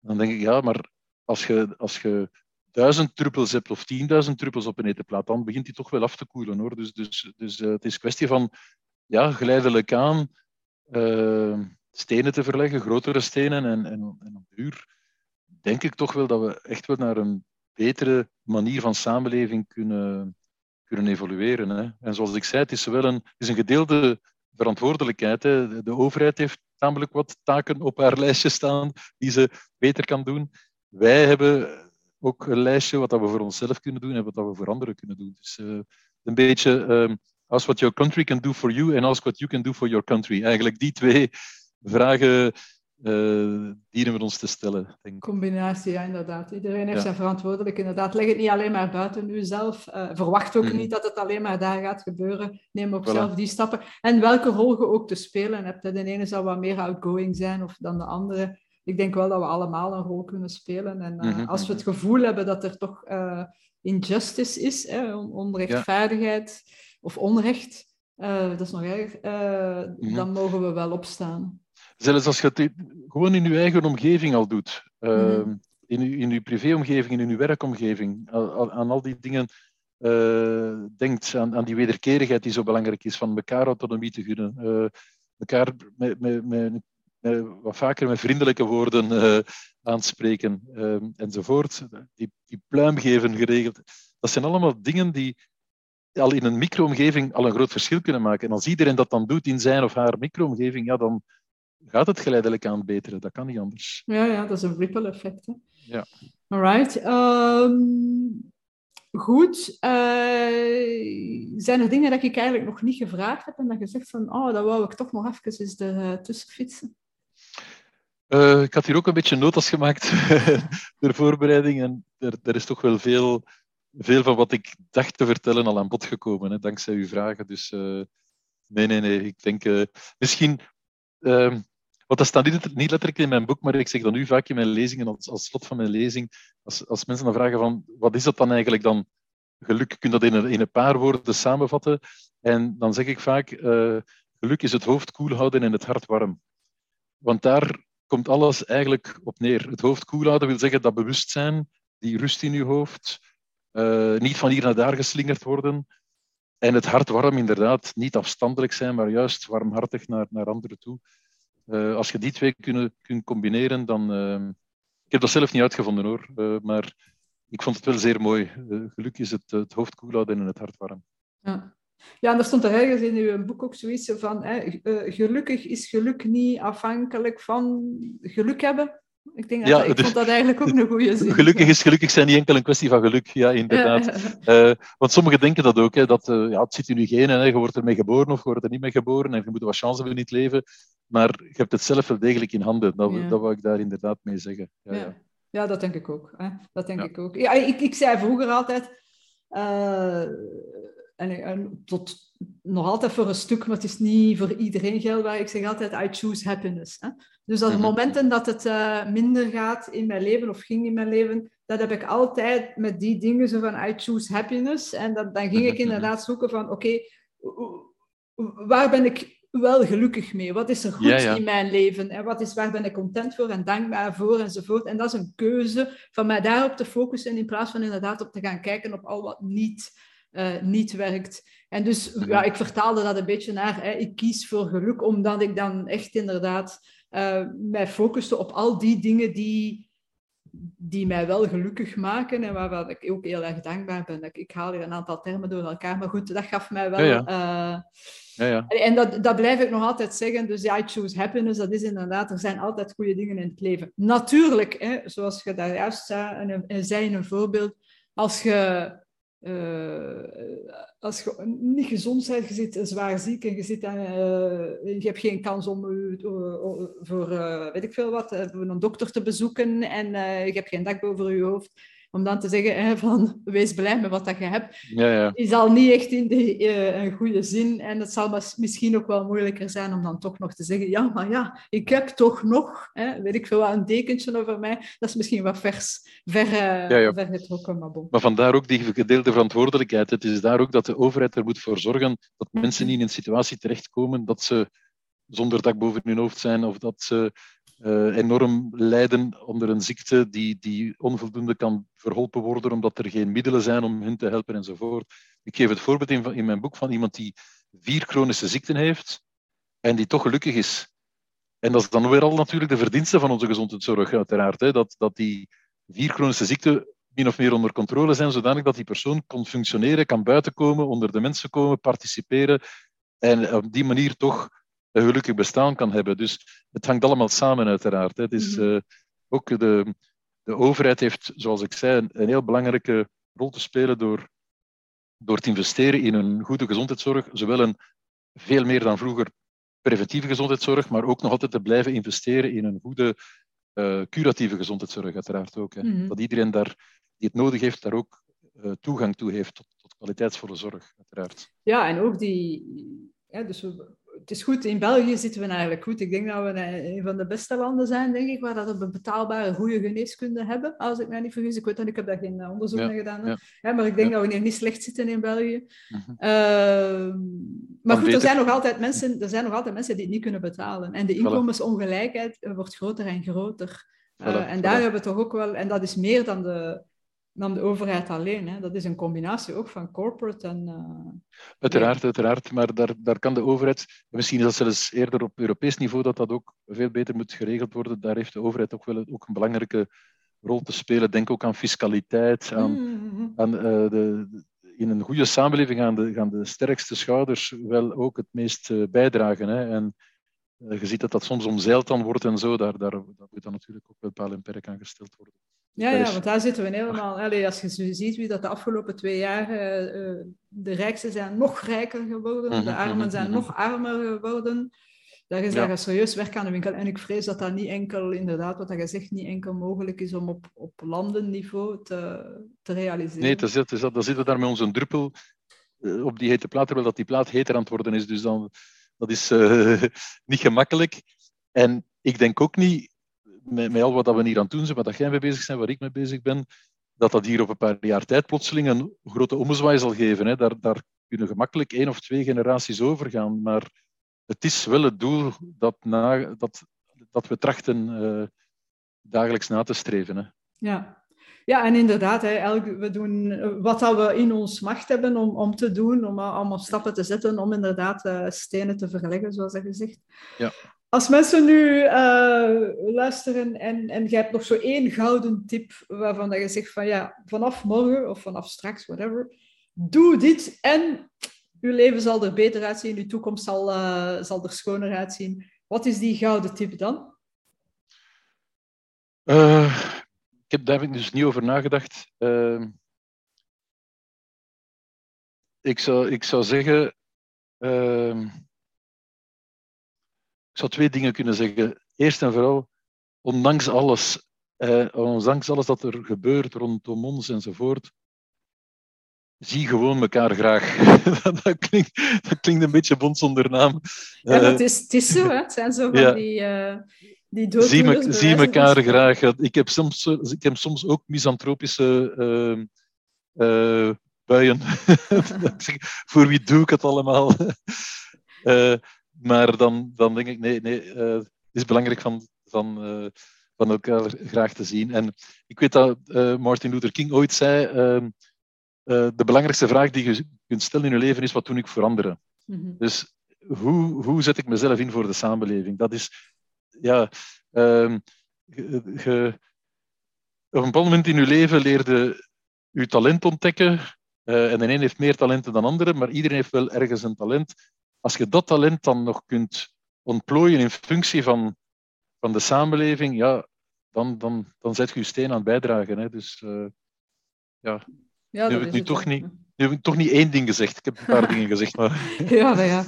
Dan denk ik, ja, maar als je, als je duizend druppels hebt of tienduizend druppels op een eten plaat, dan begint die toch wel af te koelen. Hoor. Dus, dus, dus uh, het is kwestie van ja, geleidelijk aan uh, stenen te verleggen, grotere stenen. En, en, en op duur denk ik toch wel dat we echt wel naar een betere manier van samenleving kunnen, kunnen evolueren. Hè. En zoals ik zei, het is wel een, is een gedeelde verantwoordelijkheid. Hè. De overheid heeft namelijk wat taken op haar lijstje staan die ze beter kan doen. Wij hebben ook een lijstje wat we voor onszelf kunnen doen en wat we voor anderen kunnen doen. Dus uh, een beetje um, ask what your country can do for you and ask what you can do for your country. Eigenlijk die twee vragen uh, dienen we ons te stellen. Denk. Combinatie, ja, inderdaad. Iedereen heeft ja. zijn verantwoordelijk. Inderdaad, leg het niet alleen maar buiten uzelf. Uh, verwacht ook mm. niet dat het alleen maar daar gaat gebeuren. Neem ook voilà. zelf die stappen. En welke rol je ook te spelen hebt. De ene zal wat meer outgoing zijn of dan de andere. Ik denk wel dat we allemaal een rol kunnen spelen. En uh, mm -hmm. als we het gevoel hebben dat er toch injustice is, hè, onrechtvaardigheid ja. of onrecht, dat is nog erg, mm -hmm. dan mogen we wel opstaan. Zelfs als je het gewoon in je eigen omgeving al doet, mm. in, je, in je privéomgeving, in je werkomgeving, aan, aan al die dingen denkt, aan, aan, die wederkerigheid die zo belangrijk is, van elkaar autonomie te gunnen, elkaar met, met, met, wat vaker met vriendelijke woorden uh, aanspreken, enzovoort. Die, die pluim geven geregeld. Dat zijn allemaal dingen die al in een micro-omgeving al een groot verschil kunnen maken. En als iedereen dat dan doet in zijn of haar micro-omgeving, ja, dan, gaat het geleidelijk aan beteren. Dat kan niet anders. Ja, ja dat is een ripple effect. Hè? Ja. Alright. Um, goed. Uh, zijn er dingen dat ik eigenlijk nog niet gevraagd heb en dat je zegt van, oh, dat wou ik toch nog even eens ertussen fietsen? Uh, ik had hier ook een beetje notas gemaakt [LAUGHS] ter voorbereiding en er, er, is toch wel veel, veel van wat ik dacht te vertellen al aan bod gekomen, hè, dankzij uw vragen. Dus uh, nee, nee, nee. Ik denk misschien Uh, want dat staat niet, niet letterlijk in mijn boek, maar ik zeg dan nu vaak in mijn lezingen, als, als slot van mijn lezing, als, als mensen dan vragen van, wat is dat dan eigenlijk dan? Geluk, kun je dat in een, in een paar woorden samenvatten? En dan zeg ik vaak, geluk is het hoofd koel houden en het hart warm. Want daar komt alles eigenlijk op neer. Het hoofd koel houden wil zeggen dat bewustzijn, die rust in je hoofd, uh, niet van hier naar daar geslingerd worden. En het hart warm inderdaad, niet afstandelijk zijn, maar juist warmhartig naar, naar anderen toe. Uh, als je die twee kunnen, kunt combineren, dan. Uh, ik heb dat zelf niet uitgevonden hoor, maar ik vond het wel zeer mooi. geluk is het, het hoofd koel houden en het hart warm. Ja. Ja, en er stond er ergens in uw boek ook zoiets van: hè, gelukkig is geluk niet afhankelijk van geluk hebben. Ik, denk dat, ja, ik dus, vond dat eigenlijk ook een goede [LAUGHS] zin. Gelukkig is gelukkig zijn niet enkel een kwestie van geluk, ja, inderdaad. Ja. Uh, want sommigen denken dat ook, hè, dat uh, ja, het zit in je genen, hè, je wordt ermee geboren of je wordt er niet mee geboren en je moet wat chance hebben in het leven. Maar je hebt het zelf wel degelijk in handen. Dat, ja. dat wil ik daar inderdaad mee zeggen. Ja, ja. ja dat denk ik ook. Hè. Dat denk ik ook. Ja, ik, ik zei vroeger altijd... Uh, en, en, tot nog altijd voor een stuk, maar het is niet voor iedereen geldt. Ik zeg altijd, I choose happiness. Hè. Dus op momenten dat het uh, minder gaat in mijn leven of ging in mijn leven, dat heb ik altijd met die dingen zo van I choose happiness. En dat, dan ging ik inderdaad zoeken van oké, okay, waar ben ik wel gelukkig mee? Wat is er goed ja, ja. in mijn leven? En wat is, waar ben ik content voor en dankbaar voor enzovoort? En dat is een keuze van mij daarop te focussen in plaats van inderdaad op te gaan kijken op al wat niet, uh, niet werkt. En dus ja, ik vertaalde dat een beetje naar, hè, ik kies voor geluk, omdat ik dan echt inderdaad uh, mij focuste op al die dingen die, die mij wel gelukkig maken en waar ik ook heel erg dankbaar ben. Ik haal hier een aantal termen door elkaar, maar goed, dat gaf mij wel... Ja, ja. Uh, ja, ja. En dat, dat blijf ik nog altijd zeggen. Dus ja, I choose happiness, dat is inderdaad, er zijn altijd goede dingen in het leven. Natuurlijk, hè, zoals je daar juist zei, en, zei in een voorbeeld, als je uh, als je niet gezond bent, je zit zwaar ziek en je, zit, uh, je hebt geen kans om uh, voor, weet ik veel wat, een dokter te bezoeken en je hebt geen dak boven je hoofd. Om dan te zeggen hè, van wees blij met wat dat je hebt, Ja, ja. is al niet echt in de, eh, een goede zin. En het zal misschien ook wel moeilijker zijn om dan toch nog te zeggen, ja, maar ja, ik heb toch nog, hè, weet ik veel, wat, een dekentje over mij. Dat is misschien wat vers, ver, eh, Ja, maar bon. Maar vandaar ook die gedeelde verantwoordelijkheid. Het is daar ook dat de overheid er moet voor zorgen dat mensen niet in een situatie terechtkomen dat ze zonder dak boven hun hoofd zijn of dat ze eh, enorm lijden onder een ziekte die, die onvoldoende kan verholpen worden omdat er geen middelen zijn om hen te helpen enzovoort. Ik geef het voorbeeld in, in mijn boek van iemand die vier chronische ziekten heeft en die toch gelukkig is. En dat is dan weer al natuurlijk de verdienste van onze gezondheidszorg, uiteraard. Hè, dat, dat die vier chronische ziekten min of meer onder controle zijn, zodanig dat die persoon kan functioneren, kan buitenkomen, onder de mensen komen, participeren en op die manier toch een gelukkig bestaan kan hebben. Dus het hangt allemaal samen, uiteraard. Het is, Mhm. eh, ook de, de overheid heeft, zoals ik zei, een, een heel belangrijke rol te spelen door, door te investeren in een goede gezondheidszorg, zowel een veel meer dan vroeger preventieve gezondheidszorg, maar ook nog altijd te blijven investeren in een goede eh, curatieve gezondheidszorg, uiteraard ook. Hè. Mhm. Dat iedereen daar, die het nodig heeft, daar ook eh, toegang toe heeft tot, tot kwaliteitsvolle zorg, uiteraard. Ja, en ook die... Ja, dus we- het is goed, in België zitten we eigenlijk goed. Ik denk dat we een van de beste landen zijn, denk ik, waar dat we een betaalbare, goede geneeskunde hebben, als ik mij niet vergis. Ik weet dat, ik heb daar geen eh, onderzoek Ja, naar gedaan. hè. ja. Ja, maar ik denk dat we hier niet slecht zitten in België. Mhm. Ehm, maar goed, er zijn, nog altijd mensen, er zijn nog altijd mensen die het niet kunnen betalen. En de inkomensongelijkheid eh, wordt groter en groter. Eh, en voilà. daar hebben we toch ook wel... En dat is meer dan de, dan de overheid alleen. Hè. Dat is een combinatie ook van corporate en... eh, Uiteraard, uiteraard. Maar daar, daar kan de overheid, misschien is dat zelfs eerder op Europees niveau, dat dat ook veel beter moet geregeld worden. Daar heeft de overheid ook wel een- ook een belangrijke rol te spelen. Denk ook aan fiscaliteit, aan, mhm. aan, eh, de, in een goede samenleving gaan de, gaan de sterkste schouders wel ook het meest eh, bijdragen. Hè. En je ziet dat dat soms omzeild dan wordt en zo. Daar, daar, daar moet dan natuurlijk ook wel paal en perk aan gesteld worden. Ja, ja, want daar zitten we helemaal... Allee, als je zo ziet wie dat de afgelopen twee jaar... eh, eh, de rijksten zijn nog rijker geworden, de Mhm, armen mhm, zijn mhm. nog armer geworden. Daar is Ja. daar serieus werk aan de winkel. En ik vrees dat dat niet enkel, inderdaad, wat je zegt, niet enkel mogelijk is om op, op landenniveau te, te realiseren. Nee, het is, dat- dan zitten we daar met onze druppel eh, op die hete plaat, terwijl dat die plaat heter aan het worden is. Dus dan, dat is eh, [LAUGHS] niet gemakkelijk. En ik denk ook niet, met, al wat we hier aan het doen zijn, wat jij mee bezig bent, waar ik mee bezig ben, dat dat hier op een paar jaar tijd plotseling een grote ommezwaai zal geven. Hè. Daar, daar kunnen gemakkelijk één of twee generaties overgaan. Maar het is wel het doel dat, dat, dat we trachten eh, dagelijks na te streven. Hè. Ja. Ja, en inderdaad, hè, elk, we doen eh, wat dat we in ons macht hebben om, om te doen, om allemaal stappen te zetten, om inderdaad eh, stenen te verleggen, zoals dat gezegd. Ja. Als mensen nu eh, luisteren en, en je hebt nog zo één gouden tip waarvan dat je zegt van ja, vanaf morgen of vanaf straks, whatever, doe dit en uw leven zal er beter uitzien, uw toekomst zal, zal er schoner uitzien. Wat is die gouden tip dan? Heb daar heb ik dus niet over nagedacht. Eh, ik, zou, ik zou zeggen. eh, ik zou twee dingen kunnen zeggen. Eerst en vooral, ondanks alles, eh, ondanks alles dat er gebeurt rondom ons enzovoort, zie gewoon elkaar graag. [LAUGHS] dat, klinkt, dat klinkt een beetje bond zonder naam. Ja, Eh, het is, het is zo, hè. het zijn zo van ja. die, eh die zie, me, zie van elkaar graag. Ik heb soms, eh, ik heb soms ook misantropische eh, eh, buien. [LAUGHS] Voor wie doe ik het allemaal? [LAUGHS] Eh, maar dan, dan denk ik, nee, nee het is belangrijk van, van, van elkaar graag te zien. En ik weet dat Martin Luther King ooit zei, ehm, eh, de belangrijkste vraag die je kunt stellen in je leven is, wat doe ik voor anderen? Mhm. Dus hoe, hoe zet ik mezelf in voor de samenleving? Dat is, ja, ehm, ge- ge- op een bepaald moment in je leven leerde je talent ontdekken. eh, en de een heeft meer talenten dan de andere, maar iedereen heeft wel ergens een talent. Als je dat talent dan nog kunt ontplooien in functie van, van de samenleving, ja, dan, dan, dan zet je je steen aan het bijdragen. Hè. Dus eh, Ja, Nu dat heb ik is nu het, toch niet- nu Je hebt toch niet één ding gezegd. Ik heb een paar [LAUGHS] dingen gezegd, maar... Ja, maar ja.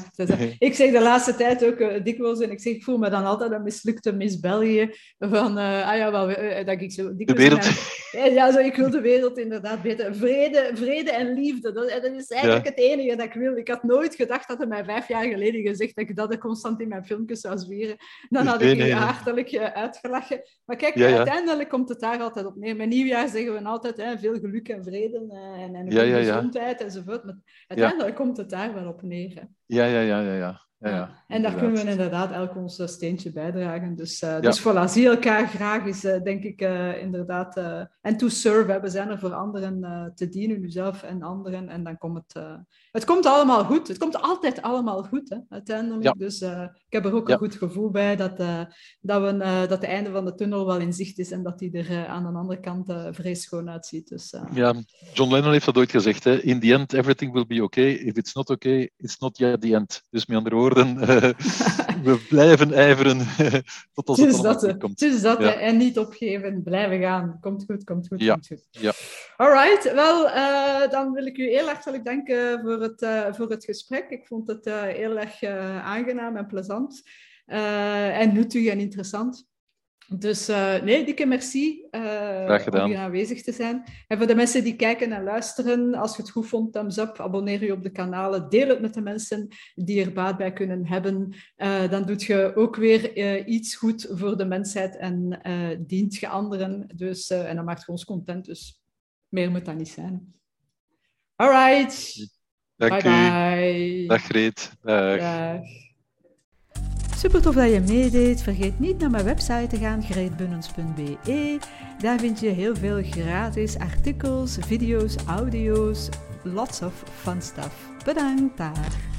Ik zeg de laatste tijd ook uh, dikwijls, en ik, zeg, ik voel me dan altijd een mislukte Miss België, van, uh, ah ja, wel, uh, dat ik zo... De wereld. Ja, zo, ik wil de wereld inderdaad beter. Vrede, vrede en liefde, dat, dat is eigenlijk ja. het enige dat ik wil. Ik had nooit gedacht dat hij mij vijf jaar geleden gezegd dat ik dat constant in mijn filmpjes zou zwieren. Dan had ik je hartelijk uitgelachen. Maar kijk, ja, ja. uiteindelijk komt het daar altijd op neer. Met nieuwjaar zeggen we altijd hè, veel geluk en vrede en, en gezondheid enzovoort. Maar uiteindelijk komt het daar wel op neer. Ja, ja, ja, ja. ja. Ja, ja, en daar kunnen we inderdaad elk ons steentje bijdragen. Dus, uh, dus voilà, zie elkaar graag is uh, denk ik uh, inderdaad... en to serve, we zijn er voor anderen te dienen, uzelf en anderen. En dan komt het... het komt allemaal goed. Het komt altijd allemaal goed, hè, uiteindelijk. Ja. Dus ik heb er ook een goed gevoel bij dat, dat, we, dat het einde van de tunnel wel in zicht is en dat die er aan de andere kant vrees schoon uitziet. Dus, ja, John Lennon heeft dat ooit gezegd. Hè? In the end, everything will be okay. If it's not okay, it's not yet the end. Dus met andere woorden, [LAUGHS] [LAUGHS] we blijven ijveren [LAUGHS] tot als het, het dat, komt. Dus dat, en niet opgeven, blijven gaan. Komt goed, komt goed, ja. komt goed. Ja. Alright, wel, uh, dan wil ik u heel hartelijk danken voor het, uh, voor het gesprek. Ik vond het uh, heel erg aangenaam en plezant. en nuttig en interessant. Dus uh, nee, dikke merci uh, om hier aanwezig te zijn. En voor de mensen die kijken en luisteren, als je het goed vond, thumbs up, abonneer je op de kanalen, deel het met de mensen die er baat bij kunnen hebben. Uh, dan doet je ook weer iets goed voor de mensheid en dient je anderen. Dus, en dat maakt ons content, dus meer moet dat niet zijn. Alright. Dank bye, bye. Dag Greet. Dag. Dag. Super tof dat je meedeed. Vergeet niet naar mijn website te gaan, greetbunnens.be. Daar vind je heel veel gratis artikels, video's, audio's, lots of fun stuff. Bedankt daar.